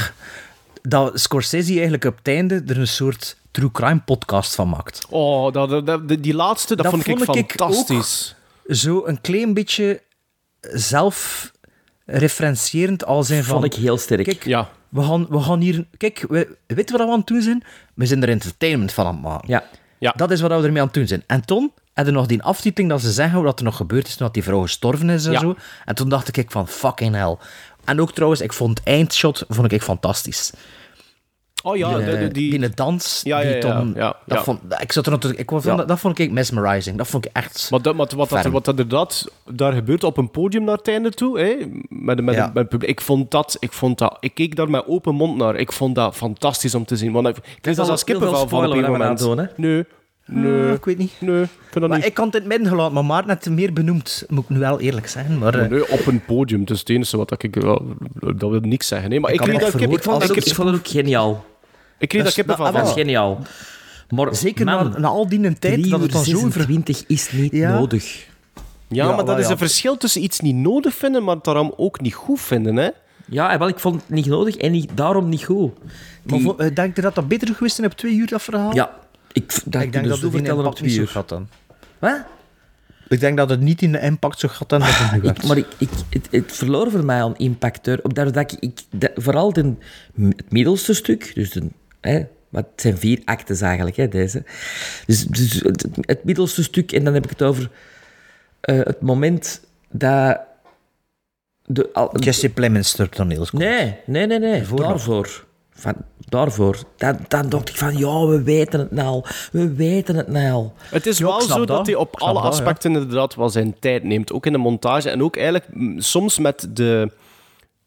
dat Scorsese eigenlijk op het einde er een soort true crime podcast van maakt. Oh, dat, dat- dat- die laatste, dat, vond, ik fantastisch. Zo een klein beetje zelfreferentiërend als zijn van... Vond ik heel sterk. Kijk, Ja. we gaan, we gaan hier... Kijk, we, weet je wat we aan het doen zijn? We zijn er entertainment van aan het maken. Ja. Ja. Dat is wat we ermee aan het doen zijn. En toen hadden nog die aftiteling dat ze zeggen wat er nog gebeurd is toen dat die vrouw gestorven is en Ja. zo. En toen dacht ik van fucking hell. En ook trouwens, ik vond het eindshot vond ik fantastisch. Oh ja, die, de- de- die... die dans, Ja, die ja, ja, toen... ja, dat, ja. Vond, ik zat er natuurlijk... Ik vond, Ja. dat, dat vond ik mesmerizing. Dat vond ik echt... Maar, dat, maar wat, dat, wat dat inderdaad daar gebeurt op een podium naar het einde toe, hè, met, met, Ja. met het publiek, ik vond, dat, ik vond dat... Ik keek daar met open mond naar. Ik vond dat fantastisch om te zien. Want ik, ik dat als kippenvel van op een moment. aan het doen, Nee, Nee. ik weet niet. Nee, ik vind dat Maar niet. ik kan het in het midden gelaten, maar Maarten heeft het meer benoemd, moet ik nu wel eerlijk zeggen. Maar, eh, Nee, op een podium, dat is het enige wat ik... wel- Dat wil niks zeggen. Nee, maar Ik ik, kreeg Ik vond, dat ook, ik- ik vond dat ook geniaal. ik kreeg Dus kippen dat- van. ah, Dat is geniaal. Maar Zeker man, na, na al die een tijd 3 dat het dan zo... ver- 26 is niet Ja. nodig. Ja, Ja, maar dat wel, is een verschil tussen iets niet nodig vinden, maar daarom ook niet goed vinden, hè? Ja, en wel, ik vond het niet nodig en niet, daarom niet goed. Die- eh, denk je dat dat beter geweest is op twee uur, dat verhaal? ja, ik, dat ik denk dat het geen impact niet zo gehad dan. Wat? Ik denk dat het niet in de impact zo gehad dan dat het nu Ik, werd. maar ik, ik, het, het verloor voor mij aan impact. Omdat ik, ik, vooral het middelste stuk, dus de, hè, wat het zijn vier actes eigenlijk, hè, deze. Dus, dus het, het middelste stuk, en dan heb ik het over eh, het moment dat... De, al, Jesse Plemons toneel. Nee, nee, nee, nee. Daarvoor. Van, daarvoor. Dan, dan dacht ik van, ja, we weten het nou. We weten het nou. Het is wel zo dat. hij op alle dat, ja. aspecten inderdaad wel zijn tijd neemt. Ook in de montage en ook eigenlijk soms met de,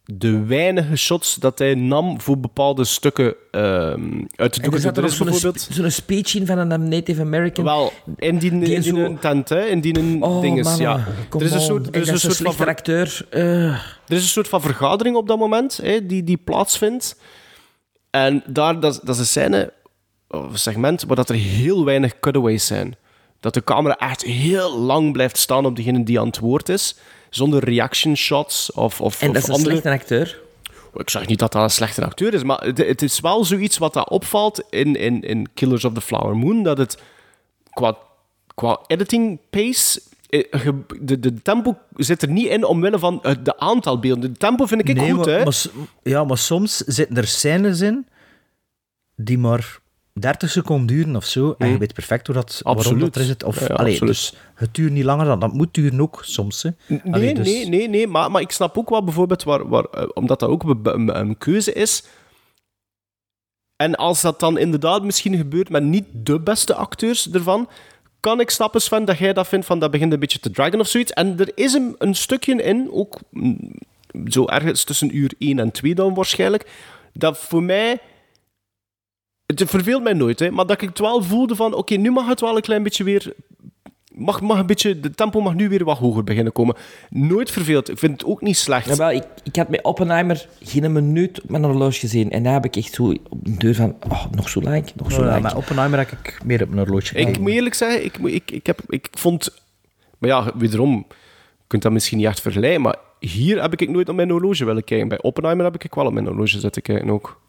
de weinige shots dat hij nam voor bepaalde stukken ehm, uit de En er zo'n bijvoorbeeld. zo'n speech in van een Native American. Wel, in die, Die in die zo- tent, hè, in die Oh, mannen, ja. Er is een soort, er is een is soort van acteur. eh. er is een soort van vergadering op dat moment hè, die, die plaatsvindt. En daar, dat, is- dat is een scène, of een segment, waar dat er heel weinig cutaways zijn. Dat de camera echt heel lang blijft staan op degene die aan het woord is, zonder reaction shots of, of, en of dat is een andere... slechte acteur. Ik zeg niet dat dat een slechte acteur is, maar het, het is wel zoiets wat dat opvalt in, in, in Killers of the Flower Moon, dat het qua, qua editing pace... eh, De, de tempo zit er niet in omwille van het de aantal beelden. De tempo vind ik Nee, goed, maar, hè. maar ja, maar soms zitten er scènes in die maar 30 seconden duren of zo. En je weet perfect hoe dat, waarom Absoluut. dat er zit. Of, Ja, ja, allee, absoluut. dus het duurt niet langer dan. Dat moet duren ook soms. Hè. Nee, dus- nee, nee, nee. Maar, maar ik snap ook wel bijvoorbeeld, waar, waar, eh, omdat dat ook een, een, een keuze is. En als dat dan inderdaad misschien gebeurt met niet de beste acteurs ervan, kan ik snappen, Sven, dat jij dat vindt van dat begint een beetje te dragen of zoiets. En er is een, een stukje in, ook zo ergens tussen uur 1 en 2 dan waarschijnlijk, dat voor mij... Het verveelt mij nooit, hè, maar dat ik het wel voelde van, oké, nu mag het wel een klein beetje weer mag, mag een beetje, de tempo mag nu weer wat hoger beginnen komen. Nooit verveeld. Ik vind het ook niet slecht. Jawel, ik, ik had met Oppenheimer geen minuut op mijn horloge gezien. En daar heb ik echt zo op de deur van... Oh, nog zo lang, nog zo Ja, lang. maar Oppenheimer heb ik meer op mijn horloge ik moet eerlijk zeggen, ik, ik, ik, heb, ik vond... Maar ja, wederom, je kunt dat misschien niet echt vergelijken, maar hier heb ik nooit op mijn horloge willen kijken. Bij Oppenheimer heb ik wel op mijn horloge zitten kijken ook.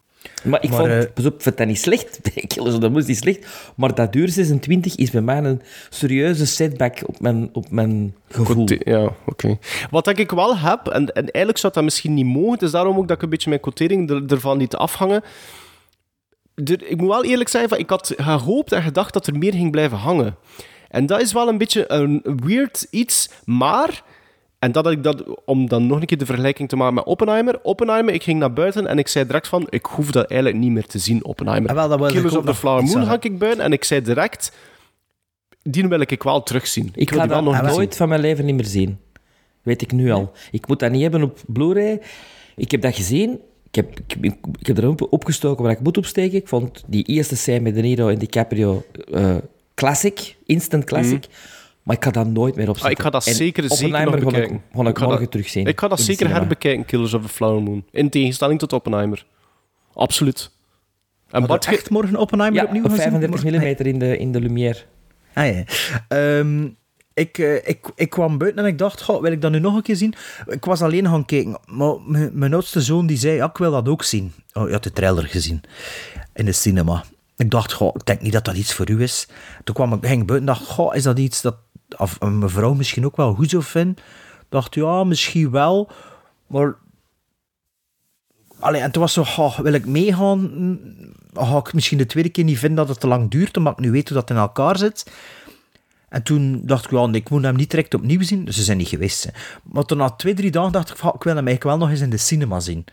Maar ik Maar, vond, pas op, ik vind dat niet slecht. Moon is niet slecht. Maar dat duur 26 is bij mij een serieuze setback op mijn, op mijn gevoel. Ja, oké. Wat dat ik wel heb, en, en eigenlijk zou dat misschien niet mogen, het is daarom ook dat ik een beetje mijn quotering er, ervan liet afhangen. Er- ik moet wel eerlijk zijn, van, ik had gehoopt en gedacht dat er meer ging blijven hangen. En dat is wel een beetje een weird iets, maar... En dat had ik dat, om dan nog een keer de vergelijking te maken met Oppenheimer. Oppenheimer, ik ging naar buiten en ik zei direct van, ik hoef dat eigenlijk niet meer te zien, Oppenheimer. Ah, wel, dat wilde ik Killers the nog Flower Moon ga ik buiten en ik zei direct, die wil ik wel terugzien. Ik wil ga die wel dat nog nooit van mijn leven niet meer zien. Weet ik nu al. Ik moet dat niet hebben op Blu-ray. Ik heb dat gezien. Ik heb, ik, ik, ik heb er op- opgestoken waar ik moet opsteken. Ik vond die eerste scène met De Niro en DiCaprio eh classic. Instant classic. Maar ik ga dat nooit meer Ah, opzetten. ik ga dat En zeker, zeker nog ga ik- bekijken. Ga ik ga morgen dat- terugzien. Ik ga dat zeker cinema. herbekijken, Killers of the Flower Moon. In tegenstelling tot Oppenheimer. Absoluut. En je echt morgen Oppenheimer Ja, opnieuw op gaan zien? 35 mm in de, in de Lumière. Ah, ja. Ehm, ik, eh, ik, ik kwam buiten en ik dacht, goh, wil ik dat nu nog een keer zien? Ik was alleen gaan kijken, maar mijn oudste zoon die zei, ja, ik wil dat ook zien. Oh, je had de trailer gezien in de cinema. Ik dacht, goh, ik denk niet dat dat iets voor u is. Toen kwam ik, ging ik buiten en dacht, goh, is dat iets dat of een mevrouw misschien ook wel goed zou vinden? Dacht, ja, misschien wel, maar... Allee, en toen was zo, goh, wil ik meegaan? Ga ik misschien de tweede keer niet vinden dat het te lang duurt, omdat ik nu weet hoe dat in elkaar zit. En toen dacht ik, ja, ik moet hem niet direct opnieuw zien. Dus ze zijn niet geweest. Maar toen na twee, drie dagen dacht ik, van, ik wil hem eigenlijk wel nog eens in de cinema zien.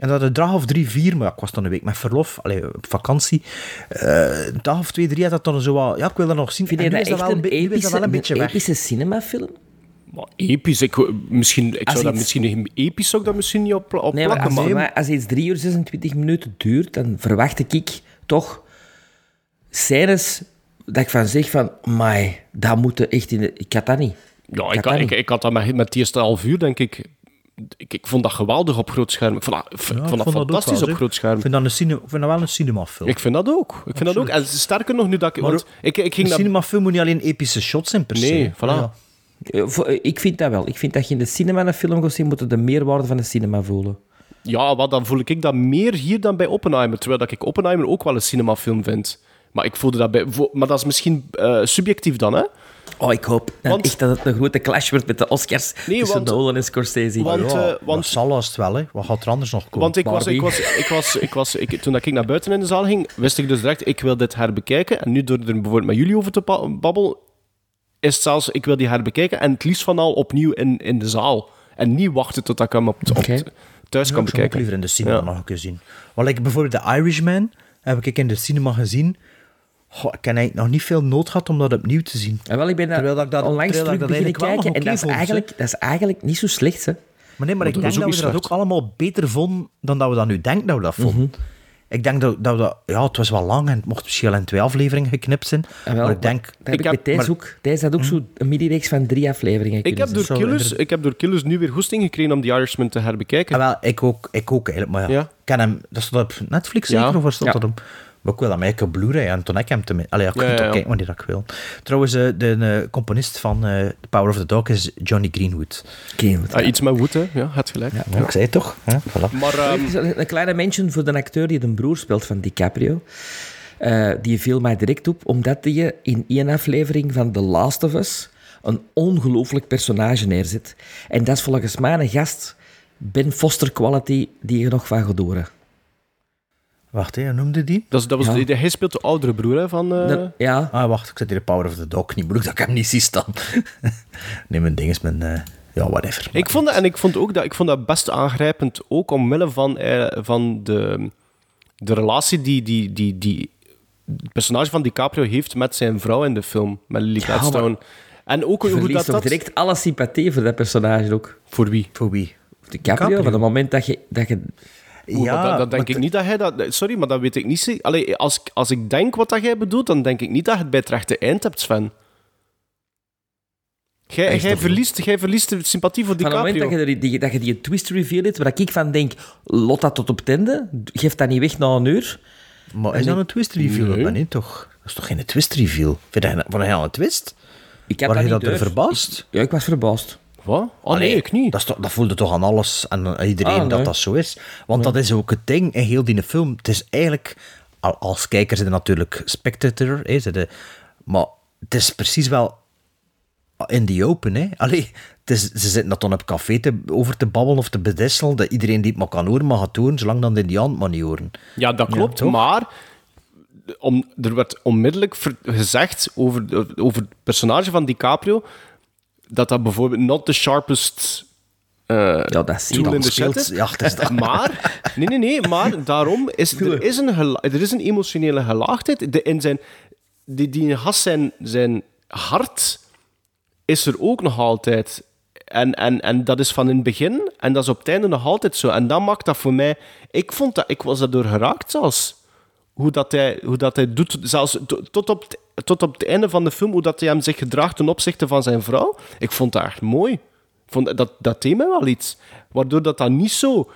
En dat een dag of drie, vier, maar ja, ik was dan een week met verlof, allee, op vakantie. Eh, een dag of twee, drie had dat dan zo wat, ja, ik wil dat nog zien. Vind je dat echt wel een, nu is dat epische, wel een beetje een weg. epische cinemafilm? maar episch. Ik, misschien, ik Als zou dat misschien... Episch zou ik dat misschien niet op, op Nee, maar plakken, als, maar... als iets 3 uur 26 minuten duurt, dan verwacht ik toch scènes dat ik van zeg van, my, dat moet echt in de... Ik had dat niet. Ja, ik, dat ik, niet. ik had dat met, met het eerste half uur, denk ik... Ik, ik vond dat geweldig op groot scherm. Ik vond dat, ik Ja, ik vond dat vond dat ook fantastisch wel, op groot scherm. Ik vind dat, een cine, ik vind dat wel een cinemafilm. Ik vind dat ook. Ik vind dat ook. En sterker nog, nu dat ik... Maar Want ik, ik ging een cinemafilm moet niet alleen epische shots zijn per se. Nee, voilà. Ja. Eh, eh, Ik vind dat wel. Ik vind dat je in de cinema een film gaat zien, moet je de meerwaarde van de cinema voelen. Ja, wat dan voel ik dat meer hier dan bij Oppenheimer. Terwijl dat ik Oppenheimer ook wel een cinemafilm vind. Maar ik voelde dat bij... Maar dat is misschien eh, subjectief dan, hè? Oh, ik hoop Want- echt dat het een grote clash wordt met de Oscars Nee, tussen want- Nolan en Scorsese. Want, Ja, eh, want- dat zal het wel, hè. Wat gaat er anders nog komen? Want ik was, ik was, ik was, ik was, ik, toen dat ik naar buiten in de zaal ging, wist ik dus direct, ik wil dit herbekijken. En nu door er bijvoorbeeld met jullie over te ba- babbelen, is het zelfs, ik wil die herbekijken. En het liefst van al opnieuw in, in de zaal. En niet wachten tot ik hem op, thuis Ja, kan ik zou hem ook bekijken. liever in de cinema Ja. nog een keer zien. Want ik bijvoorbeeld The Irishman heb ik in de cinema gezien. Goh, ik heb eigenlijk nog niet veel nood gehad om dat opnieuw te zien. En wel, ik ben daar Terwijl dat ik dat- onlangs terug dat ik beginnen dat kijken en dat is, vond, eigenlijk, dat is eigenlijk niet zo slecht, hè. Maar nee, maar ik dat denk dat we dat ook allemaal beter vonden dan dat we dat nu denken dat we dat vonden. Mhm. Ik denk dat, dat we dat... Ja, het was wel lang en het mocht misschien al in twee afleveringen geknipt zijn. En wel, maar ik denk... Dat heb Ik ik, heb- bij Thijs ook. Thijs had ook zo een mini-reeks van drie afleveringen Ik heb, door Zo, Killers, ik heb door Killers nu weer goesting gekregen om The Irishman te herbekijken. Ah, wel, ik ook, ik ook eigenlijk, maar ja. Ja. Ik ken hem... Dat stond op Netflix Ja. zeker, of waar stond Ja. dat op? Maar ik wil dat eigenlijk op Blu-ray en toen heb ik hem te... Allee, ik Ja, kan ja, toch ja. kijken wanneer dat ik wil. Trouwens, eh, de eh, componist van eh, The Power of the Dog is Johnny Greenwood. Greenwood, Ah, ja. iets met Wood, hè. Ja, het gelijk. Ja, ik zei het toch? Hè? Voilà. Maar ehm, Een- Een kleine mention voor de acteur die de broer speelt van DiCaprio. Eh, die viel mij direct op, omdat hij in één aflevering van The Last of Us een ongelooflijk personage neerzet. En dat is volgens mij een gast, Ben Foster quality, die je nog van gaat horen. Wacht, hè, hoe noemde die? dat, is- dat was Ja. de, hij speelt de oudere broer hè, van... eh, Dat- ja, Ah, wacht, ik zet hier de Power of the Dog niet. Broek dat ik hem niet zie staan. nee, mijn ding is mijn... eh, ja, whatever. Ik vond dat, en ik vond ook dat, ik vond dat best aangrijpend, ook omwille van, eh, van de, de relatie die, die, die, die het personage van DiCaprio heeft met zijn vrouw in de film, met Lily Ja, Gladstone. En ook hoe dat, dat... direct alle sympathie voor dat personage ook. Voor wie? Voor wie? DiCaprio, DiCaprio. van het moment dat je... Dat je Maar dat, dat denk ik niet dat hij dat... Sorry, maar dat weet ik niet. zeker. Allee, als, als ik denk wat dat jij bedoelt, dan denk ik niet dat je het bij het rechte eind hebt, Sven. Jij, verliest, jij verliest de sympathie voor Van het moment DiCaprio. dat je, die, dat je die twist reveal hebt, waar ik van denk, lot dat tot op het einde, geef dat niet weg na een uur. Maar is dat een twist reveal? Nee. Dat niet, toch? Dat is toch geen twist reveal? Je vond je dat een twist? Ik had Waar dat je niet dat er door. verbaasd? Ja, ik was verbaasd. Wat? Oh nee, ik niet. Dat, is toch, dat voelde toch aan alles en aan iedereen Ah, nee. dat dat zo is. Want dat is ook het ding in heel die film. Het is eigenlijk, al- als kijker zit natuurlijk spectator, hè, zit je- maar het is precies wel in the open. Hè. Allee, het is, ze zitten dat dan op café te, over te babbelen of te bedisselen, dat iedereen die het maar kan horen, mag het horen, zolang dan de Indiaan het maar niet horen. Ja, dat klopt, maar om, er werd onmiddellijk gezegd over, over het personage van DiCaprio dat dat bijvoorbeeld not the sharpest eh Ja, dat dan. in speelt- is. ja, het is dat. Maar, nee, nee, nee, maar daarom is er is een, er is een emotionele gelaagdheid. De, in zijn, die, die gast zijn, zijn hart is er ook nog altijd. En, en, en dat is van in het begin en dat is op het einde nog altijd zo. En dat maakt dat voor mij... Ik vond dat... Ik was daardoor geraakt zelfs. Hoe dat hij, hoe dat hij doet, zelfs to- tot op, het, tot op het einde van de film, hoe dat hij hem zich gedraagt ten opzichte van zijn vrouw. Ik vond dat echt mooi. Vond, dat, dat deed mij wel iets. Waardoor dat dan niet zo...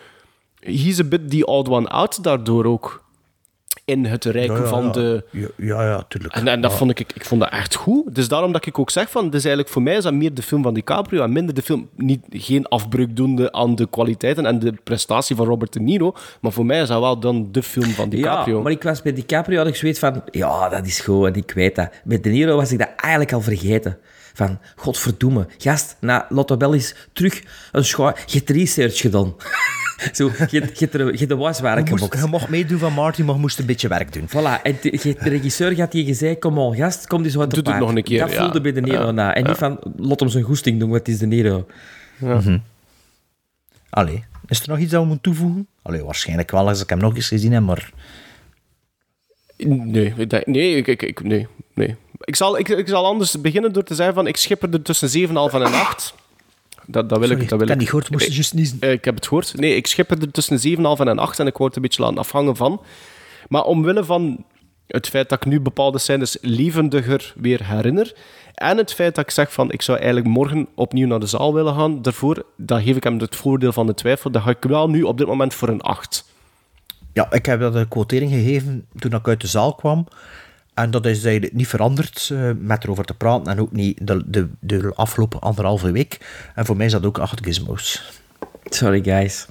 He's a bit the odd one out daardoor ook. In het rijken Ja, ja, van ja. de... Ja, ja, ja tuurlijk. En, en dat Ja. vond ik, ik vond dat echt goed. Dus daarom dat ik ook zeg van, dus eigenlijk voor mij is dat meer de film van DiCaprio en minder de film, niet, geen afbreuk doende aan de kwaliteiten en de prestatie van Robert De Niro, maar voor mij is dat wel dan de film van DiCaprio. Ja, maar ik was bij DiCaprio had ik zoiets van, ja, dat is goed en ik weet dat. Met De Niro was ik dat eigenlijk al vergeten. Van, godverdomme, gast, na Lotto Bell is terug een schouw... Je hebt research gedaan. Zo, je, er- de waswerk Je, moest, gebokt. je mocht meedoen van Martin, maar je moest een beetje werk doen. Voilà, en de, de regisseur had je gezegd, kom on, gast, kom eens wat Doe op het nog een keer, Dat ja. voelde bij De Niro Ja. na. En niet van, lot hem zijn goesting doen, wat is De Niro? Allee, is er nog iets dat we moeten toevoegen? Allee, waarschijnlijk wel als ik hem nog eens gezien heb, maar... Nee, ik denk- nee, ik, ik, ik- nee, nee. Ik zal, ik, ik zal anders beginnen door te zeggen van, ik schipper er tussen 7,5 en 8. Dat, dat wil Sorry, ik, dat wil ik heb niet gehoord, moest je Ik- juist niezen. Eh, Ik heb het gehoord. Nee, ik schip er tussen 7,5 en 8 en ik word een beetje laten afhangen van. Maar omwille van Het feit dat ik nu bepaalde scènes levendiger weer herinner. En het feit dat ik zeg van ik zou eigenlijk morgen opnieuw naar de zaal willen gaan. Daarvoor dat geef ik hem het voordeel van de twijfel. Dat ga ik wel nu op dit moment voor een 8. Ja, ik heb dat een quotering gegeven toen ik uit de zaal kwam. En dat is eigenlijk niet veranderd eh, met erover te praten. En ook niet de, de, de afgelopen anderhalve week. En voor mij is dat ook 8 gizmos. Sorry, guys.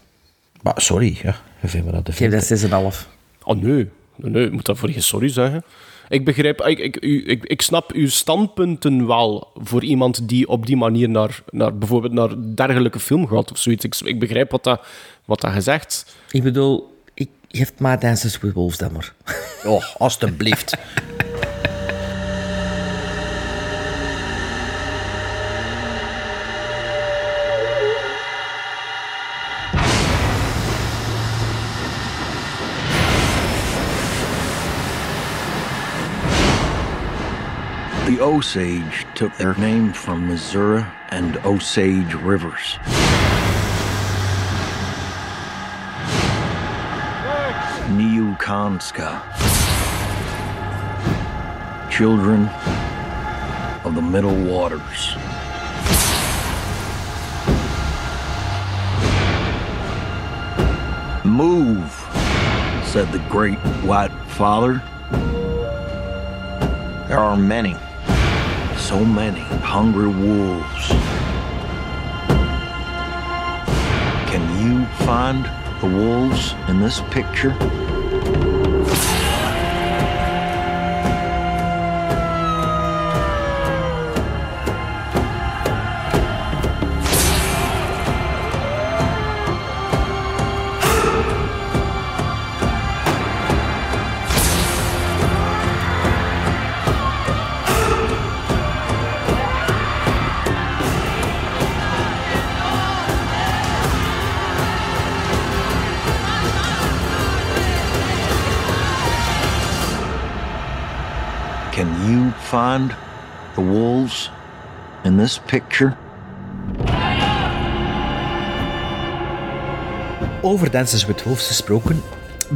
Maar sorry, ja. Me dat de Geef dat 6,5. Oh nee. nee, nee, ik moet dat voor je sorry zeggen. Ik begrijp, ik, ik, ik, ik snap uw standpunten wel voor iemand die op die manier naar, naar bijvoorbeeld naar dergelijke film gaat of zoiets. Ik, ik begrijp wat dat, wat dat gezegd. Ik bedoel, ik geef maar Dances with Wolves dan maar. Oh, alstublieft. The Osage took their name from Missouri and Osage rivers. Niukanska. Children of the Middle Waters. Move, said the great white father. There are many, so many hungry wolves. Can you find the wolves in this picture? Find the wolves in this picture? Over Dances with Wolves gesproken.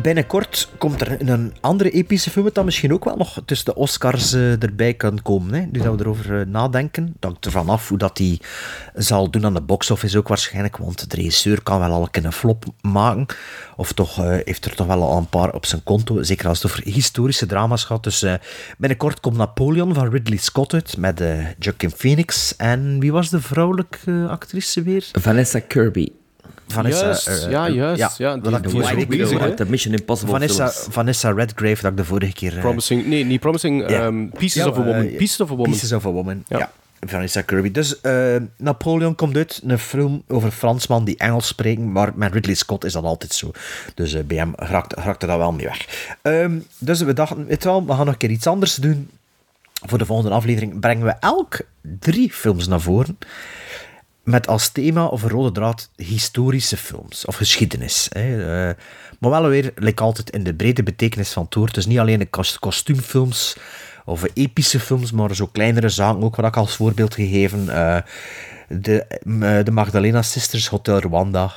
Binnenkort komt er een andere epische film dat misschien ook wel nog tussen de Oscars eh, erbij kan komen. Hè? Nu dat we erover eh, nadenken. Hangt ervan af hoe dat hij zal doen aan de box-office ook waarschijnlijk. Want de regisseur kan wel al een flop maken. Of toch eh, heeft er toch wel al een paar op zijn konto. Zeker als het over historische drama's gaat. Dus binnenkort komt Napoleon van Ridley Scott uit. Met eh Joaquin Phoenix. En wie was de vrouwelijke actrice weer? Vanessa Kirby. Vanessa, Juist, eh, ja, eh, juist, ja, die- ik die vorige bezig? Uit de Mission Impossible Vanessa, films. Vanessa Redgrave, dat ik de vorige keer... eh, Promising, nee, niet Promising, ja. ehm, Pieces Ja, of a Woman. Pieces of a Woman. Pieces of a Woman, Ja. ja. Vanessa Kirby. Dus eh, Napoleon komt uit, een film over Fransman die Engels spreken, maar met Ridley Scott is dat altijd zo. Dus eh, bij hem raakte, raakte dat wel mee weg. Ehm, dus we dachten, weet wel, we gaan nog een keer iets anders doen. Voor de volgende aflevering brengen we elk drie films naar voren. Met als thema of rode draad historische films of geschiedenis. Hè. Eh, maar wel weer, like altijd, in de brede betekenis van woord. Dus niet alleen de kos- kostuumfilms of epische films, maar zo kleinere zaken ook, wat ik als voorbeeld gegeven. eh, de, m- de Magdalena Sisters Hotel Rwanda.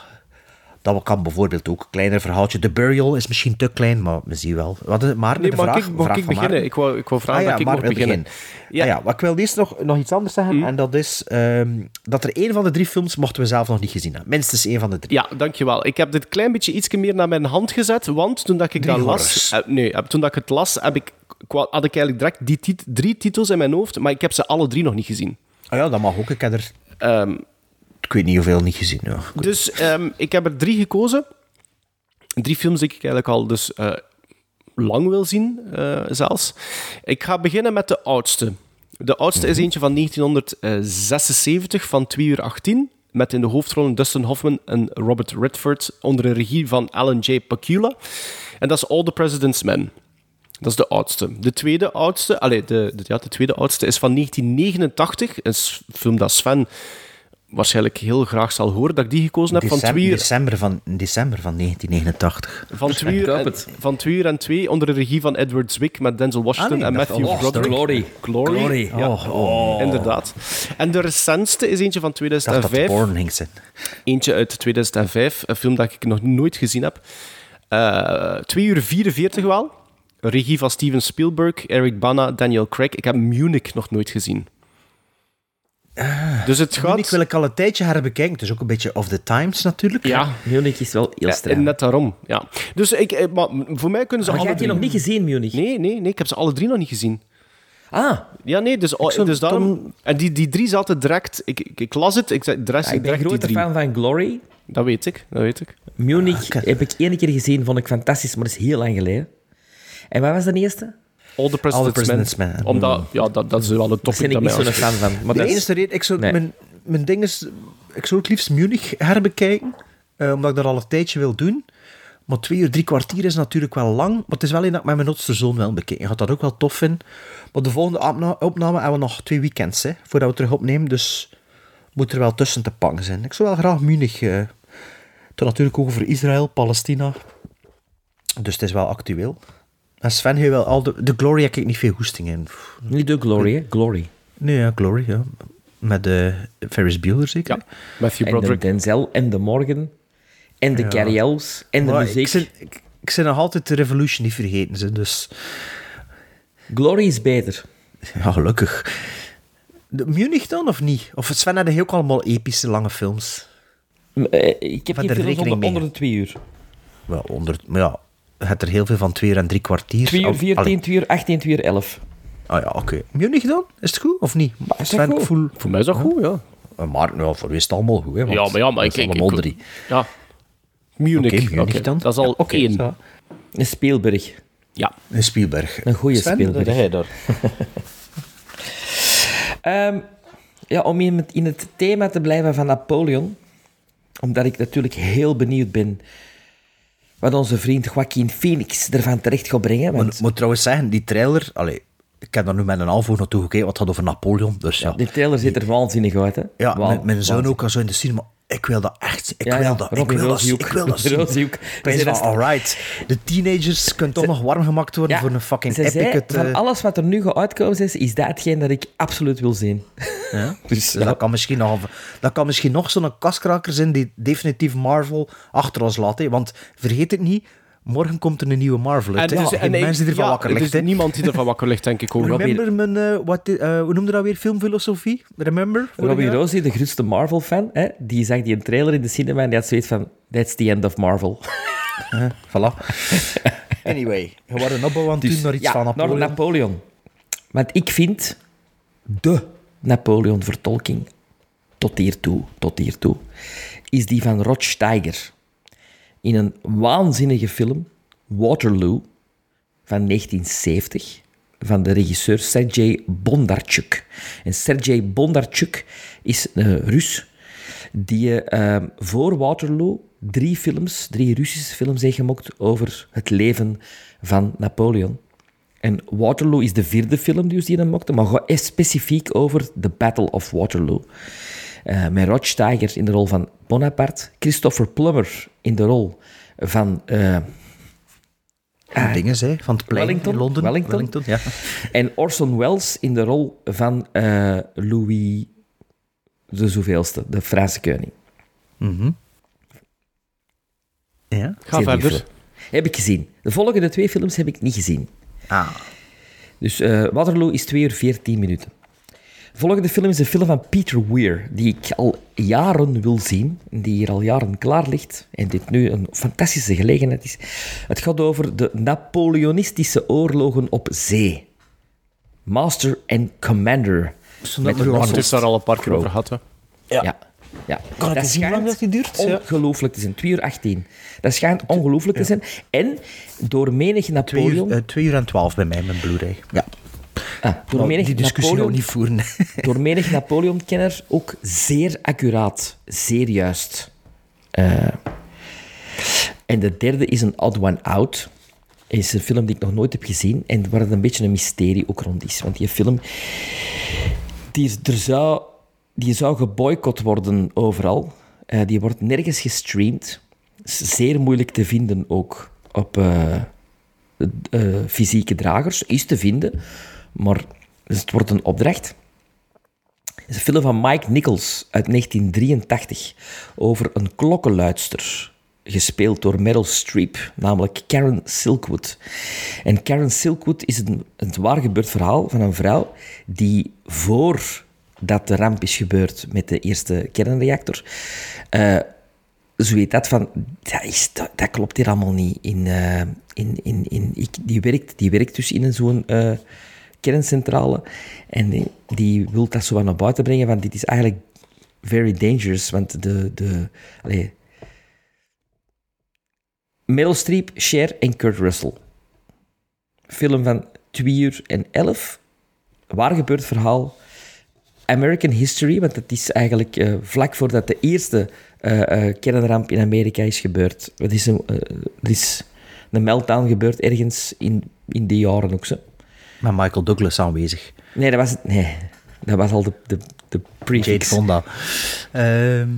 Dat kan bijvoorbeeld ook. Kleiner verhaaltje. The Burial is misschien te klein, maar we zien wel. Wat is het, Maarten? Nee, de vraag, ik, vraag ik van beginnen? Ik wou, ik wou vragen Ah ja, dat ik Mark mag wil beginnen. Ja. ja, maar ik wil eerst nog, nog iets anders zeggen. En dat is ehm, dat er één van de drie films mochten we zelf nog niet gezien hebben. Minstens één van de drie. Ja, dankjewel. Ik heb dit klein beetje iets meer naar mijn hand gezet, want toen dat ik Drie dat horrors. las... eh, nee, eh, toen dat ik het las, heb ik, had ik eigenlijk direct die tit- drie titels in mijn hoofd, maar ik heb ze alle drie nog niet gezien. Ah ja, dat mag ook. Ik heb er... Ehm, ik weet niet hoeveel niet gezien. Ja. Dus ehm, ik heb er drie gekozen. Drie films die ik eigenlijk al dus eh, lang wil zien, eh, zelfs. Ik ga beginnen met de oudste. De oudste is eentje van 1976, van 2 uur 18. Met in de hoofdrollen Dustin Hoffman en Robert Redford, onder de regie van Alan J. Pakula. En dat is All the President's Men. Dat is de oudste. De tweede oudste, allez, de, de, ja, de tweede oudste is van 1989. Een film dat Sven waarschijnlijk heel graag zal horen, dat ik die gekozen heb. Van December, twee uur, december, van, december van 1989. van, twee uur en, van twee uur en twee, onder de regie van Edward Zwick met Denzel Washington Ah, nee, en Matthew oh, Broderick. Glory. Glory. Glory. Ja, Oh, oh. inderdaad. En de recentste is eentje van Ik dacht dat 2005. Born ging zijn. Eentje uit 2005, een film dat ik nog nooit gezien heb. Eh 2 uur 44 wel. Regie van Steven Spielberg, Eric Bana, Daniel Craig. Ik heb Munich nog nooit gezien. Dus het gaat... Munich wil ik al een tijdje herbekijken. Het is ook een beetje of the times natuurlijk. Ja. Munich is wel heel Ja, streng. net daarom, ja. Dus ik, eh, maar voor mij kunnen ze Maar alle hebt die drie... nog niet gezien, Munich? Nee, nee, nee, ik heb ze alle drie nog niet gezien. Ah, Ja, nee, dus, zou dus daarom... En die, die drie zaten direct... Ik, ik, ik las het, ik zei, de rest ja, ik ben die grote fan van Glory. Dat weet ik, dat weet ik. Munich heb ik één keer gezien, vond ik fantastisch, maar dat is heel lang geleden. En wat was de eerste? All the President's, All the President's Men. Men. Omdat, ja, dat, dat is wel een Daar topic ben ik niet zo'n fan van. Maar de enige reden, ik zou, Nee. mijn, mijn ding is, ik zou het liefst Munich herbekijken, eh, omdat ik dat al een tijdje wil doen. Maar twee uur, drie kwartier is natuurlijk wel lang, maar het is wel een dat ik met mijn oudste zoon wel bekeken. Ik had dat ook wel tof vinden. Maar de volgende opna- opname hebben we nog twee weekends, hè, voordat we terug opnemen, dus moet er wel tussen te pakken zijn. Ik zou wel graag Munich, het gaat natuurlijk ook over Israël, Palestina, dus het is wel actueel. En Sven heeft wel al de, de Glory heb ik niet veel goesting in. Niet de Glory, hè? Glory. Nee, ja, Glory, ja. Met de Ferris Bueller zeker. Ja, Matthew En de Broderick. Denzel en de Morgan en de Ja. Carrie en de Maar muziek. Ik zit, ik, ik zit nog altijd de Revolution niet vergeten, ze, dus Glory is beter. ja, gelukkig. De Munich dan, of niet? Of Sven had heel ook allemaal epische lange films. Eh, Ik heb Van geen films onder, de twee uur. Wel, onder, maar ja, hebt er heel veel van twee uur en drie kwartier. 2 uur Al- 14, allee. 2 uur 18, 2 uur 11. Ah ja, oké. Munich dan? Is het goed, of niet? is dat Sven, goed? ik voel... Voor mij is dat goed, ja. Eh, Maar nou, voor wie is het allemaal goed, hè? want Ja, maar ja, maar ik... is ik, allemaal ik- drie. Ja. Munich. Dan. Dat is al Ja, oké, één. zo. Een Spielberg. Ja. En Spielberg. Een goede Sven, Spielberg. jij daar. Ehm, ja, om in het, in het thema te blijven van Napoleon, omdat ik natuurlijk heel benieuwd ben wat onze vriend Joaquin Phoenix ervan terecht gaat brengen. Want moet trouwens zeggen, die trailer... Allee, ik heb daar nu met een half oog naartoe gekeken, wat gaat over Napoleon. Dus ja, die trailer ziet er waanzinnig uit. Hè? Ja, Wauw, mijn, mijn zoon ook al zo in de cinema. Ik wil dat echt. Ik Ja, wil dat. Ik wil dat, ik wil dat van, rest- alright. De teenagers kunnen toch nog warm gemaakt worden Ja, voor een fucking epic. zei, het, van eh, alles wat er nu gaat uitkomen is, is dat hetgeen dat ik absoluut wil zien. ja. Dus, Dus dat kan misschien nog, dat kan misschien nog zo'n kaskraker zijn die definitief Marvel achter ons laat. Hè. Want vergeet het niet, morgen komt er een nieuwe Marvel uit. En dus- en ik- mensen die ervan ja, wakker er ligt. is niemand die ervan wakker ligt, denk ik ook. Remember mijn, eh, wat, eh, hoe noemde dat weer, filmfilosofie? Remember? Robbie? Rosie, de grootste Marvel-fan, hè, die zag die een trailer in de cinema en die had zoiets van, that's the end of Marvel. Eh, voilà. Anyway, we waren opbouw aan het doen naar iets ja, van naar Napoleon. Napoleon. Want ik vind de Napoleon-vertolking tot hiertoe, tot hiertoe, is die van Rod Steiger. In een waanzinnige film, Waterloo, van 1970, van de regisseur Sergei Bondarchuk. En Sergei Bondarchuk is een Rus die eh, voor Waterloo drie films, drie Russische films heeft gemaakt over het leven van Napoleon. En Waterloo is de vierde film die hij maakte, maar gaat specifiek over de Battle of Waterloo. Eh, met Rod Steiger in de rol van Bonaparte, Christopher Plummer in de rol van eh, Die dingen, hè, van het plein Wellington, in Londen. Wellington. ja. en Orson Welles in de rol van eh, Louis de zoveelste, de Franse koning. Mhm. Ja. Ga Zeer verder. Heb ik gezien. De volgende twee films heb ik niet gezien. Ah. Dus eh, Waterloo is 2 uur 14 minuten. De volgende film is een film van Peter Weir, die ik al jaren wil zien, en die hier al jaren klaar ligt, en dit nu een fantastische gelegenheid is. Het gaat over de Napoleonistische oorlogen op zee. Master and Commander. Met Het Russell is daar al een paar keer over gehad. Hè. Ja. ja. ja. Kan eens zien hoe lang dat die duurt? Ongelooflijk te zijn. 2 uur 18. Dat schijnt ongelooflijk te zijn. En door menig Napoleon... uur, eh, twee uur en twaalf bij mij, mijn Blu-ray. Ja. Ah, door menig die discussie Napoleon, niet voeren. door menig Napoleon-kenner ook zeer accuraat, zeer juist. Eh, en de derde is een Odd One Out. Is een film die ik nog nooit heb gezien en waar het een beetje een mysterie ook rond is. Want die film, die, er zou, die zou geboycott worden overal. Eh, die wordt nergens gestreamd. Zeer moeilijk te vinden ook op eh, fysieke dragers. Is te vinden, maar dus het wordt een opdracht. Het is een film van Mike Nichols uit 1983 over een klokkenluidster gespeeld door Meryl Streep, namelijk Karen Silkwood. En Karen Silkwood is een, een waar gebeurd verhaal van een vrouw die voordat de ramp is gebeurd met de eerste kernreactor, eh, zo weet dat van, dat, is, dat, dat klopt hier allemaal niet. In, eh, in, in, in, ik, die, werkt, die werkt dus in zo'n eh, kerncentrale en die, wil dat zo naar buiten brengen, want dit is eigenlijk very dangerous, want de... de allee, Meryl Streep, Cher en Kurt Russell. Film van 2 uur en 11. Waar gebeurt verhaal? American History, want het is eigenlijk eh, vlak voordat de eerste eh, eh, kernramp in Amerika is gebeurd. Het is een, er is een meltdown gebeurd ergens in, in die jaren ook zo. Met Michael Douglas aanwezig. Nee, dat was, nee, dat was al de, de, de Jade prefix. Fonda. Ehm,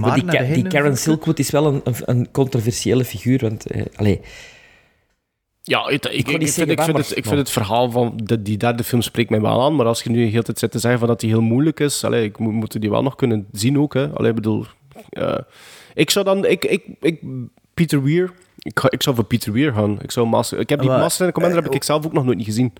Maar, maar die, Ka- die Karen Silkwood is wel een, een, een controversiële figuur, want... allee, Ja, ik, ik, ik, wil niet vind, zeggen ik, vind waar, het, ik vind het verhaal van de, die derde film spreekt mij wel aan, maar als je nu de hele tijd zit te zeggen van dat die heel moeilijk is, allee, ik moet, moet die wel nog kunnen zien ook. Hè. Allee, ik bedoel, eh, ik zou dan, ik, ik, ik, Peter Weir, ik, ga- ik zou voor Peter Weir gaan. Ik, zou Master, ik heb die Maar, Master and Commander eh, heb ik zelf ook nog nooit niet gezien.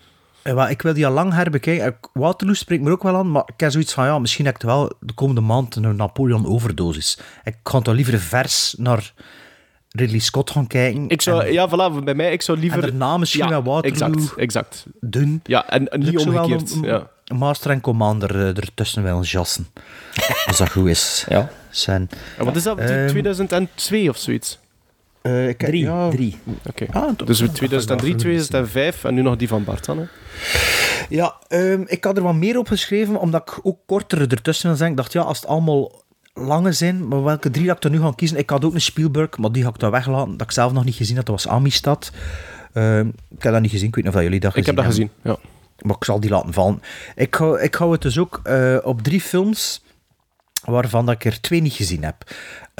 Eh, wel, ik wil die al lang herbekijken. Eh, Waterloo spreekt me ook wel aan, maar ik heb zoiets van, ja, misschien heb ik wel de komende maand een Napoleon-overdosis. Ik ga toch liever vers naar Ridley Scott gaan kijken. Ik zou, en, ja, voilà, bij mij, ik zou liever... en daarna misschien ja, met Waterloo Exact, exact. doen. Ja, en, en Dus niet wel omgekeerd. een- ja. een Master en Commander eh, ertussen willen jassen. Als dat goed is. Ja. Zijn. En wat is dat, Ehm, 2002 of zoiets? Eh, ik, drie, ja, drie. Oké. Ah, toch- dus dat 2003, gaat wel goed 2005 en nu nog die van Bart dan, hè? Ja, ehm, ik had er wat meer op geschreven, omdat ik ook korter ertussen wil zijn. Ik dacht, ja, als het allemaal lange zijn, maar welke drie dat ik er nu ga kiezen? Ik had ook een Spielberg, maar die ga ik dan weglaten, dat ik zelf nog niet gezien had. Dat was Amistad. Ehm, ik heb dat niet gezien, ik weet niet of jullie dat Ik heb dat hebben. gezien, ja. Maar ik zal die laten vallen. Ik hou, ik hou het dus ook eh, op drie films waarvan dat ik er twee niet gezien heb.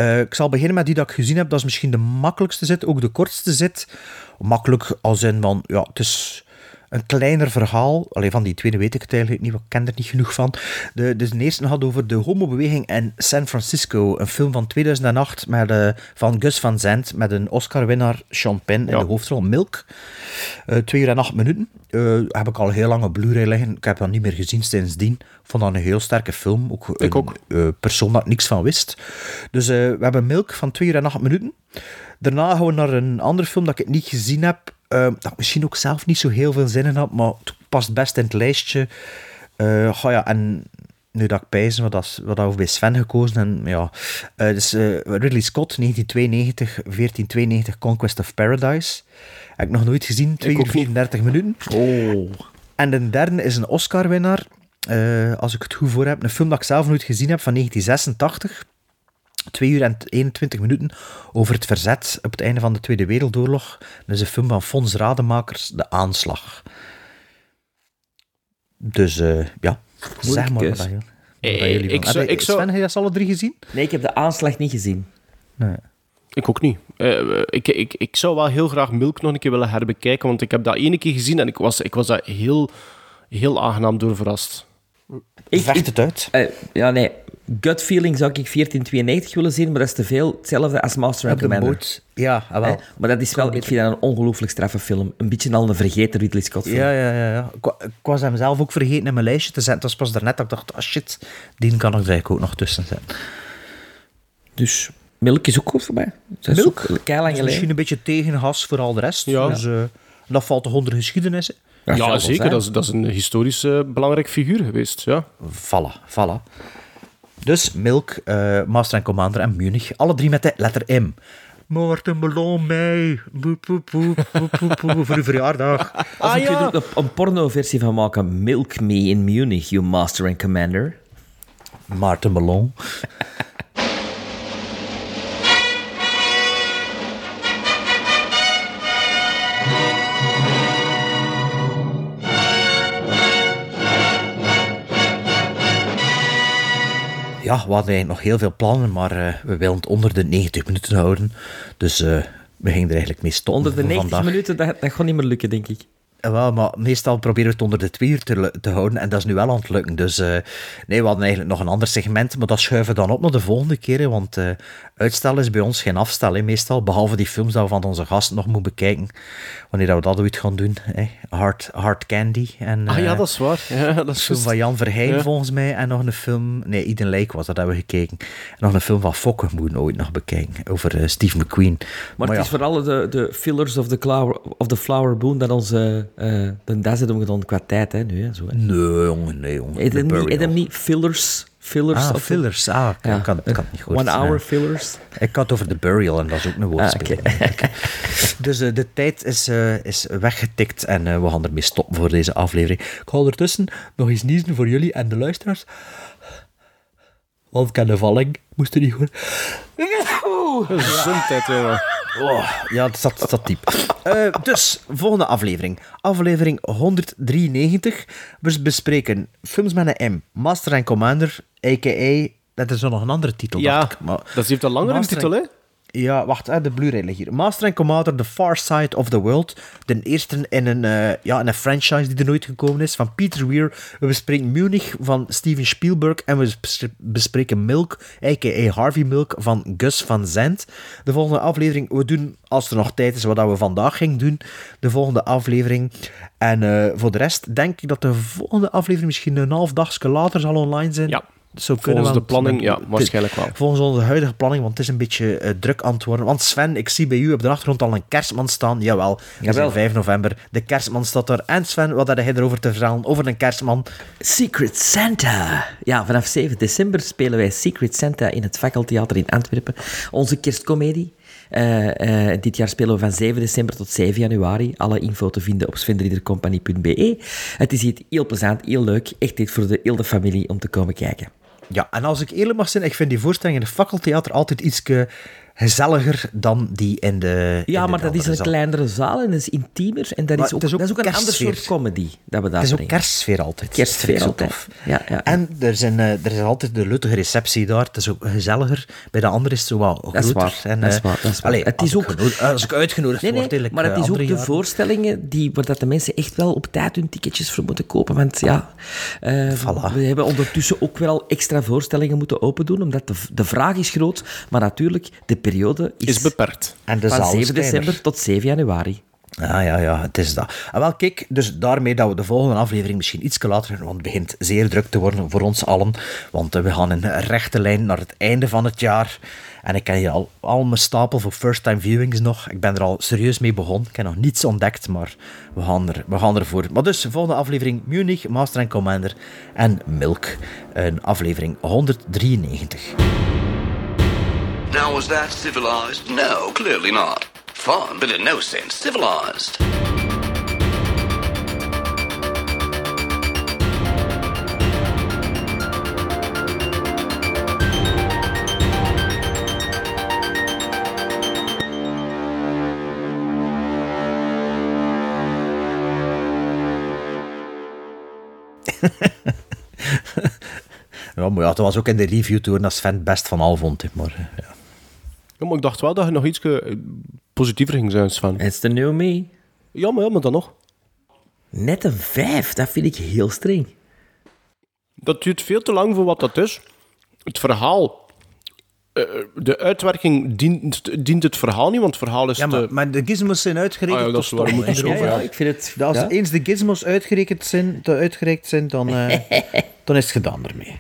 Eh, ik zal beginnen met die dat ik gezien heb. Dat is misschien de makkelijkste zit, ook de kortste zit. Makkelijk als in van, ja, het is een kleiner verhaal. Alleen van die tweede weet ik het eigenlijk niet, ik ken er niet genoeg van. De, dus de eerste had over de homobeweging in San Francisco. Een film van 2008 met, eh, van Gus Van Sant met een Oscar-winnaar Sean Penn in Ja. de hoofdrol Milk. Eh, twee uur en acht minuten. Eh, heb ik al heel lang op Blu-ray liggen. Ik heb dat niet meer gezien sindsdien. Vond dat een heel sterke film. Ook Ik een ook. persoon dat ik niks van wist. Dus we hebben Milk van twee uur en acht minuten. Daarna gaan we naar een andere film dat ik niet gezien heb. Eh, dat ik misschien ook zelf niet zo heel veel zin in had, maar het past best in het lijstje. Goh ja, en nu dat ik pijzen, wat, dat, wat dat bij Sven gekozen. En, ja, eh, dus eh, Ridley Scott, 1992, 1492, Conquest of Paradise. Heb ik nog nooit gezien, 2 uur ook niet. 34 minuten. Oh. En de derde is een Oscar-winnaar, als ik het goed voor heb. Een film dat ik zelf nooit gezien heb, van 1986. 2 uur en 21 minuten over het verzet op het einde van de Tweede Wereldoorlog. Dat is een film van Fons Rademakers, De Aanslag. Dus eh, ja, zeg maar wat, wat Eh, ik zou- Heb je- ik zou- Sven, heb je dat alle drie gezien? Nee, ik heb de aanslag niet gezien. Nee. Ik ook niet. Eh, ik, ik, ik zou wel heel graag Milk nog een keer willen herbekijken, want ik heb dat ene keer gezien en ik was, ik was daar heel, heel aangenaam door verrast. Ik, Vecht ik- het uit. eh, ja, nee. Gut feeling zou ik 1492 willen zien, maar dat is te veel hetzelfde als Master and de Commander. boot. Ja, ah, wel. Eh, maar dat is wel, ik vind dat een ongelooflijk straffe film. Een beetje al een vergeten Ridley Scott film. Ja, ja, ja. ja. Ik, wa- ik was hem zelf ook vergeten in mijn lijstje te zetten. Het was pas daarnet dat ik dacht, ah shit, die kan ik er eigenlijk ook nog tussen zetten. Dus Milk is ook goed voor mij. Dat is Milk? ook keilang Dus geleden. misschien een beetje tegengas voor al de rest. Ja. Dus, eh, dat valt toch onder geschiedenis. Ja, zeker. Dat is, dat is een historisch eh, belangrijk figuur geweest. Ja. Voilà, voilà. Dus Milk, eh, Master and Commander en Munich. Alle drie met de letter M. Maarten Melon mij. Boep, boep, boep, boep, boep, boep, voor uw verjaardag. Of Ah, ik ja. er een, porno-versie van maken. Milk Me in Munich, you Master and Commander. Maarten Melon. Ja, we hadden eigenlijk nog heel veel plannen, maar eh, we willen het onder de 90 minuten houden. Dus eh, we gingen er eigenlijk mee stoppen Onder de voor 90 vandaag. minuten, dat, dat gaat niet meer lukken, denk ik. Eh, Wel, maar meestal proberen we het onder de twee uur te, te houden en dat is nu wel aan het lukken. Dus eh, nee, we hadden eigenlijk nog een ander segment, maar dat schuiven we dan op naar de volgende keer. Want eh uitstel is bij ons geen afstel, hè, meestal. Behalve die films dat we van onze gasten nog moeten bekijken. Wanneer dat we dat ooit gaan doen. Hè. Hard, Hard Candy. En, Ah ja, dat is waar. Ja, dat een is film juist. van Jan Verheyen Ja. volgens mij. En nog een film... Nee, Eden Lake was dat, hebben we gekeken. En nog een film van Fokke moeten we ooit nog bekijken. Over Steve McQueen. Maar, het ja, is vooral de, de fillers of the, flower, of the flower boon dat onze... eh dan daar we dan qua tijd, hè, nu. Hè, zo, hè. Nee, jongen, nee, jongen. Hem niet, hem fillers? Fillers Ah, of- fillers. Ah, ik Ja. kan, kan het niet goed One hour hè. fillers. Ik had het over The Burial en dat is ook een woordspeling. Ah, Dus eh, de tijd is, eh, is weggetikt en eh, we gaan ermee stoppen voor deze aflevering. Ik ga ondertussen nog eens niezen voor jullie en de luisteraars. Want valling. Moest er niet goed. Gezondheid, jongen. Oh, ja, het zat, het zat diep. Eh, dus, volgende aflevering. Aflevering 193. We bespreken films met een M. Master and Commander, a.k.a. Dat is nog een andere titel, Ja, dacht ik. Maar dat heeft een langere Master titel, hè? Ja, wacht, hè, de Blu-ray hier. Master and Commander, The Far Side of the World. De eerste in een, eh, ja, in een franchise die er nooit gekomen is, van Peter Weir. We bespreken Munich van Steven Spielberg. En we bes- bespreken Milk, a.k.a. Harvey Milk, van Gus van Zandt. De volgende aflevering, we doen, als er nog tijd is, wat we vandaag gingen doen. De volgende aflevering. En eh, voor de rest denk ik dat de volgende aflevering misschien een half dagje later zal online zijn. Ja. Zo Volgens de planning, ja, waarschijnlijk wel. Volgens onze huidige planning, want het is een beetje eh, druk aan het worden. Want Sven, ik zie bij u op de achtergrond al een kerstman staan. Jawel, we Jawel. zijn 5 november. De kerstman staat er. En Sven, wat had jij erover te vertellen over een kerstman? Secret Santa. Ja, vanaf 7 december spelen wij Secret Santa in het Fakkeltheater in Antwerpen. Onze kerstcomedie. Eh, eh, dit jaar spelen we van 7 december tot 7 januari. Alle info te vinden op svenriedercompagnie.be. Het is hier heel plezant, heel leuk. Echt dit voor de hele familie om te komen kijken. Ja, en als ik eerlijk mag zijn, ik vind die voorstelling in het fakkeltheater altijd iets gezelliger dan die in de. in Ja, de maar dat is een zaal. kleinere zaal en dat is intiemer. En dat, Maar is ook, het is ook dat is ook een ander soort comedy dat we daar Het is ook kerstsfeer altijd. Kerstsfeer altijd. Ja, ja. En er, zijn, eh, er is altijd de luttige receptie daar. Het is ook gezelliger. Bij de andere is het zo wat groter. Dat is waar, En, dat is eh, waar, dat is waar. allee, Het als is ik ook- genodigd- als ik uitgenodigd Nee, nee, word, eigenlijk, maar het eh, is ook de jaren. voorstellingen die, waar dat de mensen echt wel op tijd hun ticketjes voor moeten kopen. Want ja, eh, we hebben ondertussen ook wel extra voorstellingen moeten open doen, omdat de, de vraag is groot. Maar natuurlijk, de periode is, Is beperkt. En de van zaal is 7 kleiner. december tot 7 januari. Ja, ja, ja, het is dat. En wel, kijk, dus daarmee dat we de volgende aflevering misschien iets later gaan, want het begint zeer druk te worden voor ons allen. Want eh, we gaan in rechte lijn naar het einde van het jaar. En ik ken hier al, al mijn stapel voor first-time viewings nog. Ik ben er al serieus mee begonnen. Ik heb nog niets ontdekt, maar we gaan, er, we gaan ervoor. Maar dus, volgende aflevering Munich, Master and Commander en Milk. Een aflevering 193. Now, was that civilized? No, clearly not. Fun, but in no sense civilized. Ja, maar ja, dat was ook in de review toen dat Sven het best van al vond. Maar, ja. Ja, maar ik dacht wel dat je nog iets eh, positiever ging zijn, Sven. It's the new me. Ja, maar, ja, maar dan nog. Net een 5, dat vind ik heel streng. Dat duurt veel te lang voor wat dat is. Het verhaal... eh, de uitwerking dient, dient het verhaal niet, want het verhaal is Ja, maar, te... maar de gizmos zijn uitgerekend Ah, ja, dat is waar, hebben. ik vind het... Als ja. eens de gizmos uitgerekend zijn, uitgereikt zijn dan, eh, dan is het gedaan ermee.